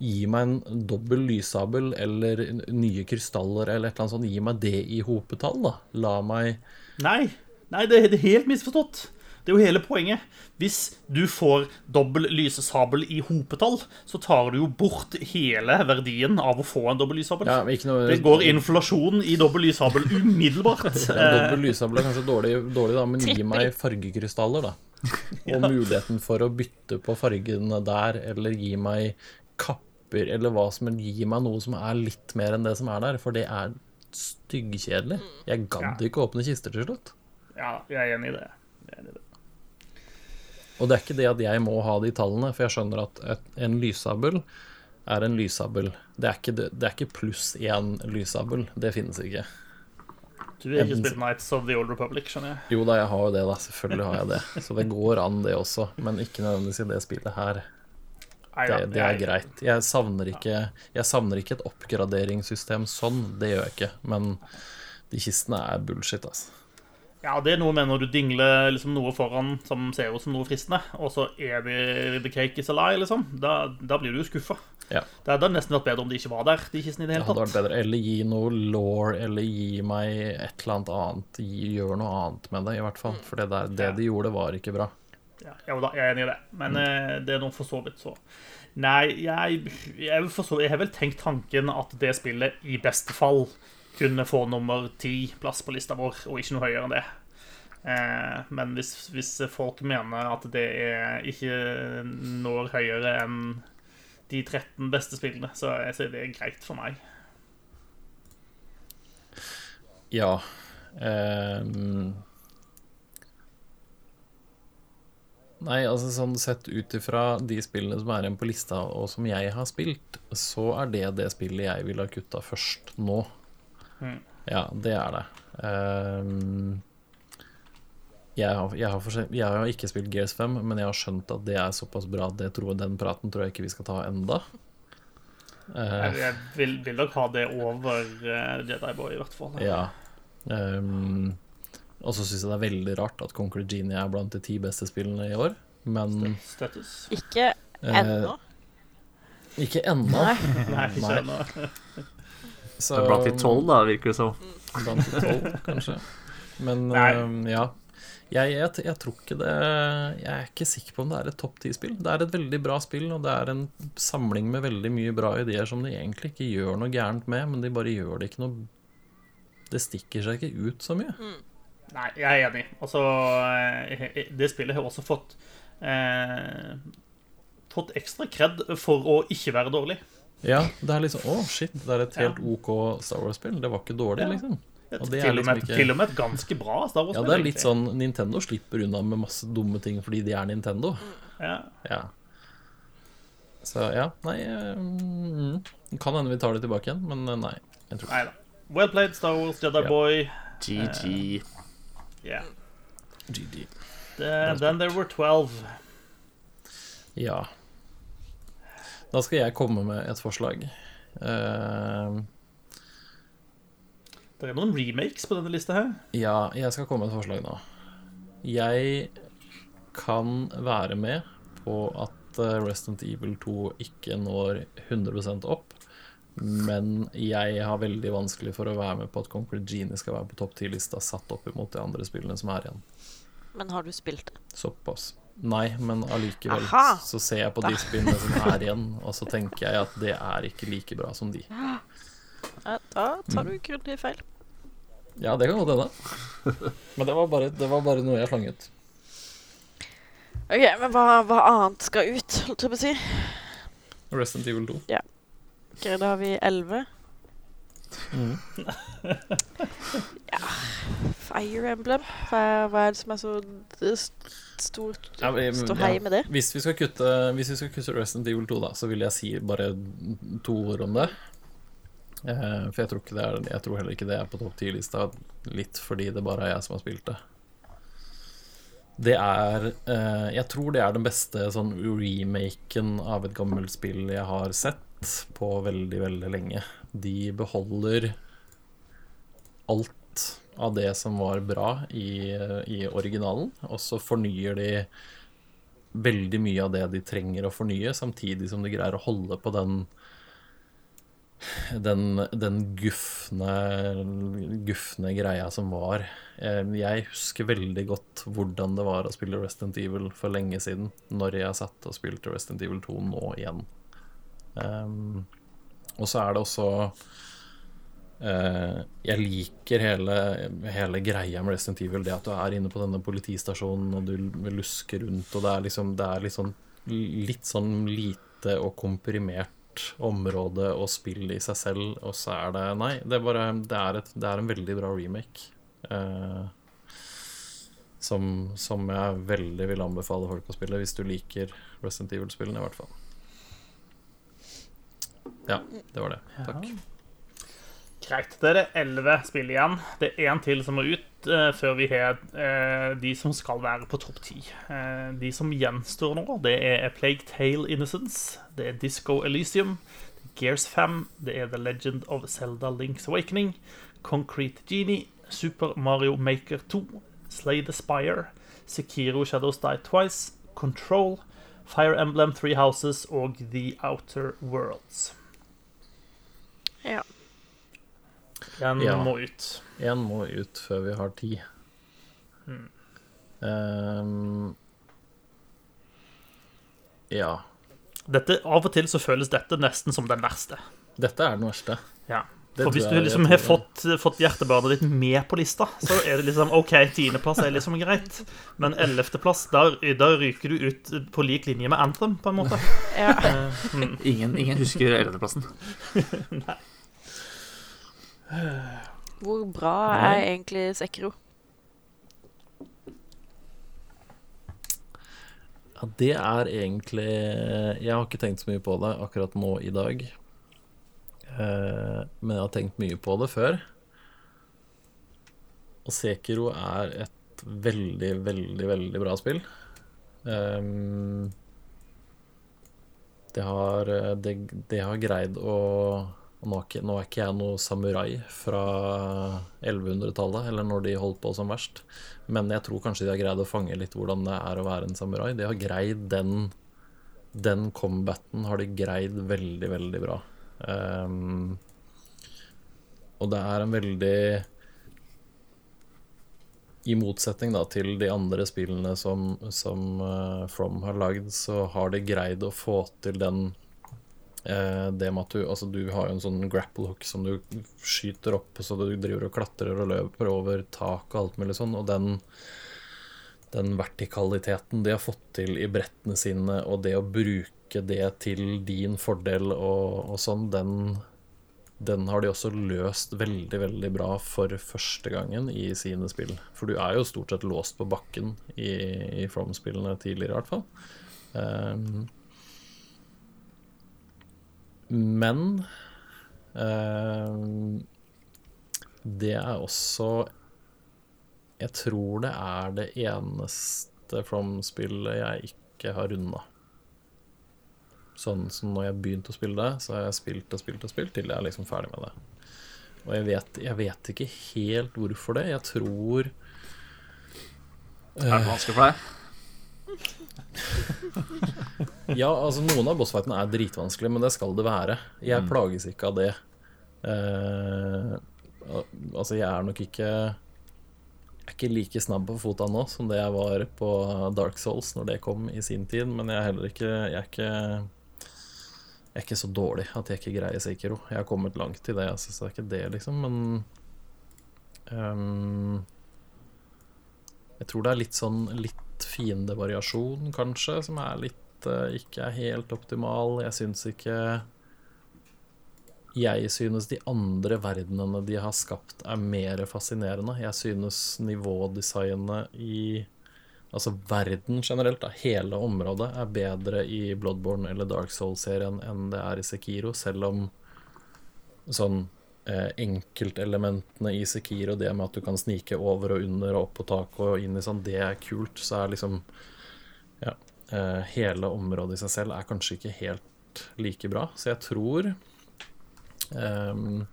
Gi meg en dobbel lyssabel eller nye krystaller eller et eller annet sånt. Gi meg det i hopetall, da. La meg Nei, nei det, det er helt misforstått. Det er jo hele poenget. Hvis du får dobbel lysesabel i hopetall, så tar du jo bort hele verdien av å få en dobbel lysesabel. Ja, noe Det går inflasjon i dobbel lysesabel umiddelbart. Ja, Dobbel lyssabel er kanskje dårlig, dårlig da, men gi meg fargekrystaller, da. Og muligheten for å bytte på fargene der, eller gi meg kapper, eller hva som helst. Gi meg noe som er litt mer enn det som er der, for det er styggkjedelig. Jeg gadd Ja. ikke åpne kister til slutt. Ja, jeg er enig i det. Jeg er enig i det. Og det er ikke det at jeg må ha de tallene, for jeg skjønner at et, en lyssabel er en lyssabel. Det er ikke, det, er ikke pluss én lyssabel. Det finnes ikke. Du har ikke spilt Nights of the Old Republic, skjønner jeg. Jo da, jeg har jo det, da. Selvfølgelig har jeg det. Så det går an, det også. Men ikke nødvendigvis i det spillet her. Det, det er greit. Jeg savner ikke Jeg savner ikke et oppgraderingssystem sånn. Det gjør jeg ikke. Men de kistene er bullshit, altså. Ja, det er noe med når du dingler liksom noe foran som ser ut som noe fristende, og så er det the cake is a lie, liksom. Da, da blir du jo skuffa. Ja. Det hadde nesten vært bedre om de ikke var der, de kistene i det Det hele hadde vært bedre. Eller gi noe law, eller gi meg et eller annet annet. Gjør noe annet med det, i hvert fall. For det, der, det Ja. de gjorde, var ikke bra. Ja, da, jeg er enig i det, men eh, det er noe for så vidt så. Nei, jeg, jeg, vil jeg har vel tenkt tanken at det spillet i beste fall kunne få nummer ti-plass på lista vår, og ikke noe høyere enn det. Eh, men hvis, hvis folk mener at det er ikke når høyere enn de 13 beste spillene, så er så er det greit for meg. Ja. ehm. Nei, altså sånn sett ut ifra de spillene som er igjen på lista, og som jeg har spilt, så er det det spillet jeg ville ha kutta først nå. Mm. Ja, det er det. Um, jeg, har, jeg, har forskjell- jeg har ikke spilt Gears 5, men jeg har skjønt at det er såpass bra at det tror, den praten tror jeg ikke vi skal ta enda. Uh, Jeg, jeg vil, vil nok ha det over uh, Jedi Boy, i hvert fall. Ja. Um, og så syns jeg det er veldig rart at Conquer Genie er blant de ti beste spillene i år. Men Status. Ikke ennå. Uh, ikke ennå. Nei, ikke Nei. Så Det er blant de tolv, da, virker det som. Blant de tolv, kanskje. Men ehm, ja. Jeg, jeg, jeg tror ikke det Jeg er ikke sikker på om det er et topp ti-spill. Det er et veldig bra spill, og det er en samling med veldig mye bra ideer som de egentlig ikke gjør noe gærent med, men de bare gjør det ikke noe Det stikker seg ikke ut så mye. Nei, jeg er enig. Altså, det spillet har også fått eh, Fått ekstra kred for å ikke være dårlig. Ja, det er liksom Å, shit, det er et helt OK Star Wars-spill. Det var ikke dårlig, Ja. liksom. Og det er til, og liksom ikke- til og med et ganske bra Star Wars-spill. Ja, det er litt sånn Nintendo slipper unna med masse dumme ting fordi de er Nintendo. Ja. Ja. Så ja, nei eh, mm, Kan hende vi tar det tilbake igjen, men eh, nei. Jeg tror ikke. Well played, Star Wars, Jedi Ja. Boy. GG. Yeah. GG. The, then there were 12. Ja. Da skal jeg komme med et forslag. Uh, Det er noen remakes på denne lista her. ja, jeg skal komme med et forslag nå. Jeg kan være med på at eh, Resident Evil 2 ikke når 100% opp. Men jeg har veldig vanskelig for å være med på at Concrete Genie skal være på topp 10-lista satt opp imot de andre spillene som er igjen. Men har du spilt det? Såpass. Nei, men allikevel Aha! så ser jeg på de spillene som er igjen, og så tenker jeg at det er ikke like bra som de. Ja, da tar du grundig feil. Ja, det kan godt hende. Men det var, bare, det var bare noe jeg slang ut. OK, men hva, hva annet skal ut, holdt jeg på å si? Resident Evil 2. Ok, da har vi 11. Mm. Ja Fire Emblem. Hva, hva er det som er så stort Ja, men- ståhei ja. med det? Hvis vi skal kutte Hvis vi skal kutte Resident Evil 2, da, så vil jeg si bare to ord om det. Eh, for jeg tror, ikke det er, jeg tror heller ikke det er på topp 10-lista, litt fordi det bare er jeg som har spilt det. Det er eh, Jeg tror det er den beste sånn remaken av et gammelt spill jeg har sett på veldig, veldig lenge. De beholder alt av det som var bra i, i originalen, og så fornyer de veldig mye av det de trenger å fornye, samtidig som de greier å holde på den den, den gufne, gufne greia som var. Eh, Jeg husker veldig godt hvordan det var å spille Resident Evil for lenge siden, når jeg satt og spilte Resident Evil 2 nå igjen. Um, og så er det også eh, Jeg liker hele, hele greia med Resident Evil, det at du er inne på denne politistasjonen og du lusker rundt, og det er liksom Det er liksom litt sånn lite og komprimert område og spill i seg selv, og så er det Nei, det er bare Det er, et, det er en veldig bra remake. Uh, som, som jeg veldig vil anbefale folk å spille, hvis du liker Resident Evil-spillene, i hvert fall. Ja, det var det. Takk. Greit. Det er elleve spill igjen. Det er én til som må ut uh, før vi har uh, de som skal være på topp ti. Eh, de som gjenstår nå, det er A Plague Tale Innocence, det er Disco Elysium, det er Gears 5, det er The Legend of Zelda Link's Awakening, Concrete Genie, Super Mario Maker 2, Slay the Spire, Sekiro Shadows Die Twice, Control, Fire Emblem Three Houses og The Outer Worlds. Ja. Den Ja. må ut. Én må ut før vi har ti. Mm. Um, Ja. Dette, av og til så føles dette nesten som den verste. Dette er den verste. Ja. Det For hvis du liksom har fått, fått hjertebarnet ditt med på lista, så er det liksom OK, tiendeplass er liksom greit. Men ellevteplass, da, ryker du ut på lik linje med Anthem, på en måte. Ja. Uh, mm. Ingen, ingen husker 11.-plassen. Hvor bra er egentlig Sekiro? Ja, det er egentlig Jeg har ikke tenkt så mye på det akkurat nå i dag. Eh, men jeg har tenkt mye på det før. Og Sekiro er et veldig, veldig, veldig bra spill. Ehm, det har det, det har greid å nå er, ikke, nå er ikke jeg noe samurai fra 1100-tallet, eller når de holdt på som verst, men jeg tror kanskje de har greid å fange litt hvordan det er å være en samurai. De har greid den Den combaten har de greid veldig, veldig bra. Um, og det er en veldig I motsetning da til de andre spillene som, som uh, From har lagd, så har de greid å få til den det med at du Altså, du har jo en sånn grapple hook som du skyter opp, så du driver og klatrer og løper over tak og alt mulig sånn, og den den vertikaliteten de har fått til i brettene sine, og det å bruke det til din fordel og, og sånn, den, den har de også løst veldig, veldig bra for første gangen i sine spill. For du er jo stort sett låst på bakken i, i From-spillene tidligere, i hvert fall. Um, men eh, det er også Jeg tror det er det eneste From-spillet jeg ikke har runda. Sånn som når jeg begynte å spille det, så har jeg spilt og spilt og spilt til jeg er liksom ferdig med det. Og jeg vet, jeg vet ikke helt hvorfor det. Jeg tror Er det vanskelig for deg? Ja, altså noen av bossfightene er dritvanskelige, men det skal det være. Jeg plages ikke av det. Eh, altså, jeg er nok ikke Jeg er ikke like snabb på fota nå som det jeg var på Dark Souls når det kom i sin tid, men jeg er heller ikke Jeg er ikke, jeg er ikke så dårlig at jeg ikke greier Sekiro. Jeg har kommet langt i det, jeg syns det er ikke det, liksom, men um, Jeg tror det er litt sånn litt fiendevariasjon, kanskje, som er litt uh, ikke er helt optimal. Jeg syns ikke Jeg synes de andre verdenene de har skapt, er mer fascinerende. Jeg synes nivådesignet i Altså verden generelt, da, hele området, er bedre i Bloodborne eller Dark Soul-serien enn det er i Sekiro, selv om sånn enkeltelementene i Sekiro, det med at du kan snike over og under og opp på taket og inn i sånn, det er kult. Så er liksom Ja. Eh, hele området i seg selv er kanskje ikke helt like bra. Så jeg tror um,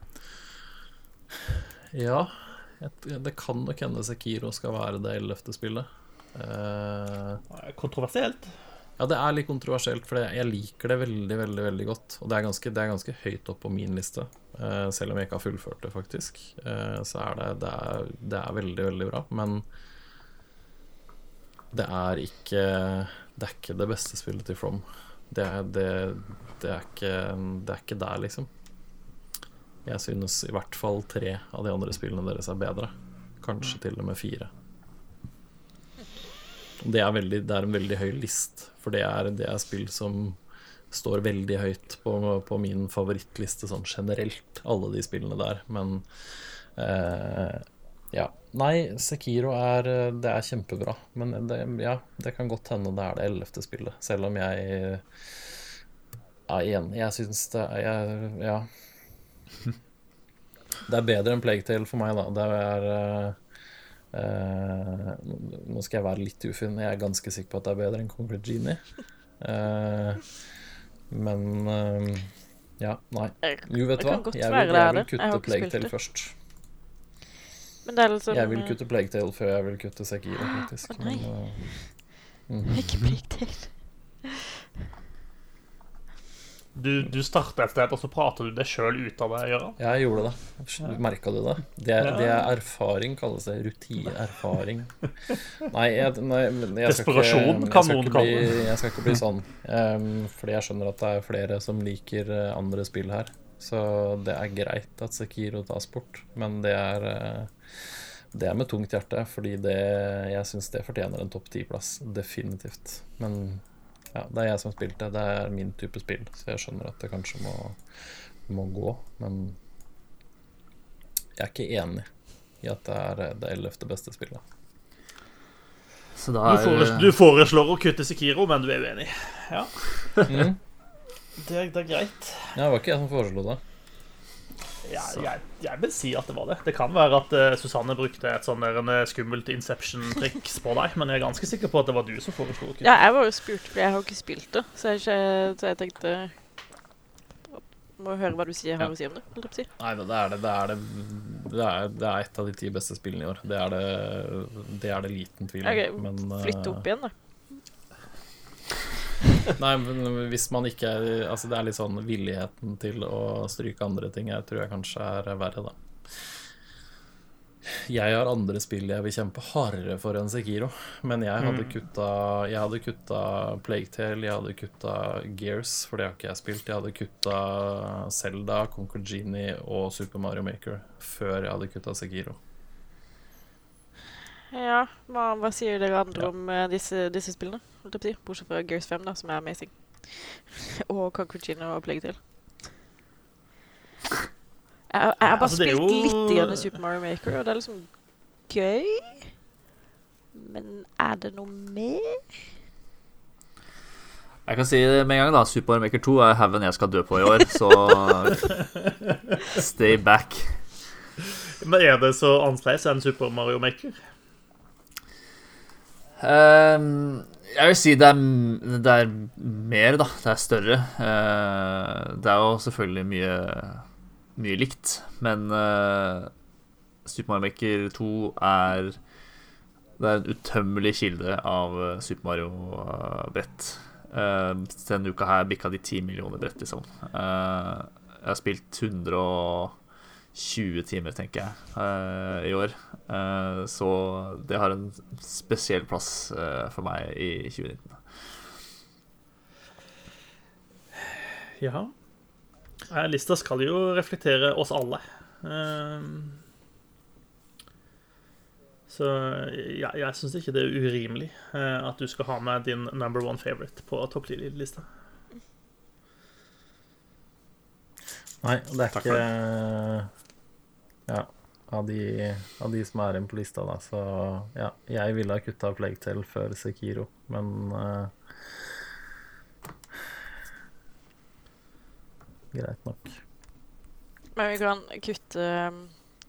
Ja. Det kan nok hende Sekiro skal være det ellevte spillet. Uh, Kontroversielt. ja, det er litt kontroversielt, for jeg liker det veldig, veldig veldig godt. Og det er ganske, det er ganske høyt opp på min liste, eh, selv om jeg ikke har fullført det, faktisk. Eh, så er det, det, er, det er veldig, veldig bra. Men det er ikke Det er ikke det beste spillet til From. Det er, det, det er, ikke, det er ikke der, liksom. Jeg synes i hvert fall tre av de andre spillene deres er bedre. Kanskje til og med fire. Det er, veldig, det er en veldig høy list, for det er, det er spill som står veldig høyt på, på min favorittliste sånn generelt, alle de spillene der. Men eh, ja. Nei, Sekiro er, det er kjempebra. Men det, ja, det kan godt hende det er det ellevte spillet, selv om jeg er enig. Jeg syns det er Ja. Det er bedre enn Plague for meg, da. Det er eh, eh, Nå skal jeg være litt ufin. Jeg er ganske sikker på at det er bedre enn Concrete Genie. Eh, men uh, Ja, nei. Jo, vet du hva? Jeg vil, jeg vil kutte Plague Tale først. Men det er liksom Jeg vil kutte Plague Tale før jeg vil kutte Sekiro, faktisk. Å, nei. Men, uh, mm. Ikke Plague til. Du, du starta et sted, og så prater du deg sjøl ut av det. Gjøran. Jeg gjorde det. Merka du det? Det er, det er erfaring, kalles det. Rutinerfaring. Nei, jeg, nei jeg skal ikke, kan jeg skal noen ikke kalle bli, det. Jeg skal ikke bli sånn. Um, fordi jeg skjønner at det er flere som liker eh, andre spill her. Så det er greit at Sekiro tas bort, men det er eh, det er med tungt hjerte, fordi det, jeg syns det fortjener en topp ti-plass. Definitivt. Men ja, det er jeg som spilte. Det er min type spill, så jeg skjønner at det kanskje må, må gå. Men jeg er ikke enig i at det er det ellevte beste spillet. Så da Du, er foreslår, du foreslår å kutte Sikiro, men du er uenig. Ja, Mm. det, er- det er greit. Ja, det var ikke jeg som foreslo det. Ja, jeg, jeg vil si at det var det. Det kan være at uh, Susanne brukte et sånn der en, eh, skummelt Inception-triks på deg, men jeg er ganske sikker på at det var du som foreslo det. Ja, jeg var jo spurt, for jeg har jo ikke spilt det. Så jeg, ikke, så jeg tenkte Må høre hva du sier, har Ja. å si om det. si. Nei, det er det. Det er, det, det er, det er et av de ti beste spillene i år. Det er det, det, er det liten tvil om. Ok, Men, eh, Flytte opp igjen, da. Nei, men hvis man ikke er Altså, det er litt sånn villigheten til å stryke andre ting jeg tror jeg kanskje er verre, da. Jeg har andre spill jeg vil kjempe hardere for enn Sekiro, men jeg hadde kutta Jeg hadde kutta Plaguetale, jeg hadde kutta Gears, for det har ikke jeg spilt. Jeg hadde kutta Selda, Conquer Genie og Super Mario Maker før jeg hadde kutta Sekiro. Ja, hva, hva sier dere andre Ja. om eh, disse, disse spillene? Holdt jeg på å si? Bortsett fra Gears 5, da, som er amazing. og Concretino og Plague Tale. Jeg, jeg har bare altså, er spilt jo- litt grann i Super Mario Maker, og det er liksom gøy. Men er det noe mer? Jeg kan si det med en gang, da. Super Mario Maker 2 er haugen jeg skal dø på i år, så stay back. Men er det så annerledes enn Super Mario Maker? Ehm, jeg vil si det er, det er mer, da. Det er større. Eh, det er jo selvfølgelig mye, mye likt, men eh, Super Mario Maker 2 er Det er en utømmelig kilde av eh, Super Mario-brett. denne uka her bikka de 10 millioner brett, liksom. Jeg har spilt 120 timer, tenker jeg, eh, i år. Eh, så det har en spesiell plass eh, for meg i 2019. Ja. Lista skal jo reflektere oss alle. Så ja, jeg syns ikke det er urimelig eh, at du skal ha med din number one favorite på topplista. Nei, det er Takk ikke Ja, av de, av de som er igjen på lista, da, så ja. Jeg ville ha kutta Plague Tale før Sekiro, men uh, Greit nok. Men vi kan kutte um,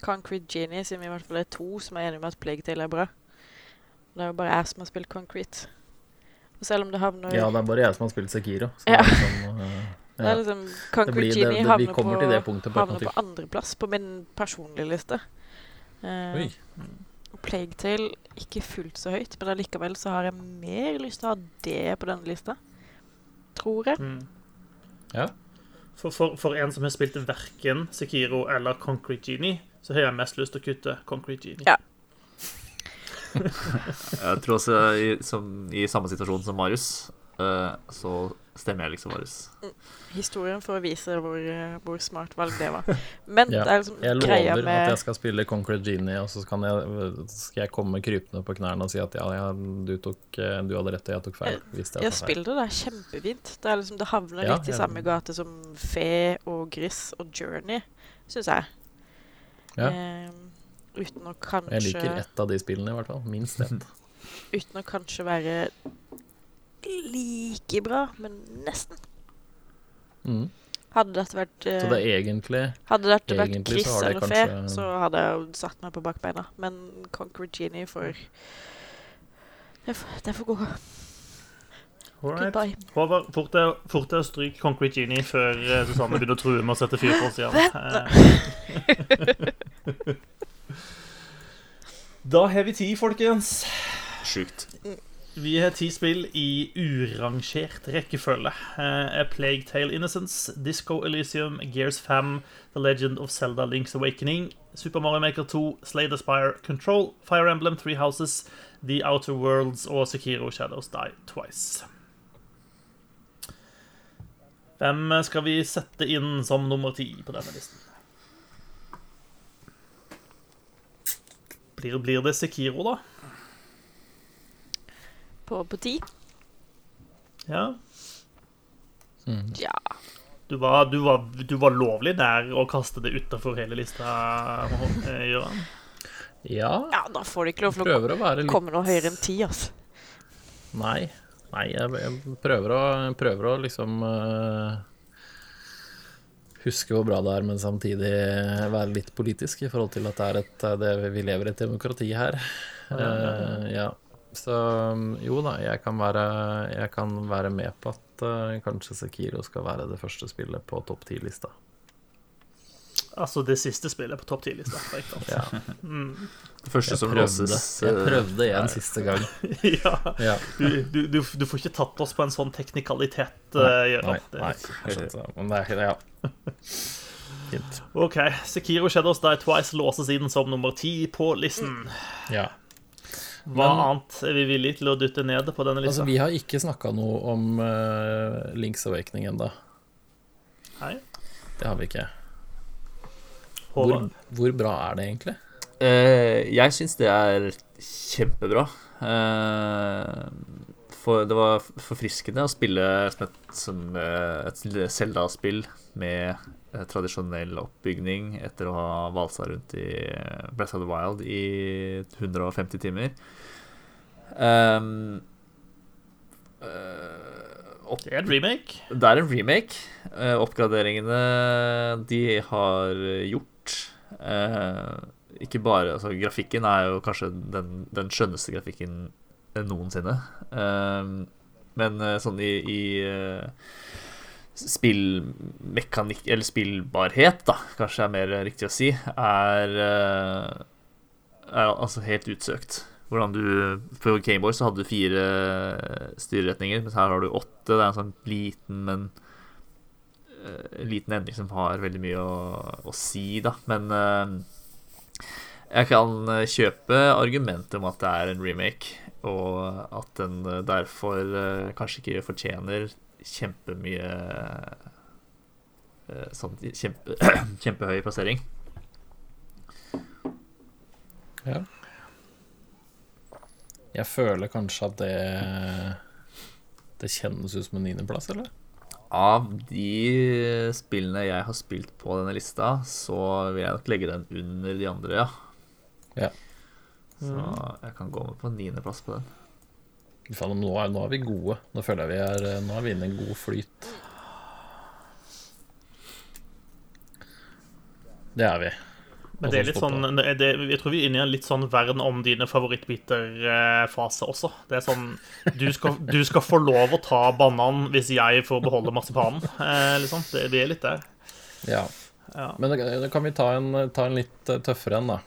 Concrete Genie, siden vi i hvert fall er to som er enige med at Plague Tale er bra. Det er jo bare jeg som har spilt Concrete. Og selv om det havner Ja, det er bare jeg som har spilt Sekiro. Så Ja. liksom, eh, Det er liksom vi havner, kommer på, til det punktet på havner på andreplass på min personlige liste. Uh, Oi. Plague Tale ikke fullt så høyt, men allikevel så har jeg mer lyst til å ha det på denne lista. Tror jeg. Mm. Ja. For, for, for en som har spilt verken Sekiro eller Concrete Genie, så har jeg mest lyst til å kutte Concrete Genie. Ja. Jeg tror også i, som, i samme situasjon som Marius, så stemmer jeg liksom Marius. Historien for å vise hvor, eh, hvor smart valg det var. Men Ja, det er liksom Jeg greia lover at jeg skal spille Concrete Genie, og så kan jeg, skal jeg komme krypende på knærne og si at ja, ja du, tok, eh, du hadde rett og jeg tok feil. Hvis det Ja, er feil. spill det. Det er kjempefint. Det, er liksom, det havner Ja, litt i jeg- samme gate som Fe og Gris og Journey, syns jeg. Ja. Eh, uten å kanskje Jeg liker ett av de spillene, i hvert fall. Minst ett. Uten å kanskje være like bra, men nesten. Mm. Hadde dette vært uh, Så det er egentlig Hadde dette vært Chris det eller Fe, så hadde jeg satt meg på bakbeina. Men Concrete Genie får Det får, gå. Alright. Håvard, fort deg fort deg å stryke Concrete Genie før eh, Susanne begynner å true med å sette fyr på oss igjen. Eh. Da har vi tid, folkens. Sjukt. Vi har ti spill i urangert rekkefølge. Eh, A Plague Tale Innocence, Disco Elysium, Gears 5, The Legend of Zelda Link's Awakening, Super Mario Maker 2, Slay the Spire, Control, Fire Emblem Three Houses, The Outer Worlds og Sekiro Shadows Die Twice. Hvem skal vi sette inn som nummer ti på denne listen? Blir, blir det Sekiro, da? På, på ti? Ja. Ja. Du var, du, var, du var lovlig der å kaste det utafor hele lista, eh, Gøran. Ja, ja, da får de ikke lov til å å litt komme noe høyere enn ti, altså. Nei. Nei, jeg, jeg prøver, å, prøver å liksom uh, Huske hvor bra det er, men samtidig være litt politisk i forhold til at det er et det, Vi lever i et demokrati her. Uh, ja. Så jo da, jeg kan være, jeg kan være med på at uh, kanskje Sekiro skal være det første spillet på topp ti-lista. Altså det siste spillet på topp ti-lista. Ja. Det første Jeg som prøvde, låses jeg prøvde en siste gang. ja. Ja. Du, du, du, du får ikke tatt oss på en sånn teknikalitet, uh, Nei, nei, jeg. Men det er ja. Fint. OK. Sekiro Shadows Die Twice låses inn som nummer ti på listen. Ja. Hva Men- annet er vi villige til å dytte ned på denne lista? Altså, vi har ikke snakka noe om uh, Links Awakening ennå. Nei? Det har vi ikke. Hvor, hvor bra er det egentlig? Uh, jeg syns det er kjempebra. Uh, for det var forfriskende å spille som et, et Zelda-spill med tradisjonell oppbygning etter å ha valsa rundt i Breath of the Wild i 150 timer. Um, eh, opp, Det er en remake. det er en remake. Eh, oppgraderingene de har gjort uh, Ikke bare altså, Grafikken er jo kanskje den, den skjønneste grafikken noensinne. Eh, men eh, sånn i, i eh, spillmekanikk Eller spillbarhet, da, kanskje er mer riktig å si, er, eh, er altså helt utsøkt. Hvordan du På Gameboy så hadde du fire styreretninger, mens her har du åtte. Det er en sånn liten, men uh, liten endring som har veldig mye å, å si, da. Men uh, jeg kan kjøpe argumentet om at det er en remake, og at den derfor uh, kanskje ikke fortjener kjempemye eh, sånn kjempe, kjempehøy plassering. Ja. Jeg føler kanskje at det Det kjennes ut som en niendeplass, eller? Av de spillene jeg har spilt på denne lista, så vil jeg nok legge den under de andre, ja. Ja. Så jeg kan gå med på niendeplass på den. Faen, nå, er, nå er vi gode. Nå føler jeg vi er Nå er vi inne i en god flyt. Det er vi. Men det er litt sånn, det, jeg tror vi er inne i en litt sånn vern om dine favorittbiter-fase også. Det er sånn du skal, du skal få lov å ta banan hvis jeg får beholde marsipanen. Eh, liksom. det, vi er litt der. Ja. Ja. Men da, kan vi ta en, ta en litt eh, tøffere en, da.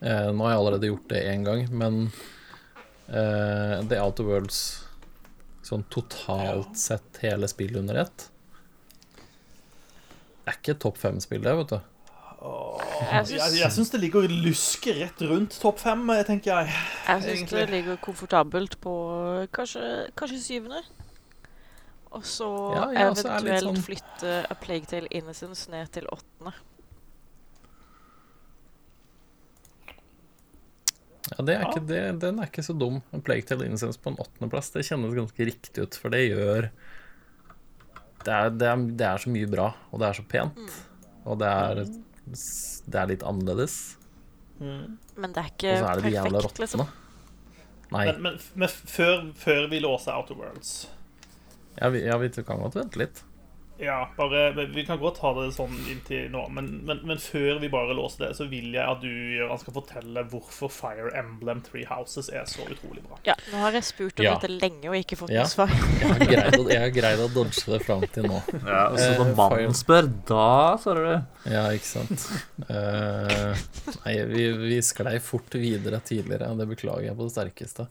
Eh, nå har jeg allerede gjort det én gang, men eh, The Outer Worlds Sånn totalt sett hele spillet under ett er ikke topp fem-spill, det, vet du. Jeg Jeg, syns, jeg syns det ligger luske rett rundt topp fem, eh, tenker jeg. jeg syns det ligger komfortabelt på kanskje, kanskje syvende. Og så Ja, ja, så eventuelt sånn- flytte A Plague Tale Innocence ned til åttende. Ja, det er Ja. ikke, det, Den er ikke så dum. En Plague Tale Innocence på en åttendeplass, det kjennes ganske riktig ut, for det gjør det er, det, er, det er så mye bra, og det er så pent. Og det er, det er litt annerledes. Men det er Og ikke så er det de jævla perfekt, rottene. liksom. Nei. Men, men, men før, før vi låser Outer Worlds Ja, vi, ja, vi kan godt vente litt. Ja, bare, Vi kan godt ha det sånn inntil nå, men, men, men før vi bare låser det, så vil jeg at du Jørgen, skal fortelle hvorfor Fire Emblem Three Houses er så utrolig bra. Ja, nå har jeg spurt om Ja. dette lenge og ikke fått Ja. noe svar. Jeg har greid å, jeg har greid å dodge det fram til nå. Ja, og så Eh, når mannen spør, da svarer du. Ja, ikke sant. Uh, nei, vi, vi sklei fort videre tidligere, og det beklager jeg på det sterkeste.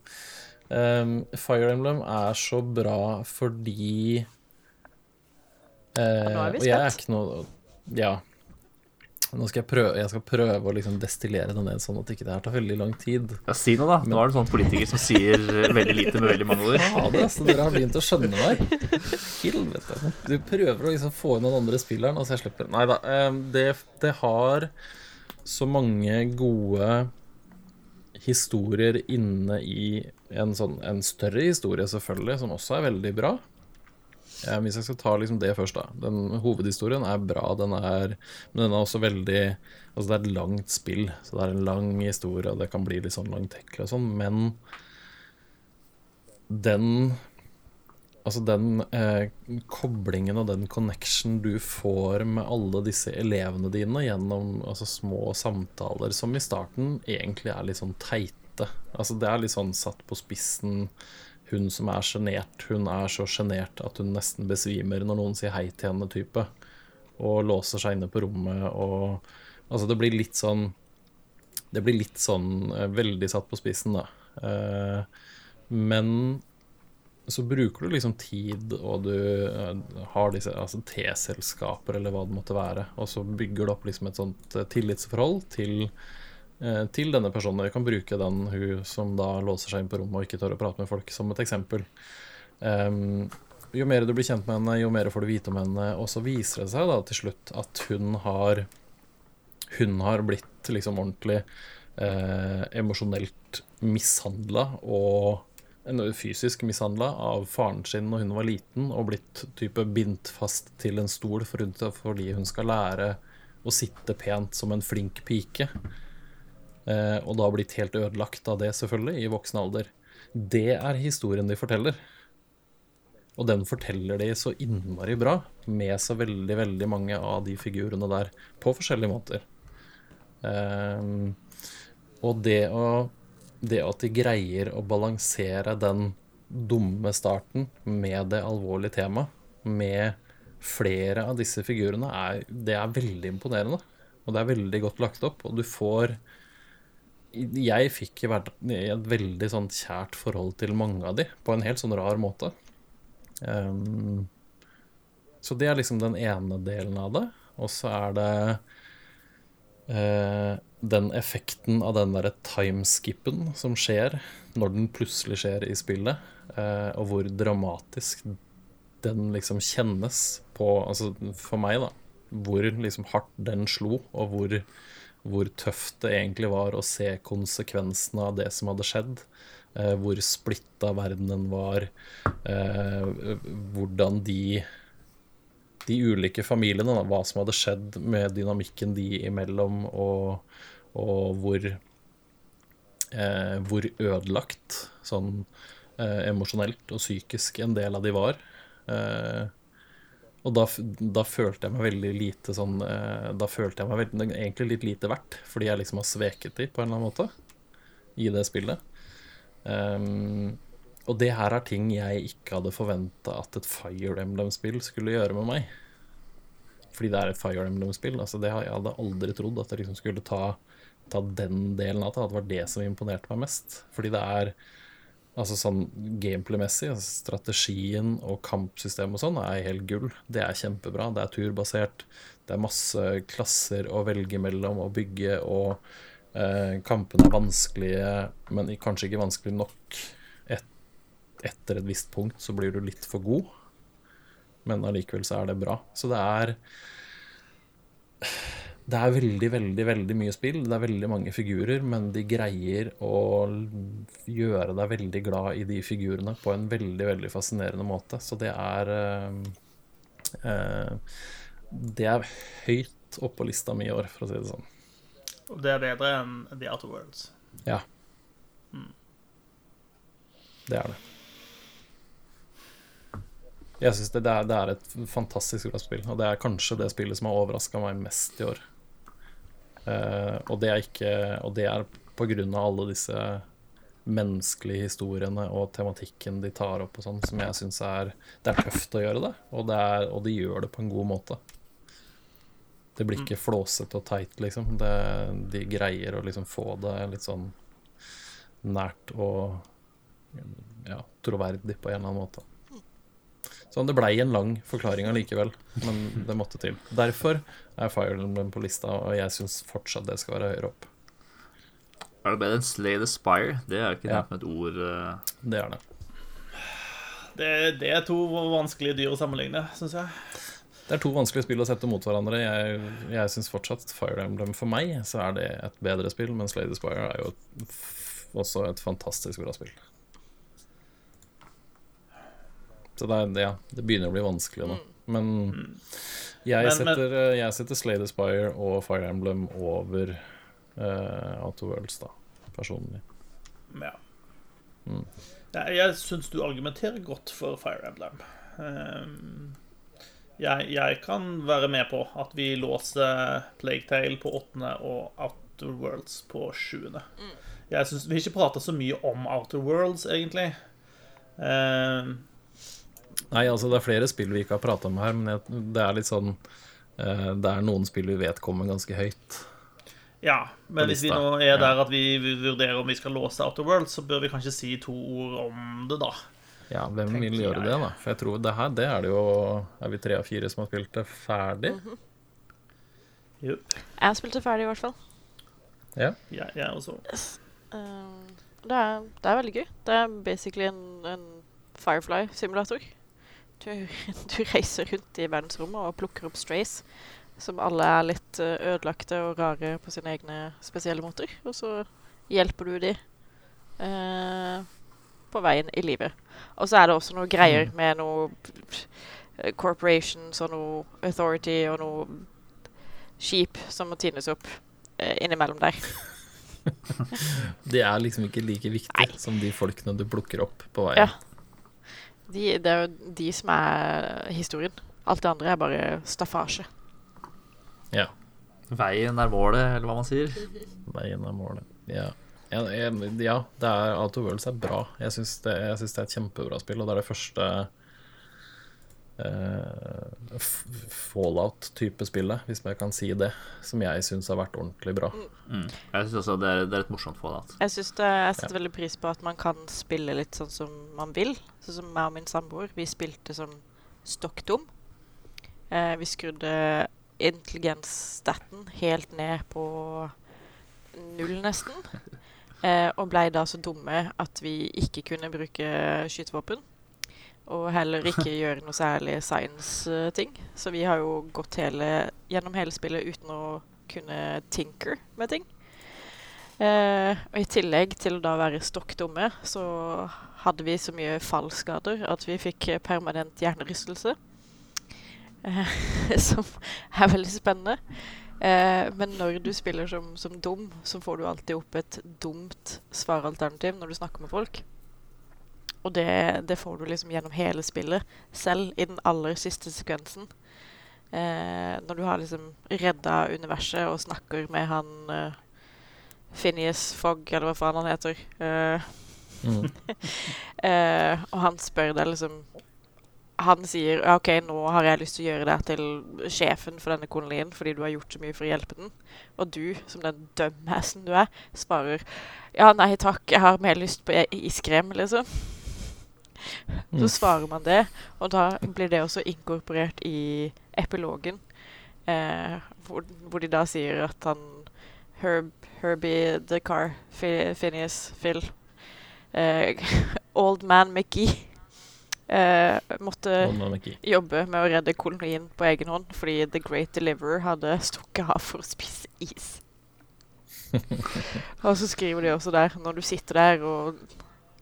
Um, Fire Emblem er så bra fordi nå er vi og jeg er ikke noe Ja. Nå skal jeg prøve, jeg skal prøve å liksom destillere det ned sånn at ikke det her tar veldig lang tid. Ja, si noe, da. Nå er det sånn politiker som sier veldig lite med veldig mange ord. det, altså, dere har begynt å skjønne meg. Helvete. Du prøver å liksom få inn noen andre spilleren, og så jeg slipper Nei da. eh, Det, det har så mange gode historier inne i en sånn En større historie, selvfølgelig, som også er veldig bra. Eh, Hvis jeg skal ta liksom det først, da. Den hovedhistorien er bra, den er Men den er også veldig Altså, det er et langt spill, så det er en lang historie, og det kan bli litt sånn langtekkelig og sånn, men den Altså den eh, koblingen og den connection du får med alle disse elevene dine gjennom altså, små samtaler som i starten egentlig er litt sånn teite. Altså det er litt sånn satt på spissen. Hun som er sjenert, hun er så sjenert at hun nesten besvimer når noen sier hei til henne, type. Og låser seg inne på rommet og Altså det blir litt sånn Det blir litt sånn eh, veldig satt på spissen, da. Eh, men så bruker du liksom tid, og du eh, har disse altså T-selskaper, eller hva det måtte være, og så bygger du opp liksom et sånt tillitsforhold til, til denne personen. Vi kan bruke den hun som da låser seg inn på rommet og ikke tør å prate med folk, som et eksempel. Um, jo mer du blir kjent med henne, jo mer får du vite om henne, og så viser det seg da til slutt at hun har Hun har blitt liksom ordentlig eh, emosjonelt mishandla og fysisk mishandla av faren sin når hun var liten, og blitt type bindt fast til en stol for hun, fordi hun skal lære å sitte pent som en flink pike. Eh, og da blitt helt ødelagt av det, selvfølgelig, i voksen alder. Det er historien de forteller. Og den forteller de så innmari bra, med så veldig, veldig mange av de figurene der, på forskjellige måter. Eh, og det å det at de greier å balansere den dumme starten med det alvorlige temaet, med flere av disse figurene, er, det er veldig imponerende. Og det er veldig godt lagt opp, og du får Jeg fikk i hvert et veldig sånn kjært forhold til mange av de, på en helt sånn rar måte. Um, så det er liksom den ene delen av det. Og så er det uh, den effekten av den derre timeskippen som skjer når den plutselig skjer i spillet, uh, og hvor dramatisk den liksom kjennes på Altså for meg, da. Hvor liksom hardt den slo, og hvor, hvor tøft det egentlig var å se konsekvensene av det som hadde skjedd. Eh, hvor splitta verdenen var. Eh, hvordan de de ulike familiene, da, hva som hadde skjedd med dynamikken de imellom, og, og hvor eh, hvor ødelagt sånn eh, emosjonelt og psykisk en del av de var. Eh, og da, da følte jeg meg veldig lite sånn eh, Da følte jeg meg veldig, egentlig litt lite verdt, fordi jeg liksom har sveket dem på en eller annen måte i det spillet. Um, og det her er ting jeg ikke hadde forventa at et Fire Emblem-spill skulle gjøre med meg. Fordi det er et Fire Emblem-spill. Altså det jeg hadde aldri trodd at det liksom skulle ta, ta den delen av det. At det var det som imponerte meg mest. Fordi det er altså sånn gameplay-messig, altså strategien og kampsystemet og sånn, er helt gull. Det er kjempebra. Det er turbasert. Det er masse klasser å velge mellom og bygge, og eh, kampene er vanskelige, men kanskje ikke vanskelig nok. Et, etter et visst punkt så blir du litt for god, men allikevel så er det bra. Så det er det er veldig, veldig veldig mye spill. Det er veldig mange figurer, men de greier å gjøre deg veldig glad i de figurene på en veldig, veldig fascinerende måte. Så det er eh, eh, Det er høyt oppe på lista mi i år, for å si det sånn. Og det er bedre enn The Outer Worlds. Ja. Det er det. Jeg syns det, det, er- det er et fantastisk bra spill, og det er kanskje det spillet som har overraska meg mest i år. Eh, og det er ikke Og det er på grunn av alle disse menneskelige historiene og tematikken de tar opp og sånn, som jeg syns er Det er tøft å gjøre det, og, det er, og de gjør det på en god måte. Det blir ikke flåsete og teit, liksom. Det, de greier å liksom få det litt sånn nært og ja, troverdig på en eller annen måte. Så det blei en lang forklaring allikevel, men det måtte til. Derfor er Fire Emblem på lista, og jeg syns fortsatt det skal være høyere opp. Er det bedre enn Slay the Spire? Det er ikke Ja. nevnt med et ord. Uh... Det er det. Det, det er to vanskelige dyr å sammenligne, syns jeg. Det er to vanskelige spill å sette mot hverandre. Jeg, jeg syns fortsatt Fire Emblem for meg så er det et bedre spill, men Slay the Spire er jo f- også et fantastisk bra spill. Så det, er, ja, det begynner å bli vanskelig nå. Men jeg, Men- men- setter, eh, jeg setter Slade Aspire Spire og Fire Emblem over uh, Outer Worlds, da, personlig. Ja. Mm. Jeg, jeg syns du argumenterer godt for Fire Emblem. Um, jeg, jeg kan være med på at vi låser Plague Tale på åttende og Outer Worlds på sjuende. Jeg synes, Vi har ikke prata så mye om Outer Worlds, egentlig. Ehm, Nei, altså det er flere spill vi ikke har prata om her, men jeg, det er litt sånn eh, Det er noen spill vi vet kommer ganske høyt. ja, men hvis vi nå er der at vi vurderer om vi skal låse Outer World, så bør vi kanskje si to ord om det, da. Ja, hvem vil gjøre jeg. det, da? For jeg tror det her, det er det jo Er vi tre av fire som har spilt det ferdig? Jupp. Jeg det ferdig, i hvert fall. Ja. Jeg, jeg også. Um, det, er, det er veldig gøy. Det er basically en, en Firefly-simulator. Du, du reiser rundt i verdensrommet og plukker opp strays, som alle er litt eh, ødelagte og rare på sine egne spesielle måter. Og så hjelper du de eh, på veien i livet. Og så er det også noe greier med noe eh, corporations og noe authority og noe skip som må tines opp eh, innimellom der. Det er liksom ikke like viktig Nei. som de folkene du plukker opp på veien. Ja. De, det er jo de som er historien. Alt det andre er bare staffasje. Ja. Veien er målet, eller hva man sier. Veien er målet. Ja. Ja, ja, det er Outer Worlds er bra. Jeg syns det, synes det er et kjempebra spill, og det er det første Fallout-type spillet, hvis jeg kan si det, som jeg syns har vært ordentlig bra. Mm. Jeg syns også det er, det er et morsomt fallout. Jeg, synes det, jeg setter veldig pris på at man kan spille litt sånn som man vil. Sånn som meg og min samboer. Vi spilte som stokk dum. Eh, vi skrudde intelligensstaten helt ned på null, nesten. Eh, og blei da så dumme at vi ikke kunne bruke skytevåpen. Og heller ikke gjøre noe særlig science-ting. Så vi har jo gått hele, gjennom hele spillet uten å kunne tinker med ting. Eh, og i tillegg til å da være stokk dumme, så hadde vi så mye fallskader at vi fikk permanent hjernerystelse. Eh, som er veldig spennende. Eh, men når du spiller som, som dum, så får du alltid opp et dumt svaralternativ når du snakker med folk. Og det, det får du liksom gjennom hele spillet, selv i den aller siste sekvensen. Eh, når du har liksom redda universet og snakker med han eh, Phineas Fogg, eller hva faen han heter. Mm. eh, og han spør deg liksom Han sier OK, nå har jeg lyst til å gjøre deg til sjefen for denne kolonien fordi du har gjort så mye for å hjelpe den. Og du, som den dumhassen du er, svarer ja, nei takk, jeg har mer lyst på iskrem, liksom. Så Mm. svarer man det, og da blir det også inkorporert i epilogen. Eh, hvor, hvor de da sier at han Herb, Herbie the Car, Phineas, Phil eh, Old Man McGee eh, måtte man er jobbe med å redde kolonien på egen hånd fordi The Great Deliverer hadde stukket av for å spise is. og så skriver de også der, når du sitter der og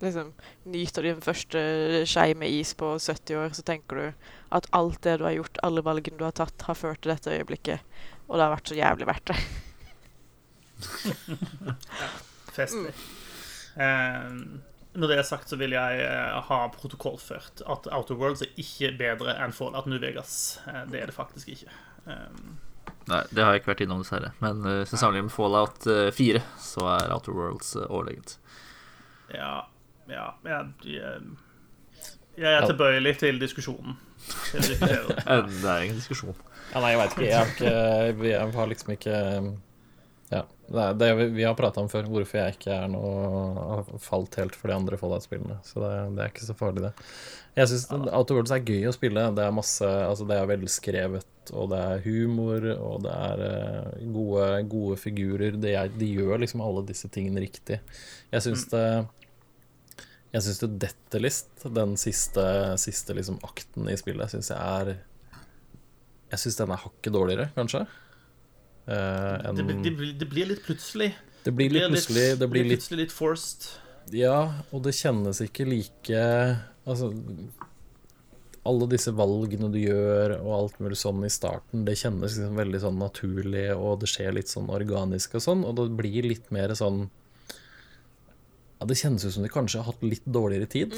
liksom nyter din første skei med is på 70 år, så tenker du at alt det du har gjort, alle valgene du har tatt, har ført til dette øyeblikket. Og det har vært så jævlig verdt det. ja, Festlig. Eh, når det er sagt, så vil jeg uh, ha protokollført at Outer Worlds er ikke bedre enn Fallout New Vegas. Uh, det er det faktisk ikke. Um, Nei, det har jeg ikke vært innom, dessverre. Men uh, hvis sammenligner med Fallout eh, 4, så er Outer Worlds uh, overlegent. ja, ja jeg, jeg, jeg er tilbøyelig til diskusjonen. Til det. Eh, er ingen diskusjon. Ja, nei, jeg veit ikke. Jeg har, ikke, jeg har liksom ikke Ja. Det er det vi, har prata om før, hvorfor jeg ikke er noe har falt helt for de andre Fallout-spillene. Så det, det er ikke så farlig, det. Jeg syns Worlds er gøy å spille. Det er masse Altså, det er velskrevet, og det er humor, og det er eh, gode, gode figurer. Det er, de gjør liksom alle disse tingene riktig. Jeg syns det Jeg syns jo detter list, den siste, siste liksom akten i spillet, syns jeg er Jeg syns den er hakket dårligere, kanskje. Uh, en, Det, det, blir- det blir litt plutselig. det blir litt plutselig Det blir litt plutselig litt forced. Ja, og det kjennes ikke like Altså Alle disse valgene du gjør og alt mulig sånn i starten, det kjennes liksom veldig sånn naturlig, og det skjer litt sånn organisk og sånn, og det blir litt mer sånn Ja, det kjennes ut som de kanskje har hatt litt dårligere tid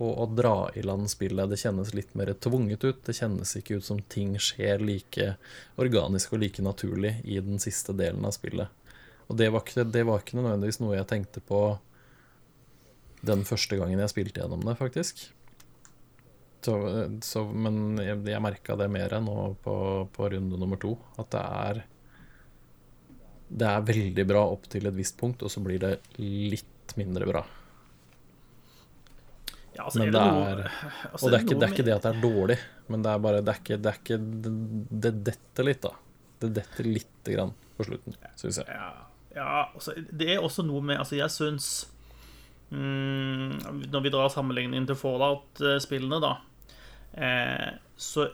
på å dra i land spillet. Det kjennes litt mer tvunget ut. Det kjennes ikke ut som ting skjer like organisk og like naturlig i den siste delen av spillet. Og det var ikke, det var ikke nødvendigvis noe jeg tenkte på den første gangen jeg spilte gjennom det, faktisk. Så, så, men jeg, jeg merka det mer nå på, på runde nummer to. At det er Det er veldig bra opp til et visst punkt, og så blir det litt mindre bra. Ja, altså, Men det er altså, Og det er, ikke, det er ikke det at det er dårlig, men det er bare Det er ikke Det, er ikke, det, det detter litt, da. Det detter lite grann på slutten, syns jeg. Ja, ja altså, det er også noe med Altså, jeg syns mm, Når vi drar sammenligningen til Fallout-spillene, da, eh, så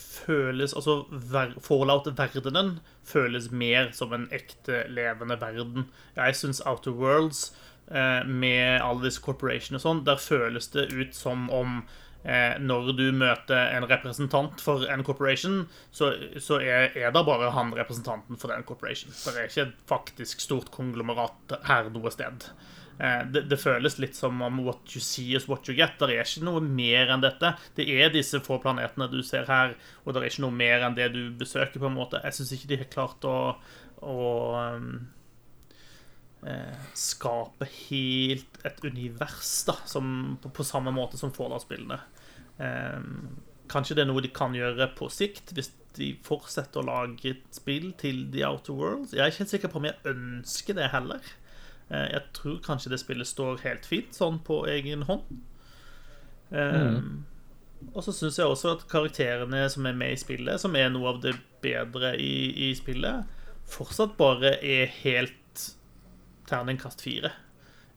føles Altså, ver Fallout-verdenen føles mer som en ekte, levende verden. Jeg syns Outer Worlds, eh, med alle disse corporationene og sånn, der føles det ut som om Eh, når du møter en representant for en corporation, så, så er, er det bare han representanten for den corporation. Det er ikke et faktisk stort konglomerat her noe sted. Eh, det, det føles litt som om what you see is what you get. Det er ikke noe mer enn dette. Det er disse få planetene du ser her, og det er ikke noe mer enn det du besøker. på en måte. Jeg syns ikke de har klart å, å um, eh, skape helt et univers da, som, på, på samme måte som Fallout-spillene. Eh, kanskje det er noe de kan gjøre på sikt, hvis de fortsetter å lage et spill til The Outer Worlds. Jeg er ikke helt sikker på om jeg ønsker det heller. Eh, jeg tror kanskje det spillet står helt fint sånn på egen hånd. Mm. Og så syns jeg også at karakterene som er med i spillet, som er noe av det bedre i, i spillet, fortsatt bare er helt terningkast fire,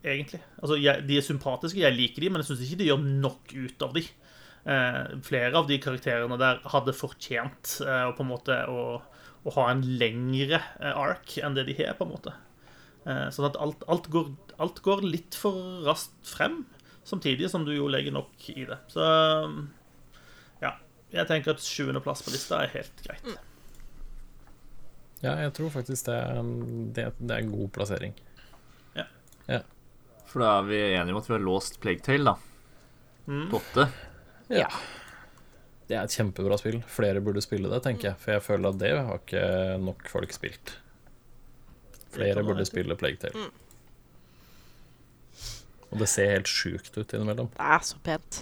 egentlig. Altså, jeg, De er sympatiske, jeg liker de, men jeg syns ikke de gjør nok ut av de. Eh, flere av de karakterene der hadde fortjent eh, på en måte å, å ha en lengre eh, ark enn det de har, på en måte. Eh, sånn at alt, alt, går, alt går litt for raskt frem, samtidig som du jo legger nok i det. Så ja. Jeg tenker at sjuendeplass på lista er helt greit. Ja, jeg tror faktisk det er, det, det er en god plassering. Ja For da er vi enige om at vi har låst Plague Tale, da. På åtte. Ja. Det er et kjempebra spill. Flere burde spille det, tenker jeg. For jeg føler at det har ikke nok folk spilt. Flere burde spille Plague Tale. Og det ser helt sjukt ut innimellom. Det er så pent.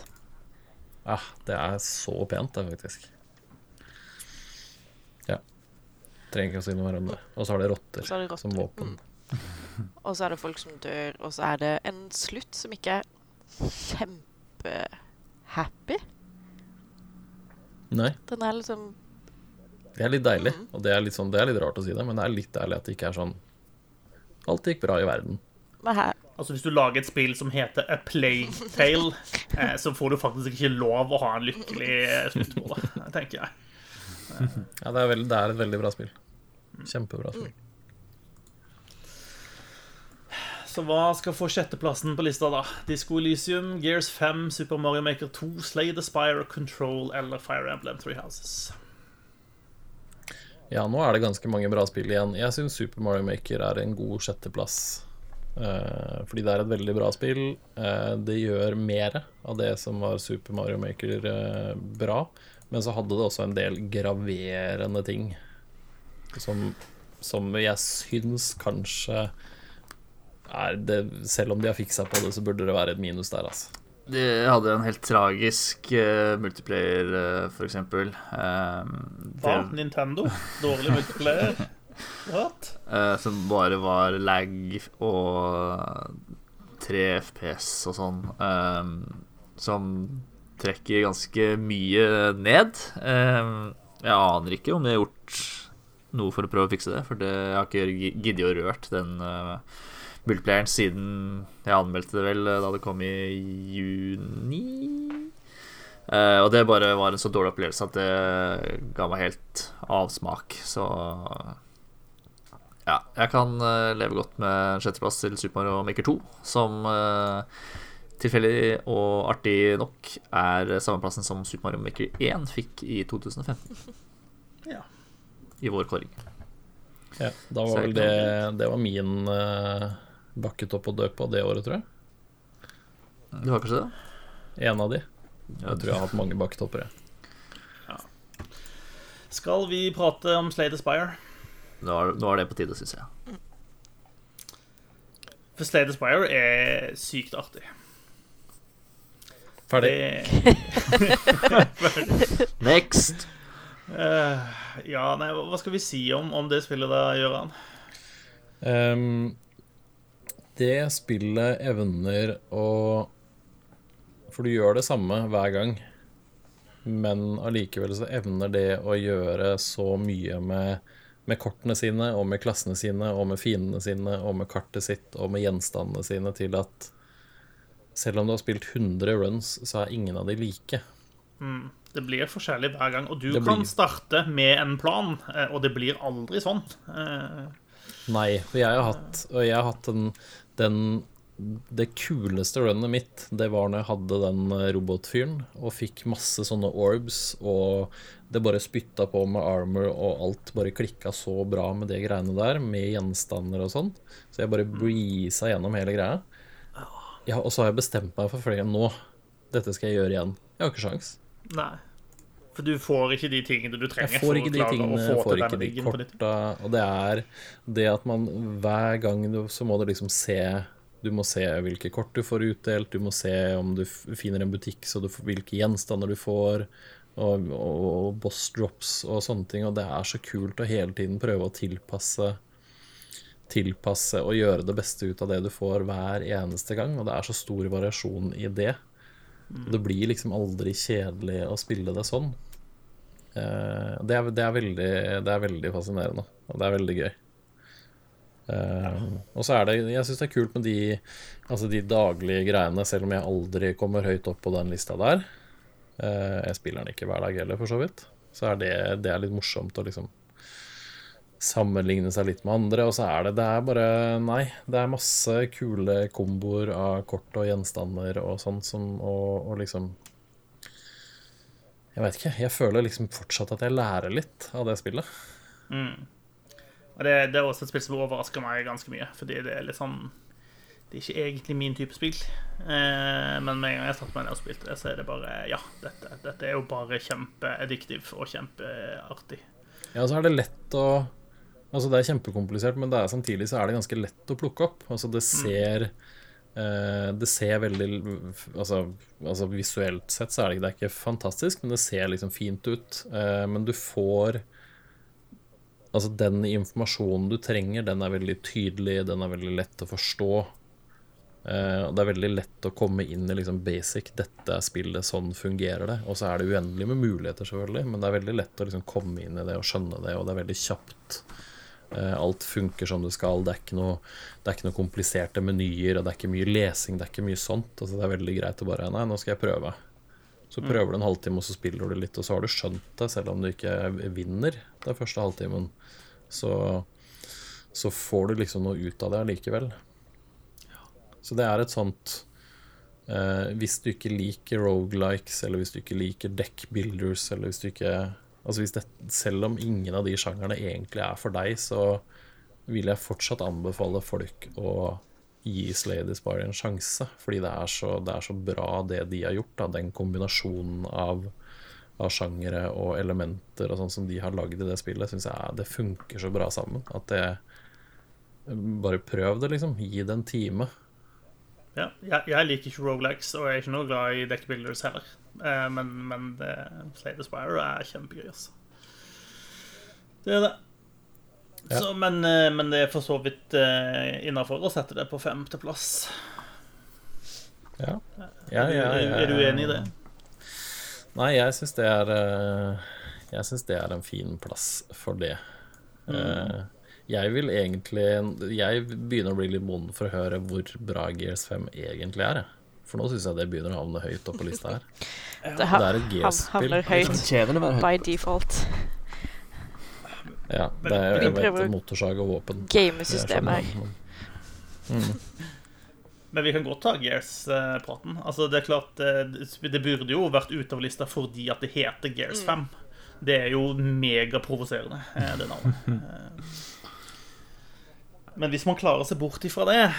Ja, det er så pent, det, faktisk. Ja. Trenger ikke å si noe mer om det. Og så har det rotter er som våpen. Og så er det folk som dør, og så er det en slutt som ikke er kjempehappy. Nei, Den er liksom det er litt deilig. Og det er sånn, det er litt rart å si det, men det er litt deilig at det ikke er sånn Alt gikk bra i verden. Altså Hvis du lager et spill som heter A Plague Tale, eh, så får du faktisk ikke lov å ha en lykkelig slutt på det, tenker jeg. Ja, det er, veldig, det er et veldig bra spill. Kjempebra spill. Så hva skal få sjetteplassen på lista, da? Disco Elysium, Gears 5, Super Mario Maker 2, Slay the Spire, Control eller Fire Emblem Three Houses? Ja, nå er det ganske mange bra spill igjen. Jeg syns Super Mario Maker er en god sjetteplass. Uh, fordi det er et veldig bra spill. Uh, det gjør mer av det som var Super Mario Maker uh, bra. Men så hadde det også en del graverende ting som, som jeg syns kanskje er det, Selv om de har fiksa på det, så burde det være et minus der, altså. De hadde en helt tragisk uh, multiplayer, uh, for eksempel. Um, Hva? Nintendo? Dårlig multiplayer? What? Uh, som bare var lag og tre FPS og sånn, eh, som trekker ganske mye ned. Eh, jeg aner ikke om jeg har gjort noe for å prøve å fikse det, for det, jeg har ikke giddet å rørt den uh, multiplayeren siden jeg anmeldte det vel da det kom i juni. Uh, og det bare var en så dårlig opplevelse at det ga meg helt avsmak. Så ja, jeg kan uh, leve godt med sjetteplass til Super Mario Maker 2, som uh, tilfeldig og artig nok er samme plassen som Super Mario Maker 1 fikk i 2015. Ja. I vår kåring. Ja, da var vel det Det var min uh, bakketopp og døp på det året, tror jeg. Du har kanskje det? En av de. Jeg tror jeg har hatt mange bakketopper. jeg. Skal vi prate om Slade Aspire? Nå er, nå er det på tide, syns jeg. For Slade Aspire er sykt artig. Ferdig. Ferdig. Next! Uh, ja, nei, hva skal vi si om, om det spillet da, Gøran? Ehm, det spillet evner å For du gjør det samme hver gang, men allikevel så evner det å gjøre så mye med, med kortene sine, og med klassene sine, og med fiendene sine, og med kartet sitt, og med gjenstandene sine, til at selv om du har spilt 100 runs, så er ingen av de like. Mm. Det blir forskjellig hver gang. Og du blir- kan starte med en plan, eh, og det blir aldri sånn. Eh, Nei, for jeg har hatt, og jeg har hatt den, den Det kuleste runnet mitt, det var når jeg hadde den eh, robotfyren og fikk masse sånne orbs, og det bare spytta på med armor, og alt bare klikka så bra med de greiene der, med gjenstander og sånn. Så jeg bare breeza gjennom hele greia. Ja, og så har jeg bestemt meg for flere nå. Dette skal jeg gjøre igjen. Jeg har ikke sjans. nei. For du får ikke de tingene du trenger Jeg får ikke de tingene, jeg får ikke de korta. Og det er det at man hver gang du, så må du liksom se Du må se hvilke kort du får utdelt, du må se om du finner en butikk, så du hvilke gjenstander du får, og, og, og boss drops og sånne ting. Og det er så kult å hele tiden prøve å tilpasse Tilpasse og gjøre det beste ut av det du får hver eneste gang. Og det er så stor variasjon i det. Det blir liksom aldri kjedelig å spille det sånn. Uh, det, er, det, er veldig, det er veldig fascinerende, og det er veldig gøy. Eh, og så er det Jeg syns det er kult med de, altså de daglige greiene, selv om jeg aldri kommer høyt opp på den lista der. Uh, jeg spiller den ikke hver dag heller, for så vidt. Så er det, det er litt morsomt å liksom sammenligne seg litt med andre. Og så er det Det er bare Nei, det er masse kule komboer av kort og gjenstander og sånn som og, og liksom Jeg vet ikke. Jeg føler liksom fortsatt at jeg lærer litt av det spillet. Og det, det er også et spill som overrasker meg ganske mye, fordi det er litt sånn Det er ikke egentlig min type spill. Eh, men med en gang jeg satte meg ned og spilte det, så er det bare Ja, dette, dette er jo bare kjempeaddiktiv og kjempeartig. Ja, så er det lett å Altså, det er kjempekomplisert, men det er samtidig så er det ganske lett å plukke opp. Altså, det ser Uh, Det ser veldig altså, altså, visuelt sett så er det, det er ikke fantastisk, men det ser liksom fint ut. Uh, men du får Altså, den informasjonen du trenger, den er veldig tydelig, den er veldig lett å forstå. Uh, og det er veldig lett å komme inn i liksom basic 'dette er spillet, sånn fungerer det'. Og så er det uendelig med muligheter, selvfølgelig, men det er veldig lett å liksom komme inn i det og skjønne det, og det er veldig kjapt. Eh, alt funker som det skal. Det er ikke noe, det er ikke noe kompliserte menyer, og det er ikke mye lesing, det er ikke mye sånt. Altså, det er veldig greit å bare Nei, nå skal jeg prøve. Så prøver du en halvtime, og så spiller du litt, og så har du skjønt det, selv om du ikke vinner den første halvtimen. Så, så får du liksom noe ut av det allikevel. Så det er et sånt eh, Hvis du ikke liker rogelikes, eller hvis du ikke liker deck builders, eller hvis du ikke Altså det, Selv om ingen av de sjangerne egentlig er for deg, så vil jeg fortsatt anbefale folk å gi Slay Spire en sjanse. Fordi det er, så, det er så bra, det de har gjort. Da. Den kombinasjonen av, av sjangere og elementer og sånn som de har lagd i det spillet, syns jeg det funker så bra sammen. At det Bare prøv det, liksom. Gi det en time. Ja, jeg, jeg liker ikke Rolex, og jeg er ikke noe glad i deck builders heller. Eh, men men det, Slade Aspire er kjempegøy, altså. Det er det. Ja. Så, men, eh, men det er for så vidt uh, innafor å sette det på femteplass. Ja. Ja, ja, ja, Er du enig i det? Nei, jeg syns det er eh, Jeg syns det er en fin plass for det. Mm. Jeg vil egentlig Jeg begynner å bli litt moden for å høre hvor bra Gears 5 egentlig er. jeg. For nå syns jeg det begynner å havne høyt oppe på lista her. Det ha- Det er et hav- Gears-spill. havner høyt by default. Ja, det er, jo jeg vet motorsag og våpen. Gamesystemet her. Mm. Men vi kan godt ta Gears-praten. Altså, det er klart, eh, det burde jo vært ute av lista fordi at det heter Gears 5. Det er jo megaprovoserende, eh, det navnet. Eh, Men hvis man klarer seg bort ifra det,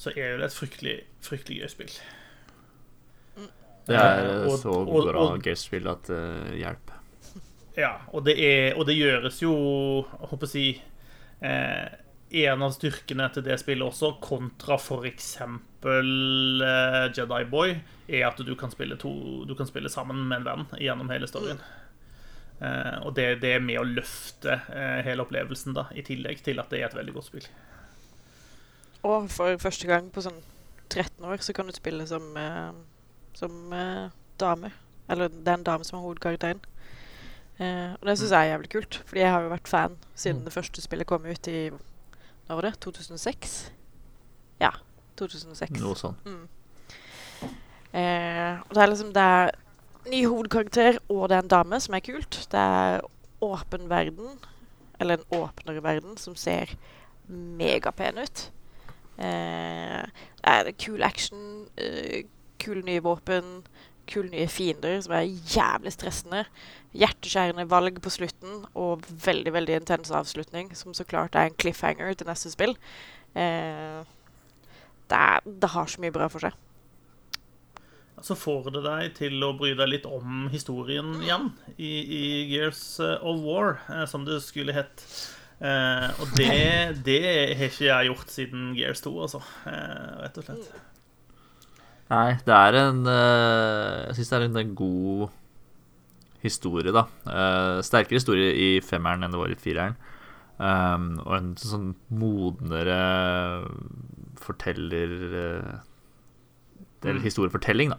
så er det et fryktelig, fryktelig gøy spill. Det er Og- så og- bra og- gøy spill at det hjelper. Ja, og det, er, og det gjøres jo Jeg håper å si eh, En av styrkene til det spillet også, kontra f.eks. Eh, Jedi Boy, er at du kan, spille to, du kan spille sammen med en venn gjennom hele storyen. Eh, og det, det er med å løfte eh, hele opplevelsen, da, i tillegg til at det er et veldig godt spill. Og for første gang på sånn 13 år så kan du spille som, eh, som eh, dame. Eller det er en dame som er hovedkarakteren. Eh, og det syns jeg er jævlig kult, fordi jeg har jo vært fan siden det første spillet kom ut i Når var det? 2006? Ja. 2006. Noe sånn. Eh, og det er liksom Det er ny hovedkarakter, og det er en dame, som er kult. Det er åpen verden, eller en åpnere verden, som ser megapen ut. Eh, det kul action, eh, kule nye våpen, kule nye fiender som er jævlig stressende. Hjerteskjærende valg på slutten, og veldig veldig intens avslutning, som så klart er en cliffhanger til neste spill. Eh, det, er, det har så mye bra for seg. Så får det deg til å bry deg litt om historien igjen i, i Gears of War, eh, som det skulle hett. Eh, og det, det har ikke jeg gjort siden Gears 2, altså. Eh, rett og slett. Nei, det er en eh, Jeg syns det er en, god historie, da. Eh, sterkere historie i femmeren enn det var i fireren. Um, og en sånn modnere forteller uh, Eller historiefortelling, da.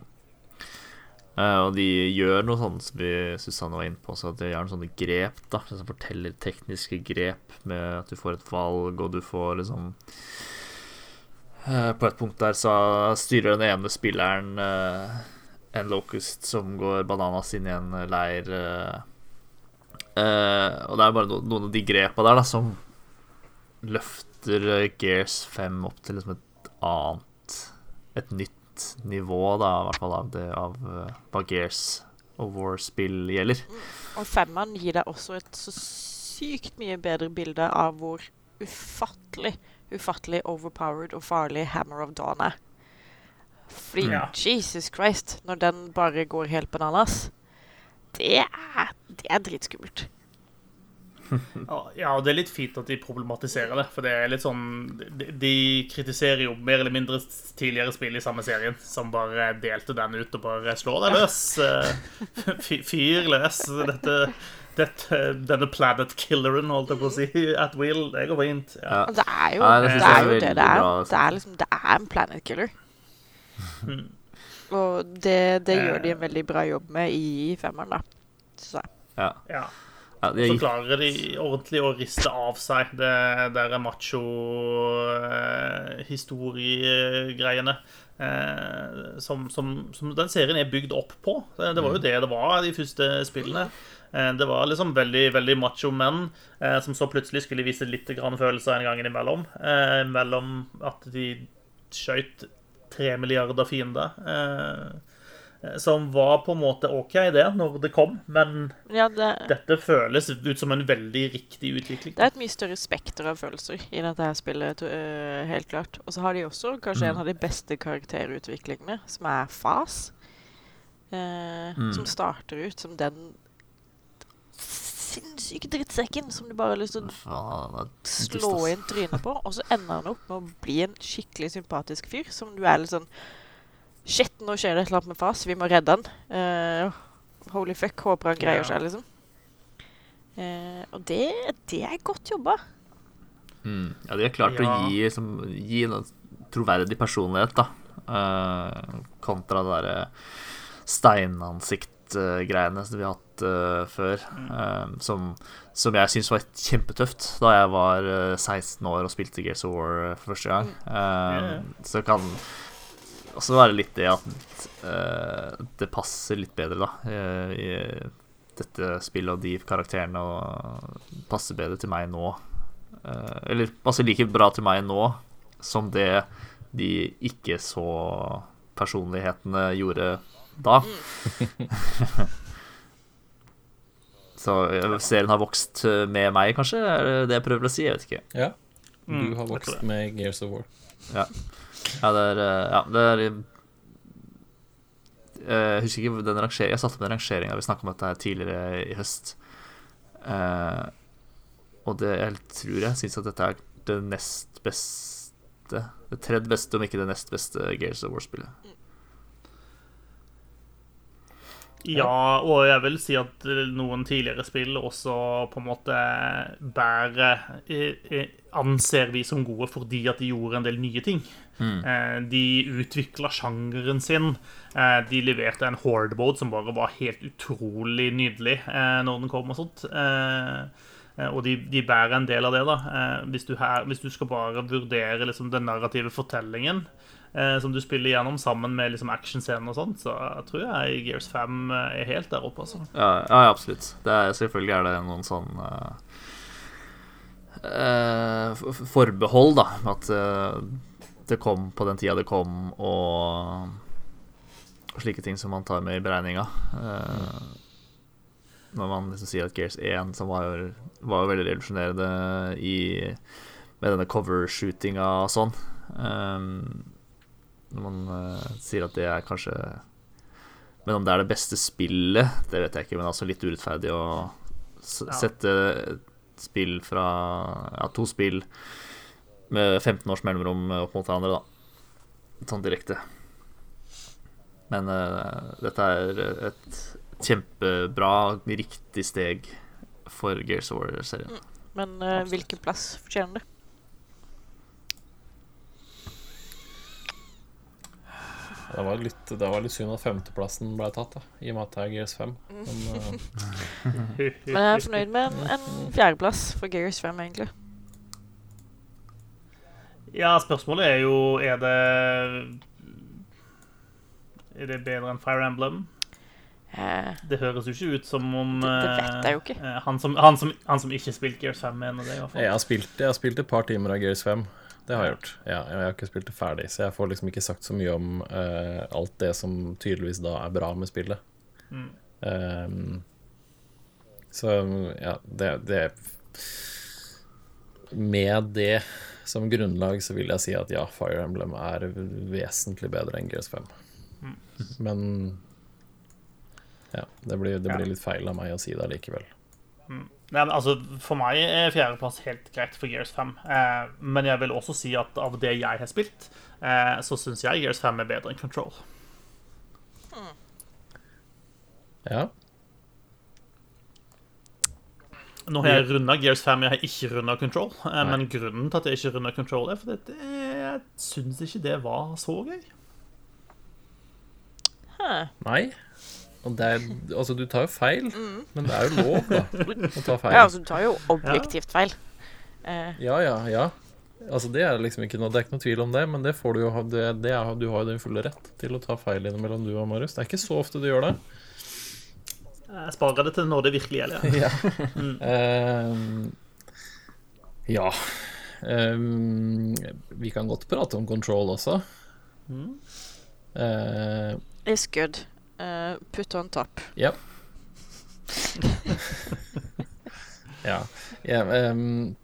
Eh, og de gjør noe sånt som vi Susanne var inne på, så de gjør noen sånne grep. da Sånn som forteller tekniske grep med at du får et valg, og du får liksom Eh, På et punkt der så styrer den ene spilleren eh, en locust som går bananas inn i en leir. og det er bare no noen av de grepa der da som løfter Gears 5 opp til liksom et annet Et nytt nivå, da, i hvert fall av det av eh, hva Gears of War-spill gjelder. Og femmeren gir deg også et så sykt mye bedre bilde av hvor ufattelig, ufattelig overpowered og farlig Hammer of Dawn er. Fordi Ja. Jesus Christ, når den bare går helt bananas, det er, det er dritskummelt. Ja, og det er litt fint at de problematiserer det. For det er litt sånn De, kritiserer jo mer eller mindre tidligere spill i samme serien som bare delte den ut og bare slår deg løs. eh, Fyr løs dette, dette, denne planet killeren, holdt jeg på å si, at will. Det går fint. Ja. Ja. Det er jo det det, er er jo det det er. bra Det er liksom Det er en planet killer. Og det, det gjør de en veldig bra jobb med i femmeren, da. Så. Ja. ja. Ja, de Så klarer de ordentlig å riste av seg det der macho-historiegreiene. Eh, som, som, som den serien er bygd opp på. Det det var jo det det var de første spillene. Eh, det var liksom veldig veldig macho menn eh, som så plutselig skulle vise litt grann følelser en gang innimellom. Eh, mellom at de skøyt tre milliarder fiender. Eh, som var på en måte OK, det, når det kom, men Ja, det, dette føles ut som en veldig riktig utvikling. det er et mye større spekter av følelser i dette her spillet, to- øh, helt klart. Og så har de også kanskje en av de beste karakterutviklingene, som er Fas. Eh, Mm. Som starter ut som den sinnssyke drittsekken som du bare har lyst til å slå inn trynet på. Og så ender han opp med å bli en skikkelig sympatisk fyr, som du er litt sånn Shit, nå skjer det et eller annet med Fas, vi må redde han. Uh, holy fuck, håper han greier Ja. seg, liksom. Uh, og det, det er godt jobba. Mm. Ja, de har klart Ja. å gi, som, gi en troverdig personlighet, da. Uh, kontra det derre steinansikt-greiene som vi har hatt før. eh, som, som jeg syns var kjempetøft da jeg var eh, 16 år og spilte Gears of War for første gang. Eh, ja. Så kan også det litt det at uh, det passer litt bedre, da. eh, I dette spillet og de karakterene og passer bedre til meg nå. Uh, eller passer like bra til meg nå som det de ikke så personlighetene gjorde da. så eh, serien har vokst med meg, kanskje? Er det det jeg prøver å si? Jeg vet ikke. Ja. Du Mm, har vokst med Gears of War. Ja, det er, eh, ja, det er eh, Jeg husker ikke den rangeringen Jeg satte opp den rangeringa vi snakka om dette her tidligere i høst. Eh, og det jeg tror jeg syns at dette er det nest beste Det tredje beste, om ikke det nest beste Gears of War-spillet. Ja, og jeg vil si at noen tidligere spill også på en måte bærer eh, eh, Anser vi som gode fordi at de gjorde en del nye ting. Mm. De utvikla sjangeren sin. Eh, De leverte en horde som bare var helt utrolig nydelig eh, når den kom og sånt. Eh, eh, Og de, de bærer en del av det, da. Eh, Hvis du, her, hvis du skal bare vurdere liksom den narrative fortellingen eh, som du spiller gjennom sammen med liksom actionscenen og sånt, så tror jeg Gears 5 er helt der oppe, altså. Ja, ja, absolutt. Er, selvfølgelig er det noen sånn uh, eh, forbehold, da. At uh, det kom på den tida det kom, og slike ting som man tar med i beregninga. Uh, når man liksom sier at Gears 1, som var, jo- var jo veldig revolusjonerende med denne covershootinga og sånn eh, Når man uh, sier at det er kanskje men om det er det beste spillet, det vet jeg ikke. Men altså litt urettferdig å s Ja. sette et spill fra Ja, to spill med 15 års mellomrom opp mot hverandre, da. Sånn direkte. Men uh, dette er et kjempebra, riktig steg for Gears of War-serien. Men uh, hvilken plass fortjener det? Det var litt, det var litt synd at femteplassen ble tatt, da, i og med at det er Gears 5. Men uh... Men jeg er fornøyd med en, en fjerdeplass for Gears 5, egentlig. Ja, spørsmålet er jo Er det Er det bedre enn Fire Emblem? Eh, Det høres jo ikke ut som om Det- det vet jeg jo ikke. eh, Han som, han som, han som ikke spilte Gears 5, mener det, i hvert fall. jeg, har spilt, jeg har spilt et par timer av Gears 5. Det har jeg gjort. Ja, jeg har ikke spilt det ferdig, så jeg får liksom ikke sagt så mye om uh, alt det som tydeligvis da er bra med spillet. Mm. Um, så ja, det, det Med det som grunnlag så vil jeg si at ja, Fire Emblem er vesentlig bedre enn GS5. Mm. Men ja, det blir, det Ja. blir litt feil av meg å si det allikevel. Nei, men altså, For meg er fjerdeplass helt greit for Gears 5. Eh, men jeg vil også si at av det jeg har spilt, eh, så syns jeg Gears 5 er bedre enn Control. Ja, Nå har jeg runda Gears 5, jeg har ikke runda Control. Eh, men grunnen til at jeg ikke runda Control, er fordi det- jeg syns ikke det var så gøy. huh. nei. Og det er, altså, du tar jo feil, men det er jo lov, da, å ta feil. Ja, altså, du tar jo objektivt feil. Eh, Ja, ja, ja. Altså, det er liksom ikke noe, det er ikke noe tvil om det, men det får du jo ha, det, det er, du har jo din fulle rett til å ta feil innimellom, du og Marius. Det er ikke så ofte du gjør det. Jeg sparer det til når det virkelig gjelder. Ja. Ehm, ja. Um, vi kan godt prate om control også. Eh, is good. Eh, put on top. ja. ja. Yeah, um,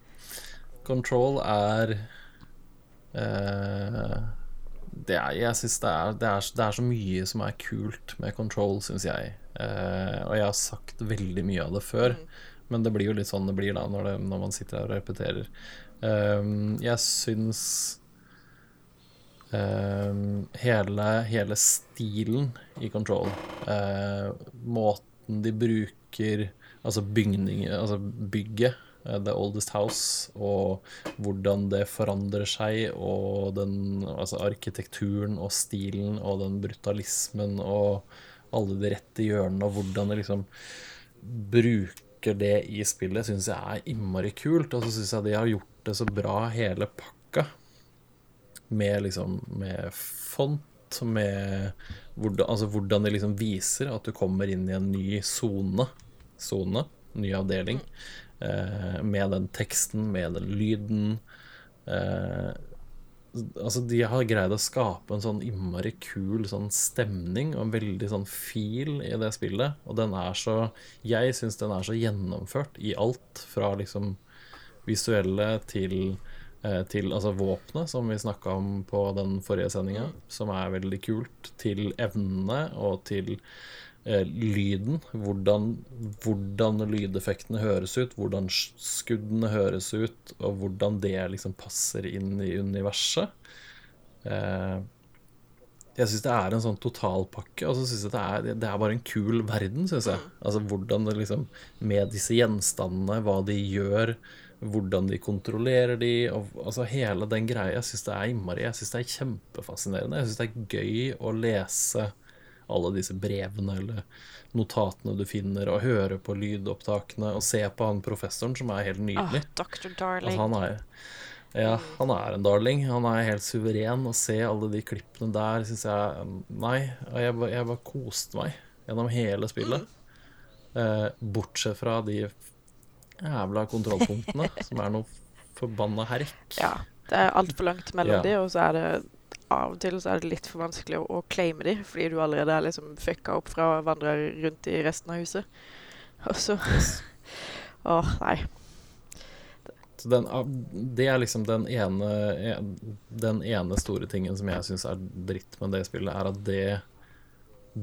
control er uh, det er, jeg synes det er, det, er, det er så mye som er kult med control, syns jeg. Uh, og jeg har sagt veldig mye av det før, men det blir jo litt sånn det blir da når, det, når man sitter her og repeterer. Um, jeg syns hele, hele stilen i control, eh, måten de bruker altså altså bygget, eh, The Oldest House, og hvordan det forandrer seg, og den altså arkitekturen og stilen og den brutalismen og alle de rette hjørnene, og hvordan det liksom bruker det i spillet, syns jeg er innmari kult. Og så syns jeg de har gjort det så bra, hele pakka. Med liksom Med font, med hvordan, altså hvordan det liksom viser at du kommer inn i en ny sone. Ny avdeling. Eh, med den teksten, med den lyden. Eh, altså De har greid å skape en sånn innmari kul sånn stemning og en veldig sånn feel i det spillet. Og den er så Jeg syns den er så gjennomført i alt, fra liksom visuelle til til altså våpenet, som vi snakka om på den forrige sendinga, som er veldig kult, til evnene og til eh, lyden. Hvordan, hvordan lydeffektene høres ut, hvordan skuddene høres ut, og hvordan det liksom passer inn i universet. Eh, jeg syns det er en sånn totalpakke, og så syns jeg det er, det er bare en kul verden, syns jeg. Altså hvordan det liksom Med disse gjenstandene, hva de gjør, hvordan de kontrollerer de, og altså hele den greia. Jeg syns det er innmari Jeg syns det er kjempefascinerende. Jeg syns det er gøy å lese alle disse brevene eller notatene du finner, og høre på lydopptakene, og se på han professoren, som er helt nydelig. nydelig. Dr. Altså, Darling. han er ja, han er en darling. Han er helt suveren. Å se alle de klippene der syns jeg Nei, jeg, jeg bare koste meg gjennom hele spillet. Eh, bortsett fra de jævla kontrollpunktene, som er noe forbanna herk. Ja. Det er altfor langt mellom Ja. de, og så er det av og til så er det litt for vanskelig å, å claime de, fordi du allerede er liksom fucka opp fra å vandre rundt i resten av huset. Og så Åh, nei. Så den, det er liksom den ene, den ene store tingen som jeg syns er dritt med det spillet, er at det,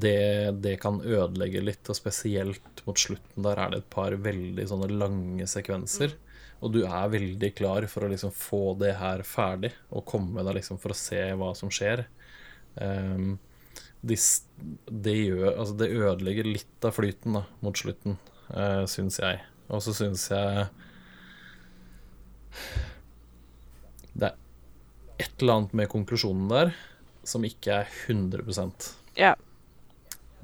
det det kan ødelegge litt, og spesielt mot slutten der er det et par veldig sånne lange sekvenser. Og du er veldig klar for å liksom få det her ferdig, og komme deg liksom for å se hva som skjer. Um, de, det, gjør, altså det ødelegger litt av flyten da, mot slutten, uh, syns jeg. Og så syns jeg Det er et eller annet med konklusjonen der som ikke er 100% Ja.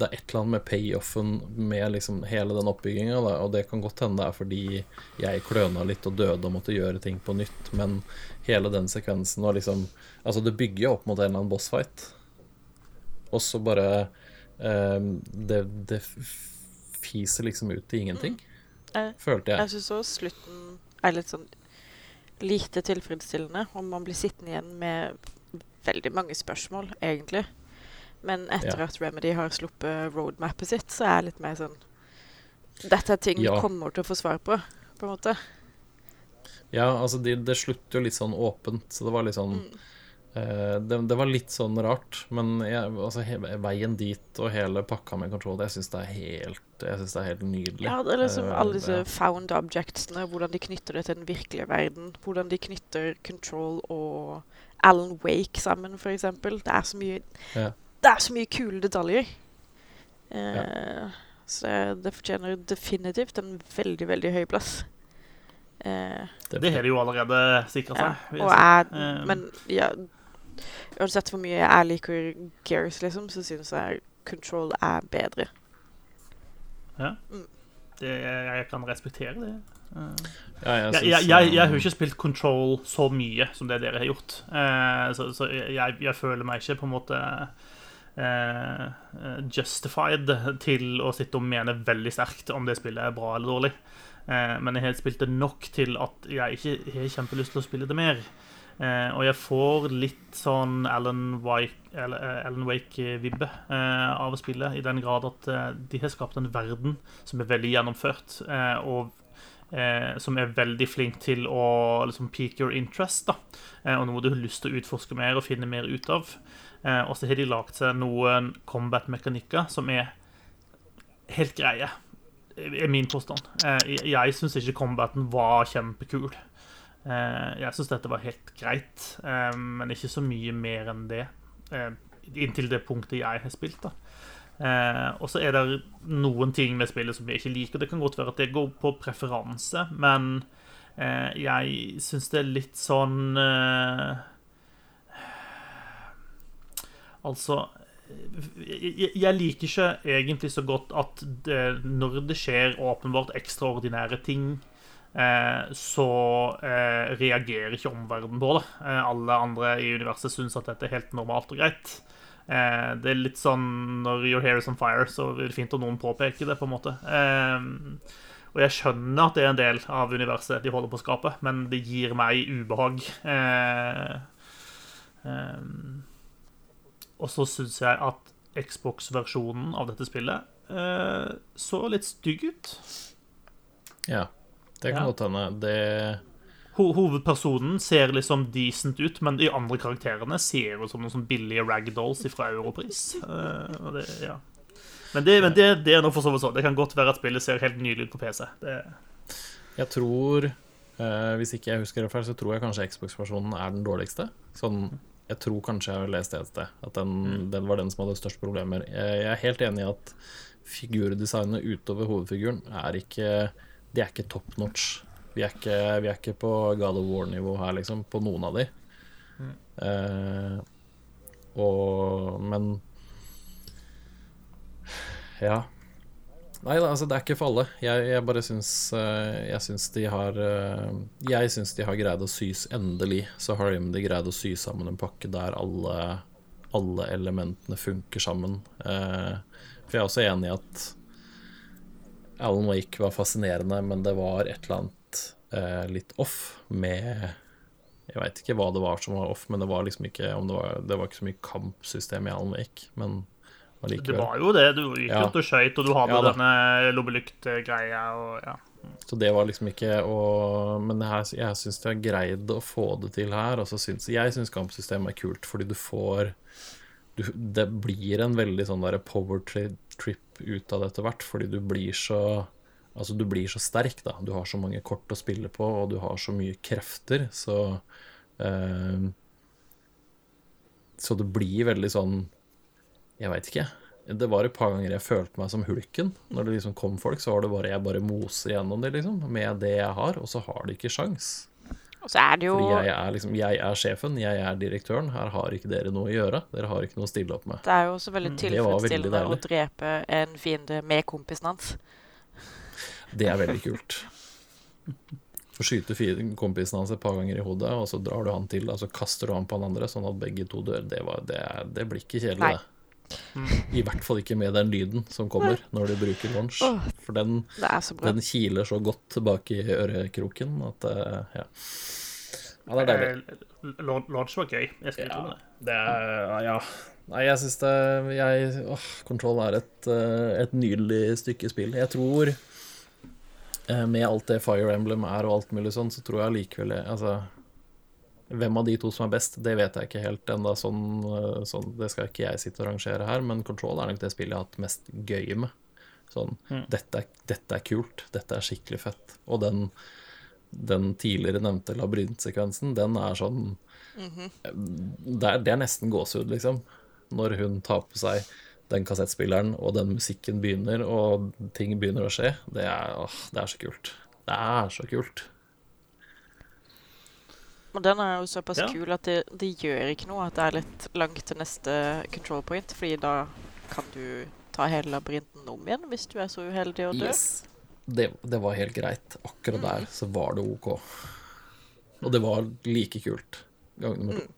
Det er et eller annet med payoffen med liksom hele den oppbygginga, og det kan godt hende det er fordi jeg kløna litt og døde og måtte gjøre ting på nytt, men hele den sekvensen var liksom Altså, det bygger jo opp mot en eller annen bossfight, og så bare eh, det, det fiser liksom ut i ingenting, Jeg, følte jeg. jeg syns òg slutten er litt sånn lite tilfredsstillende, og man blir sittende igjen med veldig mange spørsmål, egentlig. Men etter Ja. at Remedy har sluppet roadmappet sitt, så er jeg litt mer sånn Dette er ting Ja. du kommer til å få svar på, på en måte. Ja, altså det, det slutter jo litt sånn åpent, så det var litt sånn eh, det, det var litt sånn rart, men jeg, altså, he, veien dit og hele pakka med control, jeg syns det er helt Jeg synes det er helt nydelig. Ja, det er liksom Eh, alle disse found objectsene, hvordan de knytter det til den virkelige verden. Hvordan de knytter Control og Alan Wake sammen, eksempel. Det er så mye Ja. Det er så mye kule detaljer. Eh, Så det, det fortjener definitivt en veldig, veldig høy plass. Eh, Det har de jo allerede sikra ja. seg. Og jeg Eh, Men ja Uansett hvor mye jeg liker Gears, liksom, så syns jeg Control er bedre. det, jeg kan respektere det. Eh, Ja, jeg, Jeg, jeg, jeg, jeg har eh, jo ikke spilt Control så mye som det dere har gjort. Eh, så så jeg, jeg føler meg ikke på en måte justified til å sitte og mene veldig sterkt om det spillet er bra eller dårlig. Eh, men jeg har spilt det nok til at jeg ikke har kjempelyst til å spille det mer. Eh, og jeg får litt sånn Alan eh, Wake-vibbe eh, av spille, i den grad at eh, de har skapt en verden som er veldig gjennomført, eh, og eh, som er veldig flink til å liksom peak your interest, da. Eh, og noe du har lyst til å utforske mer og finne mer ut av. Eh, og så har de lagd seg noen combat-mekanikker som er helt greie, er min påstand. Eh, jeg syns ikke combaten var kjempekul. Eh, jeg syns dette var helt greit, men ikke så mye mer enn det. Inntil det punktet jeg har spilt, da. Og så er det noen ting med spillet som jeg ikke liker. Det kan godt være at det går på preferanse, men jeg syns det er litt sånn Altså jeg, liker ikke egentlig så godt at det, når det skjer åpenbart ekstraordinære ting, eh, så eh, reagerer ikke omverdenen på det. Eh, alle andre i universet syns at dette er helt normalt og greit. Eh, det er litt sånn når your hair is on fire, så er det fint om noen påpeker det, på en måte. Eh, og jeg skjønner at det er en del av universet de holder på å skape, men det gir meg ubehag. Eh, eh, og så syns jeg at Xbox-versjonen av dette spillet eh, så litt stygg ut. Ja, det kan Ja. godt hende. Det Ho hovedpersonen ser liksom decent ut, men de andre karakterene ser ut som noen sånn billige ragdolls fra Europris. Eh, det, ja. Men, det, men det, det er nå for så vidt sånn. Det kan godt være at spillet ser helt nylig ut på PC. Det, Jeg tror eh, Hvis ikke jeg husker det feil, så tror jeg kanskje Xbox-versjonen er den dårligste. Sånn, jeg tror kanskje jeg har lest det et sted, at den, den var den som hadde størst problemer. Jeg, er helt enig i at figurdesignet utover hovedfiguren er ikke Det er ikke top notch. Vi er ikke, vi er ikke på God of War-nivå her, liksom, på noen av de. Eh, og Men Ja. Nei altså det er ikke for alle. Jeg, jeg bare syns eh, Jeg syns de har eh, Jeg syns de har greid å sys Endelig så har de greid å sy sammen en pakke der alle, alle elementene funker sammen. Eh, For jeg er også enig i at Alan Wake var fascinerende, men det var et eller annet litt off med Jeg veit ikke hva det var som var off, men det var liksom ikke det var, det var ikke så mye kampsystem i Alan Wake, men det var jo det. Du gikk Ja. og skøyt, og du hadde Ja denne lommelyktgreia og ja. Så det var liksom ikke å Men her, jeg syns de har greid å få det til her. Og synes, jeg syns kampsystemet er kult, fordi du får du, Det blir en veldig sånn der power trip ut av det etter hvert, fordi du blir så Altså, du blir så sterk, da. Du har så mange kort å spille på, og du har så mye krefter, så eh, Så det blir veldig sånn Jeg veit ikke. Det var et par ganger jeg følte meg som hulken. Når det liksom kom folk, så var det bare jeg bare moser gjennom det, liksom. Med det jeg har, og så har de ikke sjans. Og så er det jo Fordi jeg er liksom Jeg er sjefen, jeg er direktøren. Her har ikke dere noe å gjøre. Dere har ikke noe å stille opp med. Det er jo også veldig tilfredsstillende veldig å drepe en fiende med kompisen hans. Det er veldig kult. Få skyte kompisen hans et par ganger i hodet, og så drar du han til, og så kaster du han på han andre, sånn at begge to dør. Det, var, det, er- det blir ikke kjedelig, Nei. det. I hvert fall ikke med den lyden som kommer når du bruker launch. For den, så den kiler så godt bak i ørekroken at eh, ja. ja, det er deilig. Launch var gøy. Jeg skal Ja. det. Det er Ja. Nei, jeg syns det jeg, åh, Control er et, eh, et nydelig stykke spill. Jeg tror eh, med alt det Fire Emblem er og alt mulig sånn, så tror jeg likevel Altså Hvem av de to som er best, det vet jeg ikke helt ennå. Sånn, eh, sånn, det skal ikke jeg sitte og rangere her, men Control er nok det spillet jeg har hatt mest gøy med. Sånn, dette, er, dette er kult, dette er skikkelig fett. Og den, den tidligere nevnte labyrintsekvensen, den er sånn det, er, det er nesten gåsehud, liksom. Når hun tar på seg den kassettspilleren, og den musikken begynner, og ting begynner å skje. Det er, åh, det er så kult. Det er så kult. Og den er jo såpass Ja. kul at det, det gjør ikke noe at det er litt langt til neste control point, fordi da kan du ta hele labyrinten om igjen hvis du er så uheldig å dø. Yes. Det, det var helt greit. Akkurat der så var det OK. Og det var like kult gang nummer to.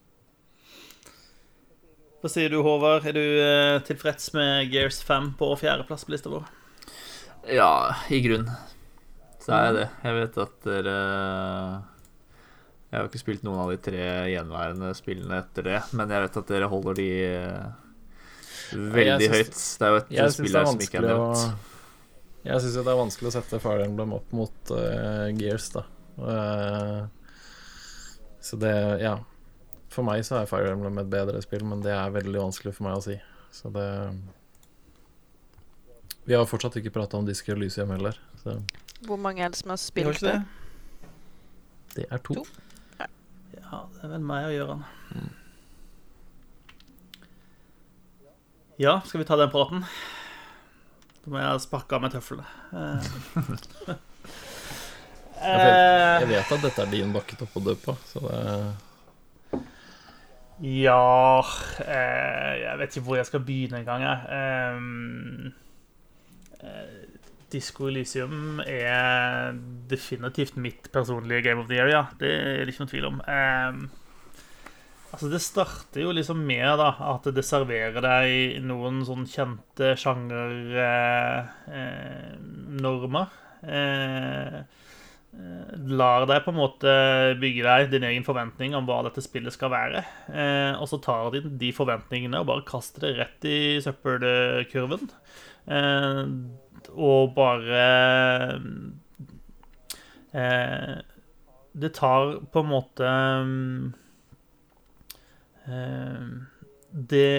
Hva sier du, Håvard? Er du eh, tilfreds med Gears 5 på fjerdeplass på lista vår? Ja, i grunn så er jeg det. Jeg vet at dere Jeg har ikke spilt noen av de tre gjenværende spillene etter det, men jeg vet at dere holder de eh, veldig høyt. Det er jo et spill er her som ikke er nevnt. å. Jeg syns det er vanskelig å sette Fire Emblem opp mot uh, Gears, da. Uh, så det Ja. For meg så er Fire Emblem et bedre spill, men det er veldig vanskelig for meg å si. Så det Vi har fortsatt ikke prata om Disco Elysium heller, så Hvor mange er det som har spilt det? det? det er to. To. Ja, det er vel meg og Gøran. Ja, skal vi ta den praten? Da må jeg sparke av meg tøflene. Eh. Jeg vet at dette er din bakketopp å dø på, så det Ja eh, Jeg vet ikke hvor jeg skal begynne engang, jeg. Eh, Disko Elysium er definitivt mitt personlige Game of the Year, ja. Det er det ikke noen tvil om. Um, altså Det starter jo liksom med da at det serverer deg noen sånn kjente sjangernormer. Eh, eh, lar deg på en måte bygge deg din egen forventning om hva dette spillet skal være. Eh, og så tar de de forventningene og bare kaster det rett i søppelkurven. Eh, og bare eh, Det tar på en måte eh, det,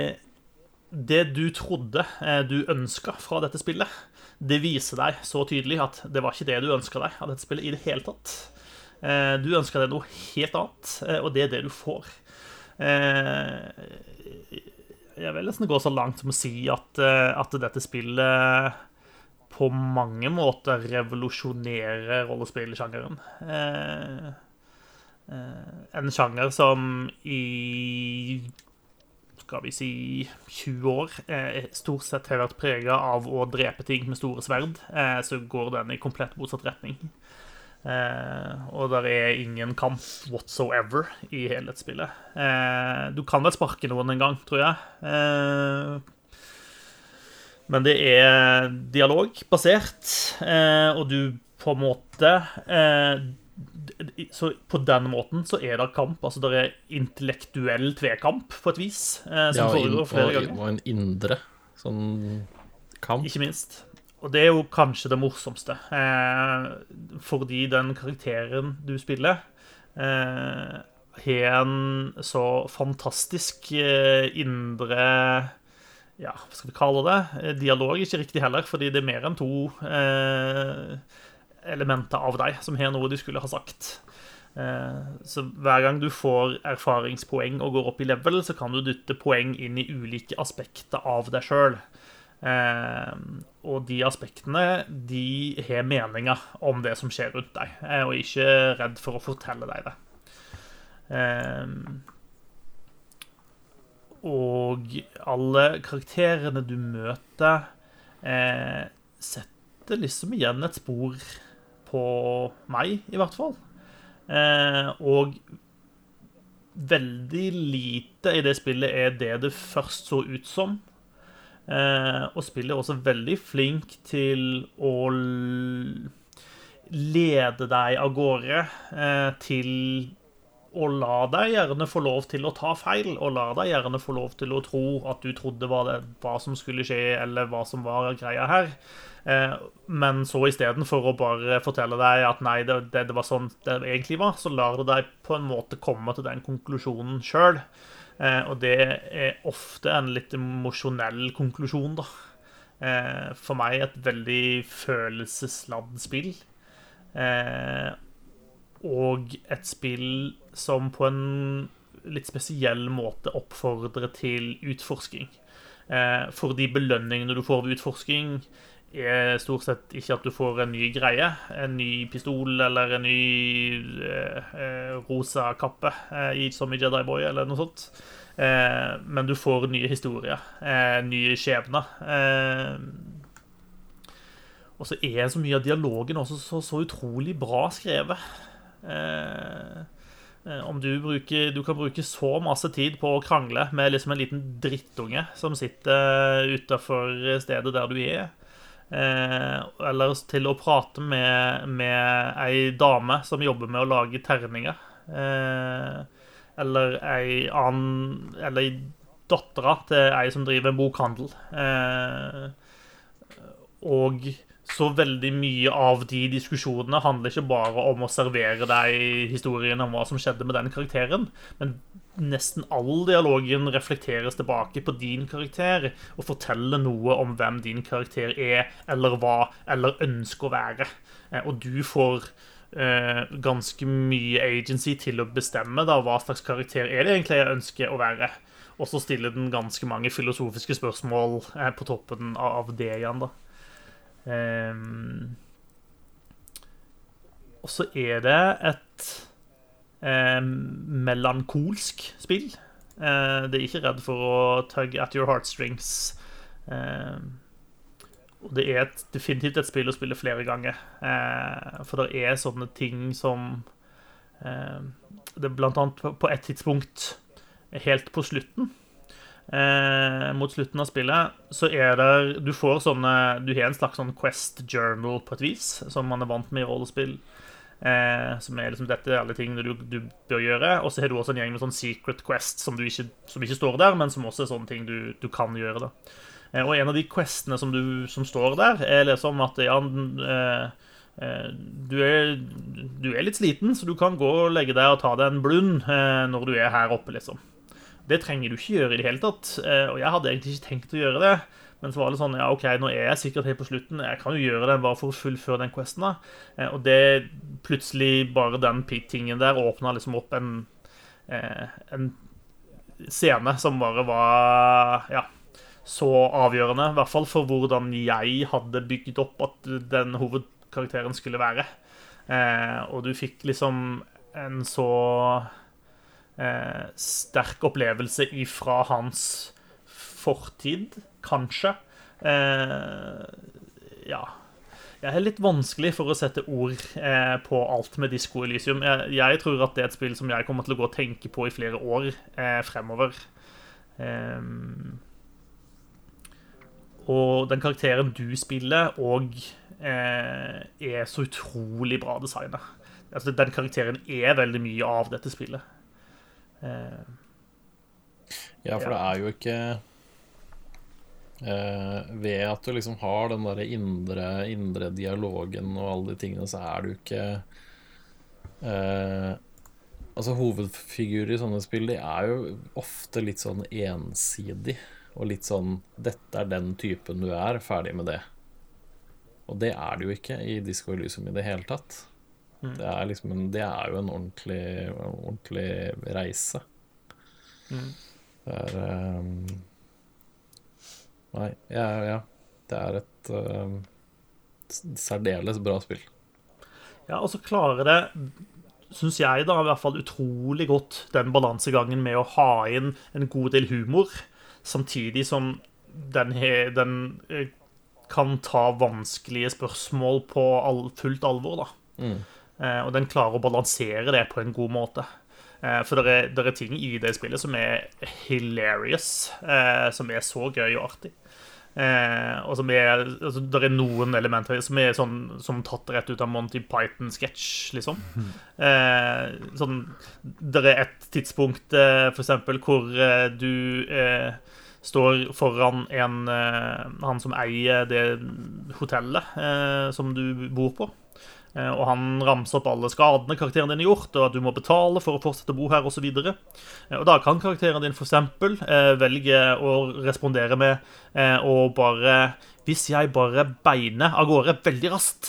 det du trodde eh, du ønska fra dette spillet det viser deg så tydelig at det var ikke det du ønska deg av dette spillet i det hele tatt. Eh, du ønska deg noe helt annet, eh, og det er det du får. Eh, jeg vil nesten gå så langt som å si at, at dette spillet på mange måter revolusjonerer rollespillsjangeren. En sjanger som i skal vi si 20 år eh, stort sett har vært prega av å drepe ting med store sverd, eh, så går den i komplett motsatt retning. Eh, og der er ingen kamp whatsoever i helhetsspillet. Eh, du kan vel sparke noen en gang, tror jeg. Eh, men det er dialogbasert, eh, og du på en måte så på den måten så er det kamp. Altså det er intellektuell tvekamp, på et vis. Eh, som ja, foregår flere og, Og en indre sånn kamp. Ikke minst. Og det er jo kanskje det morsomste. Eh, fordi den karakteren du spiller, eh, har en så fantastisk eh, indre Ja, hva skal vi kalle det? Eh, dialog ikke riktig heller, fordi det er mer enn to eh, elementer av deg som har noe de skulle ha sagt. Eh, så hver gang du får erfaringspoeng og går opp i level, så kan du dytte poeng inn i ulike aspekter av deg sjøl. Eh, og de aspektene de har meninger om det som skjer rundt deg, eh, og ikke redd for å fortelle deg det. Og alle karakterene du møter, setter liksom igjen et spor på meg, i hvert fall. Eh, og veldig lite i det spillet er det det først så ut som. Eh, og spillet er også veldig flink til å lede deg av gårde eh, til å la deg gjerne få lov til å ta feil, og la deg gjerne få lov til å tro at du trodde hva, det, hva som skulle skje, eller hva som var greia her. Eh, men så istedenfor å bare fortelle deg at nei, det, det, var sånn det egentlig var, så lar det deg på en måte komme til den konklusjonen sjøl. Eh, og det er ofte en litt emosjonell konklusjon, da. Eh, for meg et veldig følelsesladd spill. Og et spill som på en litt spesiell måte oppfordrer til utforsking. For de belønningene du får ved utforsking, er stort sett ikke at du får en ny greie, en ny pistol eller en ny eh, eh rosa kappe, eh, som i Jedi Boy eller noe sånt. Eh, men du får nye historier, eh, nye skjebner. Eh, og så er så mye av dialogen også så, så utrolig bra skrevet. om du, bruker, du kan bruke så masse tid på å krangle med liksom en liten drittunge som sitter utafor stedet der du er. Eh, eller til å prate med, med ei dame som jobber med å lage terninger. Eh, eller ei annen Eller dattera til ei som driver en bokhandel. Eh, og så veldig mye av de diskusjonene handler ikke bare om å servere deg historien om hva som skjedde med den karakteren, men nesten all dialogen reflekteres tilbake på din karakter og forteller noe om hvem din karakter er, eller hva, eller ønsker å være. Eh, og du får eh, ganske mye agency til å bestemme da, hva slags karakter er det egentlig jeg ønsker å være. Og så stiller den ganske mange filosofiske spørsmål eh, på toppen av det igjen, da. Eh, og så er det et eh, melankolsk spill. Eh, det er ikke redd for å tug at your heartstrings. Eh, og det er et, definitivt et spill å spille flere ganger. Eh, for det er sånne ting som eh, Det er blant annet på, et tidspunkt helt på slutten Eh, mot slutten av spillet så er det Du får sånne Du har en slags sånn Quest journal på et vis, som man er vant med i rollespill. Eh, som er liksom dette alle tingene du, du bør gjøre. Og så har du også en gjeng med sånn secret quest som, ikke, som ikke, står der, men som også er sånne ting du, du kan gjøre. da. Eh, og en av de questene som, du, som står der, er liksom at ja, eh, eh, du, er, du er litt sliten, så du kan gå og legge deg og ta deg en blund eh, når du er her oppe, liksom. Det trenger du ikke gjøre i det hele tatt. Eh, og jeg hadde egentlig ikke tenkt å gjøre det. Men så var det sånn Ja, OK, nå er jeg sikkert helt på slutten. Jeg kan jo gjøre det bare for å fullføre den questen. da. Eh, og det plutselig, bare den tingen der, åpna liksom opp en, eh, en scene som bare var Ja så avgjørende, i hvert fall for hvordan jeg hadde bygd opp at den hovedkarakteren skulle være. Eh, og du fikk liksom en så eh, sterk opplevelse ifra hans fortid kanskje. Eh, ja. Jeg er litt vanskelig for å sette ord eh, på alt med Disko Elysium. Jeg, jeg, tror at det er et spill som jeg kommer til å gå og tenke på i flere år eh, fremover. Ehm, og den karakteren du spiller, og eh, er så utrolig bra designa. Altså, den karakteren er veldig mye av dette spillet. Eh, ja, for det er jo ikke ved at du liksom har den der indre, indre, dialogen og alle de tingene, så er du ikke eh, Altså Hovedfigurer i sånne spill De er jo ofte litt sånn ensidig. Og litt sånn 'Dette er den typen du er. Ferdig med det'. Og det er det jo ikke i Disco Elysium i det hele tatt. Mm. Det, er liksom en, det er jo en ordentlig, ordentlig reise. Mm. Det er um, Nei, ja, ja. Det er et uh, særdeles bra spill. Ja, og så klarer det, syns jeg, da, i hvert fall utrolig godt den balansegangen med å ha inn en god del humor, samtidig som den, he, den eh, kan ta vanskelige spørsmål på all, fullt alvor, da. Mm. Eh, og den klarer å balansere det på en god måte. Eh, for det er, er, ting i det spillet som er hilarious, eh, som er så gøy og artig. Eh, og som er, altså, Det er noen elementer som er sånn som tatt rett ut av Monty Python-sketsj, liksom. Eh, sånn, det er et tidspunkt, eh, for eksempel, hvor eh, du eh, står foran en eh, Han som eier det hotellet som du bor på. Eh, og han ramser opp alle skadene karakteren din har gjort, og at du må betale for å fortsette å bo her, osv. Og, eh, og da kan karakteren din f.eks. Eh, velge å respondere med å bare Hvis jeg bare beiner av gårde veldig raskt,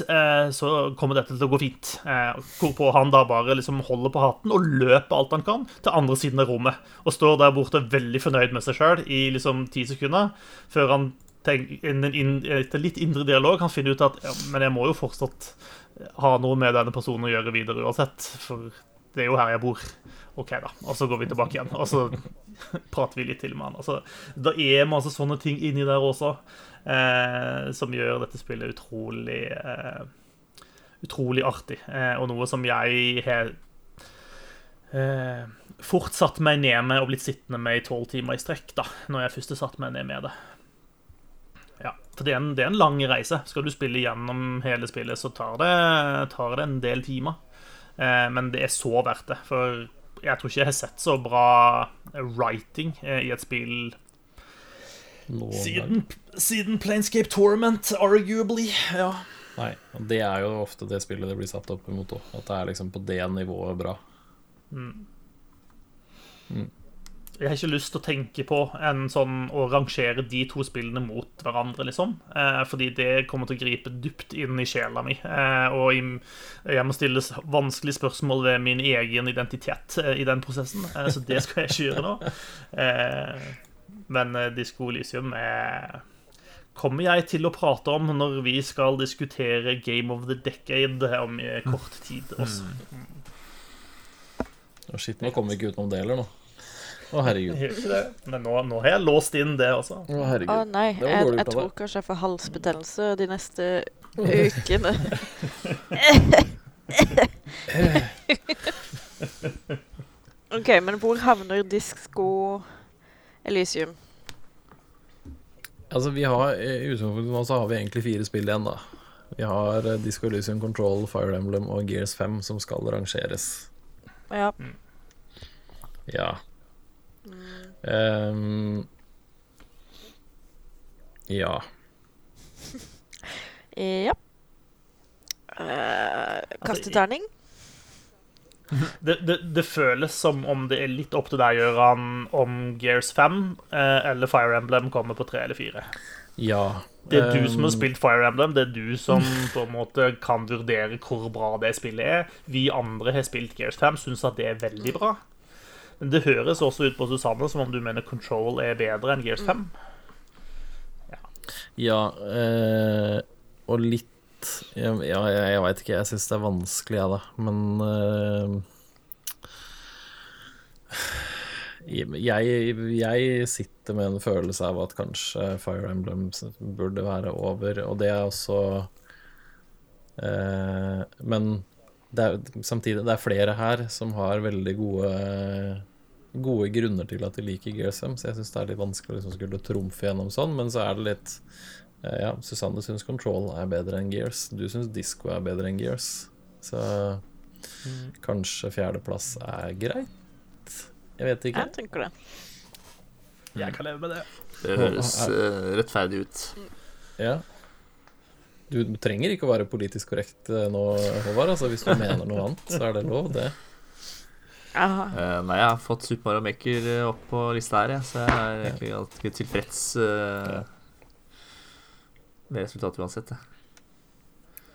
så kommer dette til å gå fint. Hvorpå han da bare liksom holder på hatten og løper alt han kan til andre siden av rommet. Og står der borte veldig fornøyd med seg sjøl i liksom ti sekunder, før han etter litt indre dialog kan finne ut at ja, men jeg må jo fortsatt ha noe med denne personen å gjøre videre uansett. For det er jo her jeg bor. OK, da. Og så går vi tilbake igjen. Og så prater vi litt til med han. Altså, det er masse sånne ting inni der også eh, som gjør dette spillet utrolig eh, Utrolig artig. Eh, og noe som jeg har eh, fortsatt meg ned med og blitt sittende med i tolv timer i strekk, da, når jeg først satte meg ned med det. For det er, en, det er, en, lang reise. Skal du spille gjennom hele spillet, så tar det, tar det en del timer. Eh, men det er så verdt det. For jeg tror ikke jeg har sett så bra writing eh, i et spill siden, siden, Planescape Torment, arguably. Ja. Nei, det er jo ofte det spillet det blir satt opp imot òg. At det er liksom på det nivået bra. Mm. Mm. Jeg har ikke lyst til å tenke på en sånn å rangere de to spillene mot hverandre, liksom. Eh, fordi det kommer til å gripe dypt inn i sjela mi. Eh, og jeg må stille vanskelige spørsmål ved min egen identitet eh, i den prosessen. Eh, så det skal jeg ikke gjøre nå. Eh, men eh, Disko Elysium kommer jeg til å prate om når vi skal diskutere Game of the Decade om kort tid også. Mm. Oh, shit, nå kommer vi ikke utenom det heller, nå. Å, herregud. Men nå, nå, har jeg låst inn det også. Å, herregud. Å, nei, jeg, jeg tror kanskje jeg får halsbetennelse de neste ukene. OK, men hvor havner Disko Elysium? Altså, vi har I utgangspunktet så har vi egentlig fire spill igjen, da. Vi har uh, Disco Elysium Control, Fire Emblem og Gears 5 som skal rangeres. Ja. Ja. Um, ja. ja. Uh, kasteterning? Det, det, det, føles som om det er litt opp til deg, Gøran, om Gears 5 eh, eller Fire Emblem kommer på 3 eller 4. Ja. Det er du som har spilt Fire Emblem. Det er du som på en måte kan vurdere hvor bra det spillet er. Vi andre har spilt Gears 5, syns at det er veldig bra. Men det høres også ut på Susanne som om du mener Control er bedre enn Gears 5. Ja, ja øh, og litt Ja, jeg, jeg veit ikke. Jeg syns det er vanskelig, jeg, da. Men øh, jeg, jeg, sitter med en følelse av at kanskje Fire Emblem burde være over, og det er også øh, Men det er, samtidig, det er flere her som har veldig gode, gode grunner til at de liker GSM, så jeg syns det er litt vanskelig å liksom skulle trumfe gjennom sånn, men så er det litt eh, Ja, Susanne syns Control er bedre enn Gears. Du syns Disco er bedre enn Gears. Så mm. kanskje fjerdeplass er greit? Jeg vet ikke. Jeg tenker det. Jeg kan leve med det. Det høres uh, rettferdig ut. Ja. Du, trenger ikke å være politisk korrekt uh, nå, Håvard. Altså, hvis du mener noe annet, så er det lov, det. Uh, nei, jeg har fått Super Mario Maker uh, opp på lista her, jeg, så jeg er egentlig alltid tilfreds med resultatet uansett. Jeg.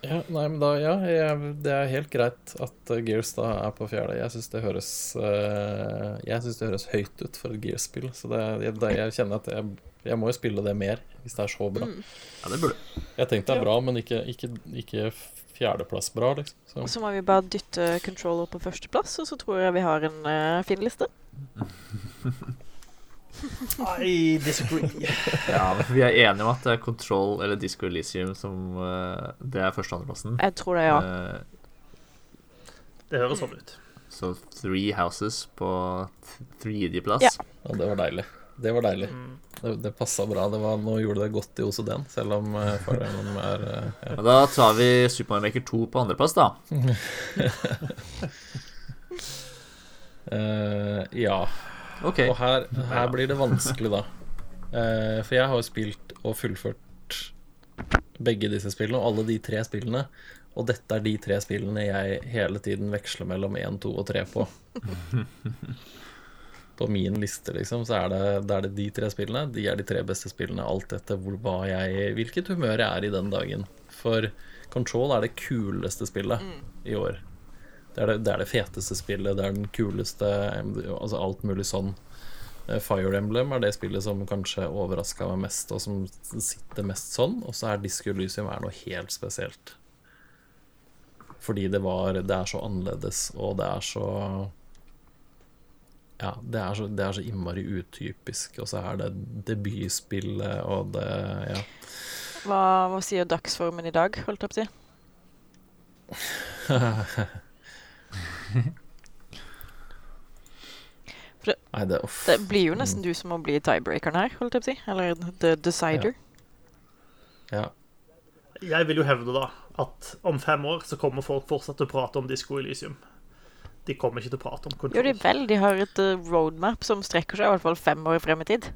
Ja, nei, men da, ja, jeg, det er helt greit at Gears da er på fjerde. Jeg syns det høres Jeg synes det høres høyt ut for et Gears-spill, så det, jeg, jeg kjenner at jeg jeg må jo spille det mer, hvis det er så bra. Mm. Ja, det burde Jeg tenkte det er bra, men ikke, ikke, ikke fjerdeplass bra, liksom. Så. så. må vi bare dytte controller på førsteplass, og så tror jeg vi har en uh, fin liste. I disagree. ja, vi er enige om at det er Control eller Disco Elysium som uh, Det er første- og andreplassen. Jeg tror det, ja. Uh, det høres sånn ut. Så Three Houses på tredjeplass. Ja. ja, det var deilig. Det var deilig. Mm. Det, det passa bra. Det var, nå gjorde det godt i OCD-en, selv om uh, fordelen er uh, ja. Da tar vi Supermann Maker 2 på andreplass, da. uh, ja. Okay. Og her, her, blir det vanskelig, da. Uh, for jeg har jo spilt og fullført begge disse spillene, og alle de tre spillene. Og dette er de tre spillene jeg hele tiden veksler mellom 1, 2 og 3 på. på min liste, liksom, så er det, det, er det de tre spillene. De er de tre beste spillene, alt etter hvor, hva jeg, hvilket humør jeg er i den dagen. For Control er det kuleste spillet mm. i år. Det er det, det er det, feteste spillet, det er den kuleste Altså alt mulig sånn. Eh, Fire Emblem er det spillet som kanskje overraska meg mest, og som sitter mest sånn. Og så er Disco Elysium er noe helt spesielt. Fordi det var Det er så annerledes, og det er så ja, det er, så, det er så innmari utypisk. Og så er det debutspillet og det Ja. Hva, hva sier dagsformen i dag, holdt jeg på å si? det, Nei, det, det, blir jo nesten du som må bli tiebreakeren her, holdt jeg på å si. Eller the decider. Ja. ja. Jeg vil jo hevde da at om fem år så kommer folk fortsatt til å prate om Disko Elysium. De kommer ikke til å prate om kontroll. Jo, de vel. De har et uh, roadmap som strekker seg i hvert fall fem år frem i tid.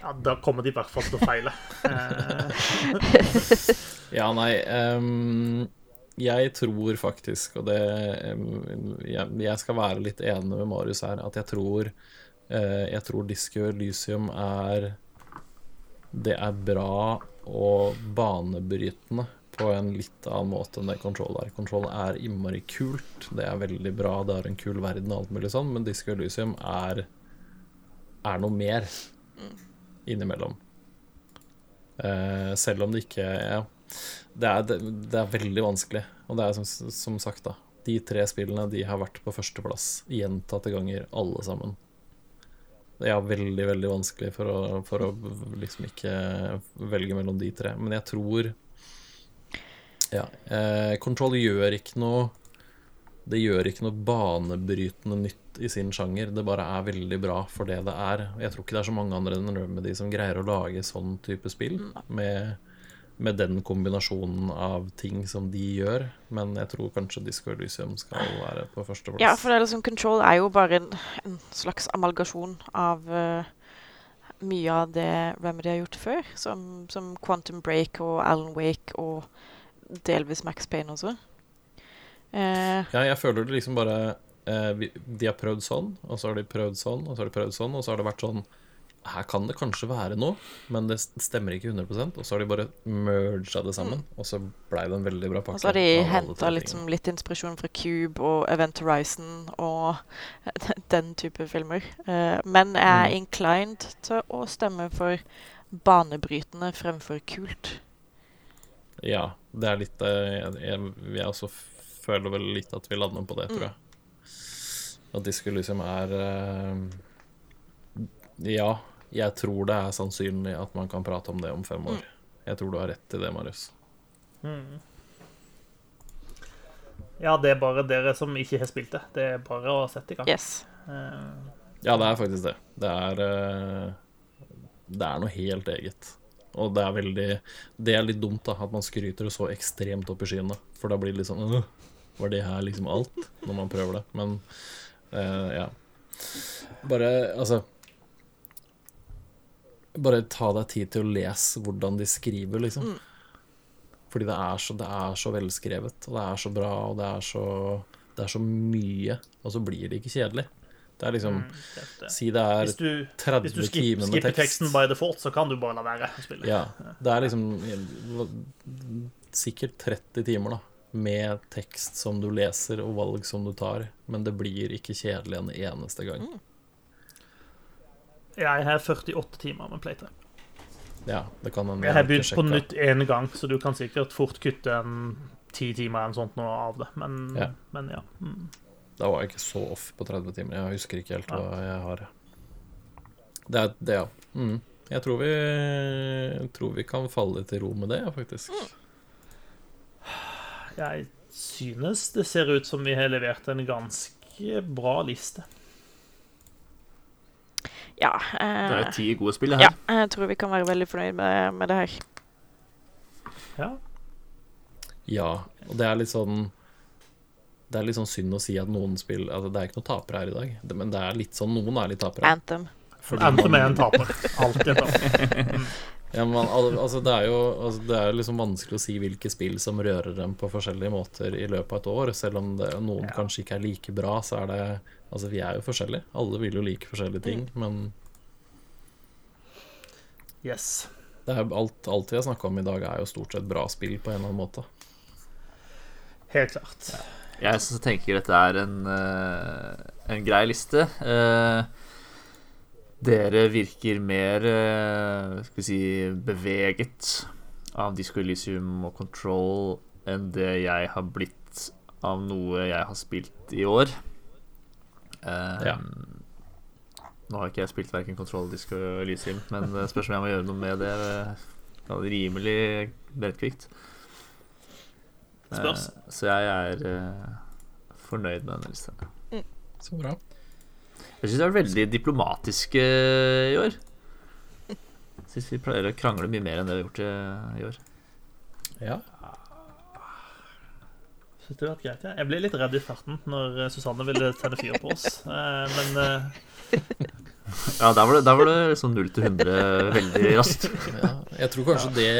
Ja, da kommer de i hvert fall til å feile. ja, nei um, Jeg tror faktisk, og det jeg, jeg, skal være litt enig med Marius her, at jeg tror Eh, jeg tror Disco Elysium er Det er bra og banebrytende på en litt annen måte enn det Control er. Control er innmari kult. Det er veldig bra, det har en kul verden og alt mulig sånn, men Disco Elysium er er noe mer innimellom. Eh, selv om det ikke ja, det, er, det, det er veldig vanskelig. Og det er som, som sagt, da. De tre spillene de har vært på førsteplass gjentatte ganger, alle sammen. Det er veldig, veldig vanskelig for å, for å liksom ikke velge mellom de tre. Men jeg tror Ja. Eh, Control gjør ikke noe Det gjør ikke noe banebrytende nytt i sin sjanger. Det bare er veldig bra for det det er. Jeg tror ikke det er så mange andre enn Remedy som greier å lage sånn type spill. Med, med den kombinasjonen av ting som de gjør. Men jeg tror kanskje Disco Elysium skal være på førsteplass. Ja, for det er liksom, Control er jo bare en, en slags amalgasjon av uh, mye av det Remedy har gjort før. Som, som Quantum Break og Alan Wake og delvis Max Payne også. Uh, Ja, jeg føler det liksom bare uh, vi, De har prøvd sånn, og så har de prøvd sånn, og så har de prøvd sånn, og så har det vært sånn Her kan det kanskje være noe, men det stemmer ikke 100% Og så har de bare merga det sammen, og så blei det en veldig bra pakke. og så har de henta liksom litt inspirasjon fra Cube og Event Horizon og den type filmer. Eh, men jeg er Mm. inclined til å stemme for banebrytende fremfor kult. Ja, det er litt eh, Jeg, jeg, jeg også føler vel litt at vi lander på det, tror jeg. At Disco Elysium er eh, Ja, jeg tror det er sannsynlig at man kan prate om det om fem år. Jeg tror du har rett i det, Marius. Mm. Ja, det er bare dere som ikke har spilt det. Det er bare å sette i gang. Yes. Eh, Ja, det er faktisk det. Det er eh, Det er noe helt eget. Og det er veldig Det er litt dumt, da, at man skryter så ekstremt opp i skyene. For da blir det litt sånn «Åh, Var det her liksom alt? Når man prøver det. Men eh, ja. Bare Altså Bare ta deg tid til å lese hvordan de skriver, liksom. Fordi det er, så, det er så velskrevet, og det er så bra, og det er så, det er så mye. Og så blir det ikke kjedelig. Det er liksom mm, det. Si det er Hvis du, 30 hvis du skip, skipper tekst. teksten by default, så kan du bare la være å spille. Ja. Det er liksom sikkert 30 timer, da. Med tekst som du leser, og valg som du tar. Men det blir ikke kjedelig en eneste gang. Jeg har 48 timer med playtime. Ja, det kan hende Jeg har begynt på nytt én gang, så du kan sikkert fort kutte en ti timer eller sånt noe av det. Men Ja. men ja. Mm. Da var jeg ikke så off på 30 timer. Jeg husker ikke helt hva jeg har. Det er det, ja. Mm. Jeg tror vi, jeg tror vi kan falle til ro med det, faktisk. Jeg synes det ser ut som vi har levert en ganske bra liste. Ja. Det er Eh, ti gode spill, her. ja, jeg tror vi kan være veldig fornøyd med, med det her. Ja. Ja, og det er litt sånn Det er litt sånn synd å si at noen spill altså Det er ikke noen tapere her i dag, det, men det er litt sånn noen er litt tapere. Anthem. Fordi Anthem er en taper. Alltid en taper. Ja, men, altså, det er jo altså, Det er liksom vanskelig å si hvilke spill som rører dem på forskjellige måter i løpet av et år. Selv om det, noen Ja. kanskje ikke er like bra, så er det Altså, vi er jo forskjellige. Alle vil jo like forskjellige ting, men Yes. det er alt, alt vi har snakka om i dag, er jo stort sett bra spill på en eller annen måte. Helt klart. Jeg synes, tenker dette er en, eh, en grei liste. Eh, dere virker mer eh, skal vi si, beveget av Disco Elysium og Control enn det jeg har blitt av noe jeg har spilt i år. Eh, Ja. Nå har ikke jeg spilt verken Control eller Disco Elysium, men det spørs om jeg må gjøre noe med det det er rimelig brettkvikt. Spørs. Uh, så jeg er uh, fornøyd med denne lista. Så bra. Jeg syns vi har vært veldig diplomatiske i år. Syns vi pleier å krangle mye mer enn det vi har gjort eh, i år. Ja. Synes det vært greit, ja. Jeg ble litt redd i starten når eh, Susanne ville tenne fyr på oss. Eh, Men eh, Ja, der var det, der var det liksom 0 til 100 veldig raskt. ja. Jeg tror kanskje det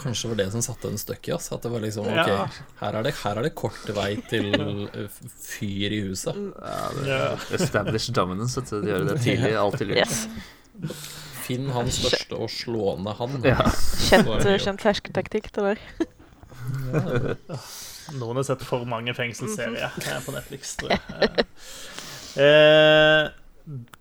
kanskje var det som satte en støkk i oss. At det var liksom Ja. Her er det, her er det kort vei til fyr i huset. Ja. Establish dominance, vet du. De gjør det tidlig. Alltid lurt. Yes. Finn han største og slå ned han. Ja. Kjent, kjent fersketaktikk, det der. Ja, det. Noen har sett for mange fengselsserier eh, på Netflix, tror jeg. Eh,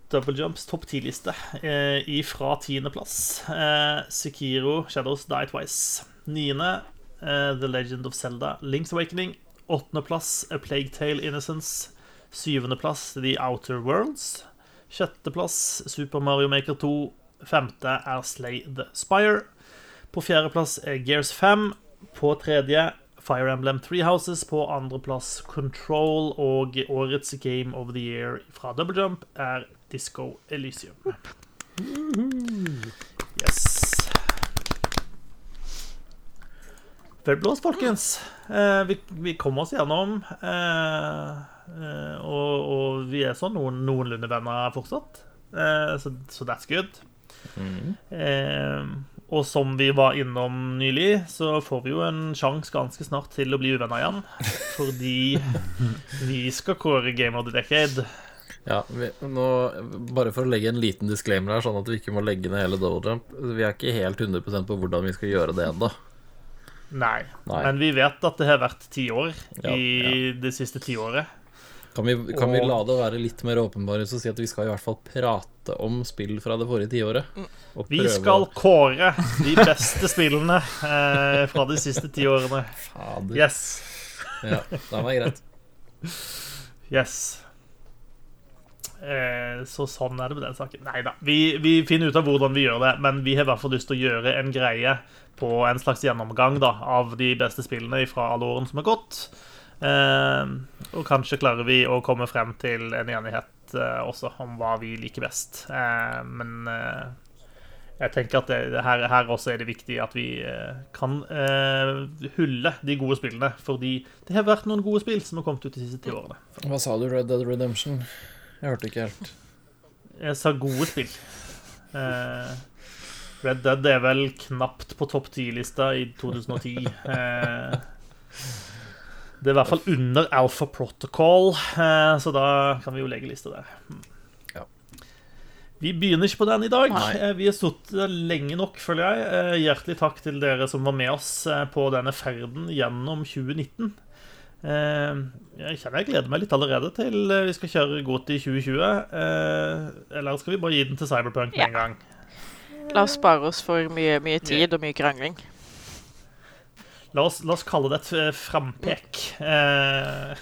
Double Jumps topp 10-liste eh, ifra tiendeplass. Eh, Sekiro Shadows Die Twice. Niende eh, The Legend of Zelda Link's Awakening. Åttendeplass A Plague Tale Innocence. Syvendeplass The Outer Worlds. Sjetteplass Super Mario Maker 2. Femte er Slay the Spire. På fjerdeplass er Gears 5. På tredje Fire Emblem Three Houses. På andreplass Control. Og årets Game of the Year fra Double Jump er Disco Elysium. Yes. Vel blåst, folkens. Eh, vi, vi kom oss gjennom. Eh, eh, og, og vi er sånn noen, noenlunde venner fortsatt. Eh, så, so that's good. Eh, og som vi var innom nylig, så får vi jo en sjanse ganske snart til å bli uvenner igjen. Fordi vi skal kåre Game of the Decade. Ja, vi, nå, bare for å legge en liten disclaimer her, sånn at vi ikke må legge ned hele Double Jump. Vi er ikke helt 100% på hvordan vi skal gjøre det ennå. Nei. Nei. Men vi vet at det har vært ti år Ja, i det siste tiåret. Kan, vi, kan vi la det være litt mer åpenbare og si at vi skal i hvert fall prate om spill fra det forrige tiåret? Og Vi skal å- kåre de beste spillene eh, fra de siste ti årene. Fader. Yes. Ja, det var greit. Yes. Eh, så sånn er det med den saken. Nei da. Vi, vi finner ut av hvordan vi gjør det, men vi har i hvert fall lyst til å gjøre en greie på en slags gjennomgang da, av de beste spillene fra alle årene som har gått. Eh, og kanskje klarer vi å komme frem til en enighet eh, også om hva vi liker best. Eh, men eh, jeg tenker at det, her, her også er det viktig at vi eh, kan eh, hulle de gode spillene. Fordi det har vært noen gode spill som har kommet ut de siste ti årene. Hva sa du, Red Dead Redemption? Jeg hørte ikke helt. Jeg sa gode spill. Eh, Red Dead er vel knapt på topp 10-lista i 2010. Eh, det er i hvert fall under Alpha Protocol, eh, så da kan vi jo legge lista der. Ja. Vi begynner ikke på den i dag. Nei. Eh, Vi har sittet lenge nok, føler jeg. Eh, Hjertelig takk til dere som var med oss på denne ferden gjennom 2019. Eh, Jeg kjenner jeg gleder meg litt allerede til vi skal kjøre godt i 2020. Eh, Eller skal vi bare gi den til Cyberpunk med Ja. en gang? La oss spare oss for mye, mye tid og mye krangling. La oss, la oss kalle det et eh, frampek. Uh,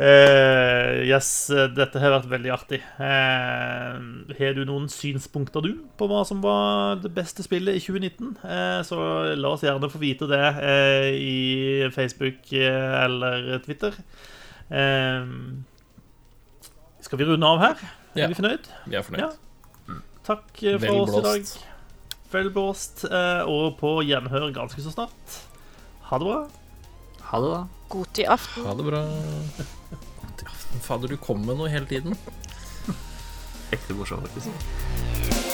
uh, yes, dette har vært veldig artig. Eh, har du noen synspunkter, du, på hva som var det beste spillet i 2019? Eh, så la oss gjerne få vite det i Facebook eller Twitter. Skal vi runde av her? Ja. Er vi fornøyd? Vi er fornøyd. Ja. Takk eh, for oss i dag. Vel blåst, eh, og på gjenhør ganske så snart. Ha det bra. Ha det, da. God i aften. Ha det bra. God til aften. Fader, du kommer med noe hele tiden. Ekte morsomt, faktisk.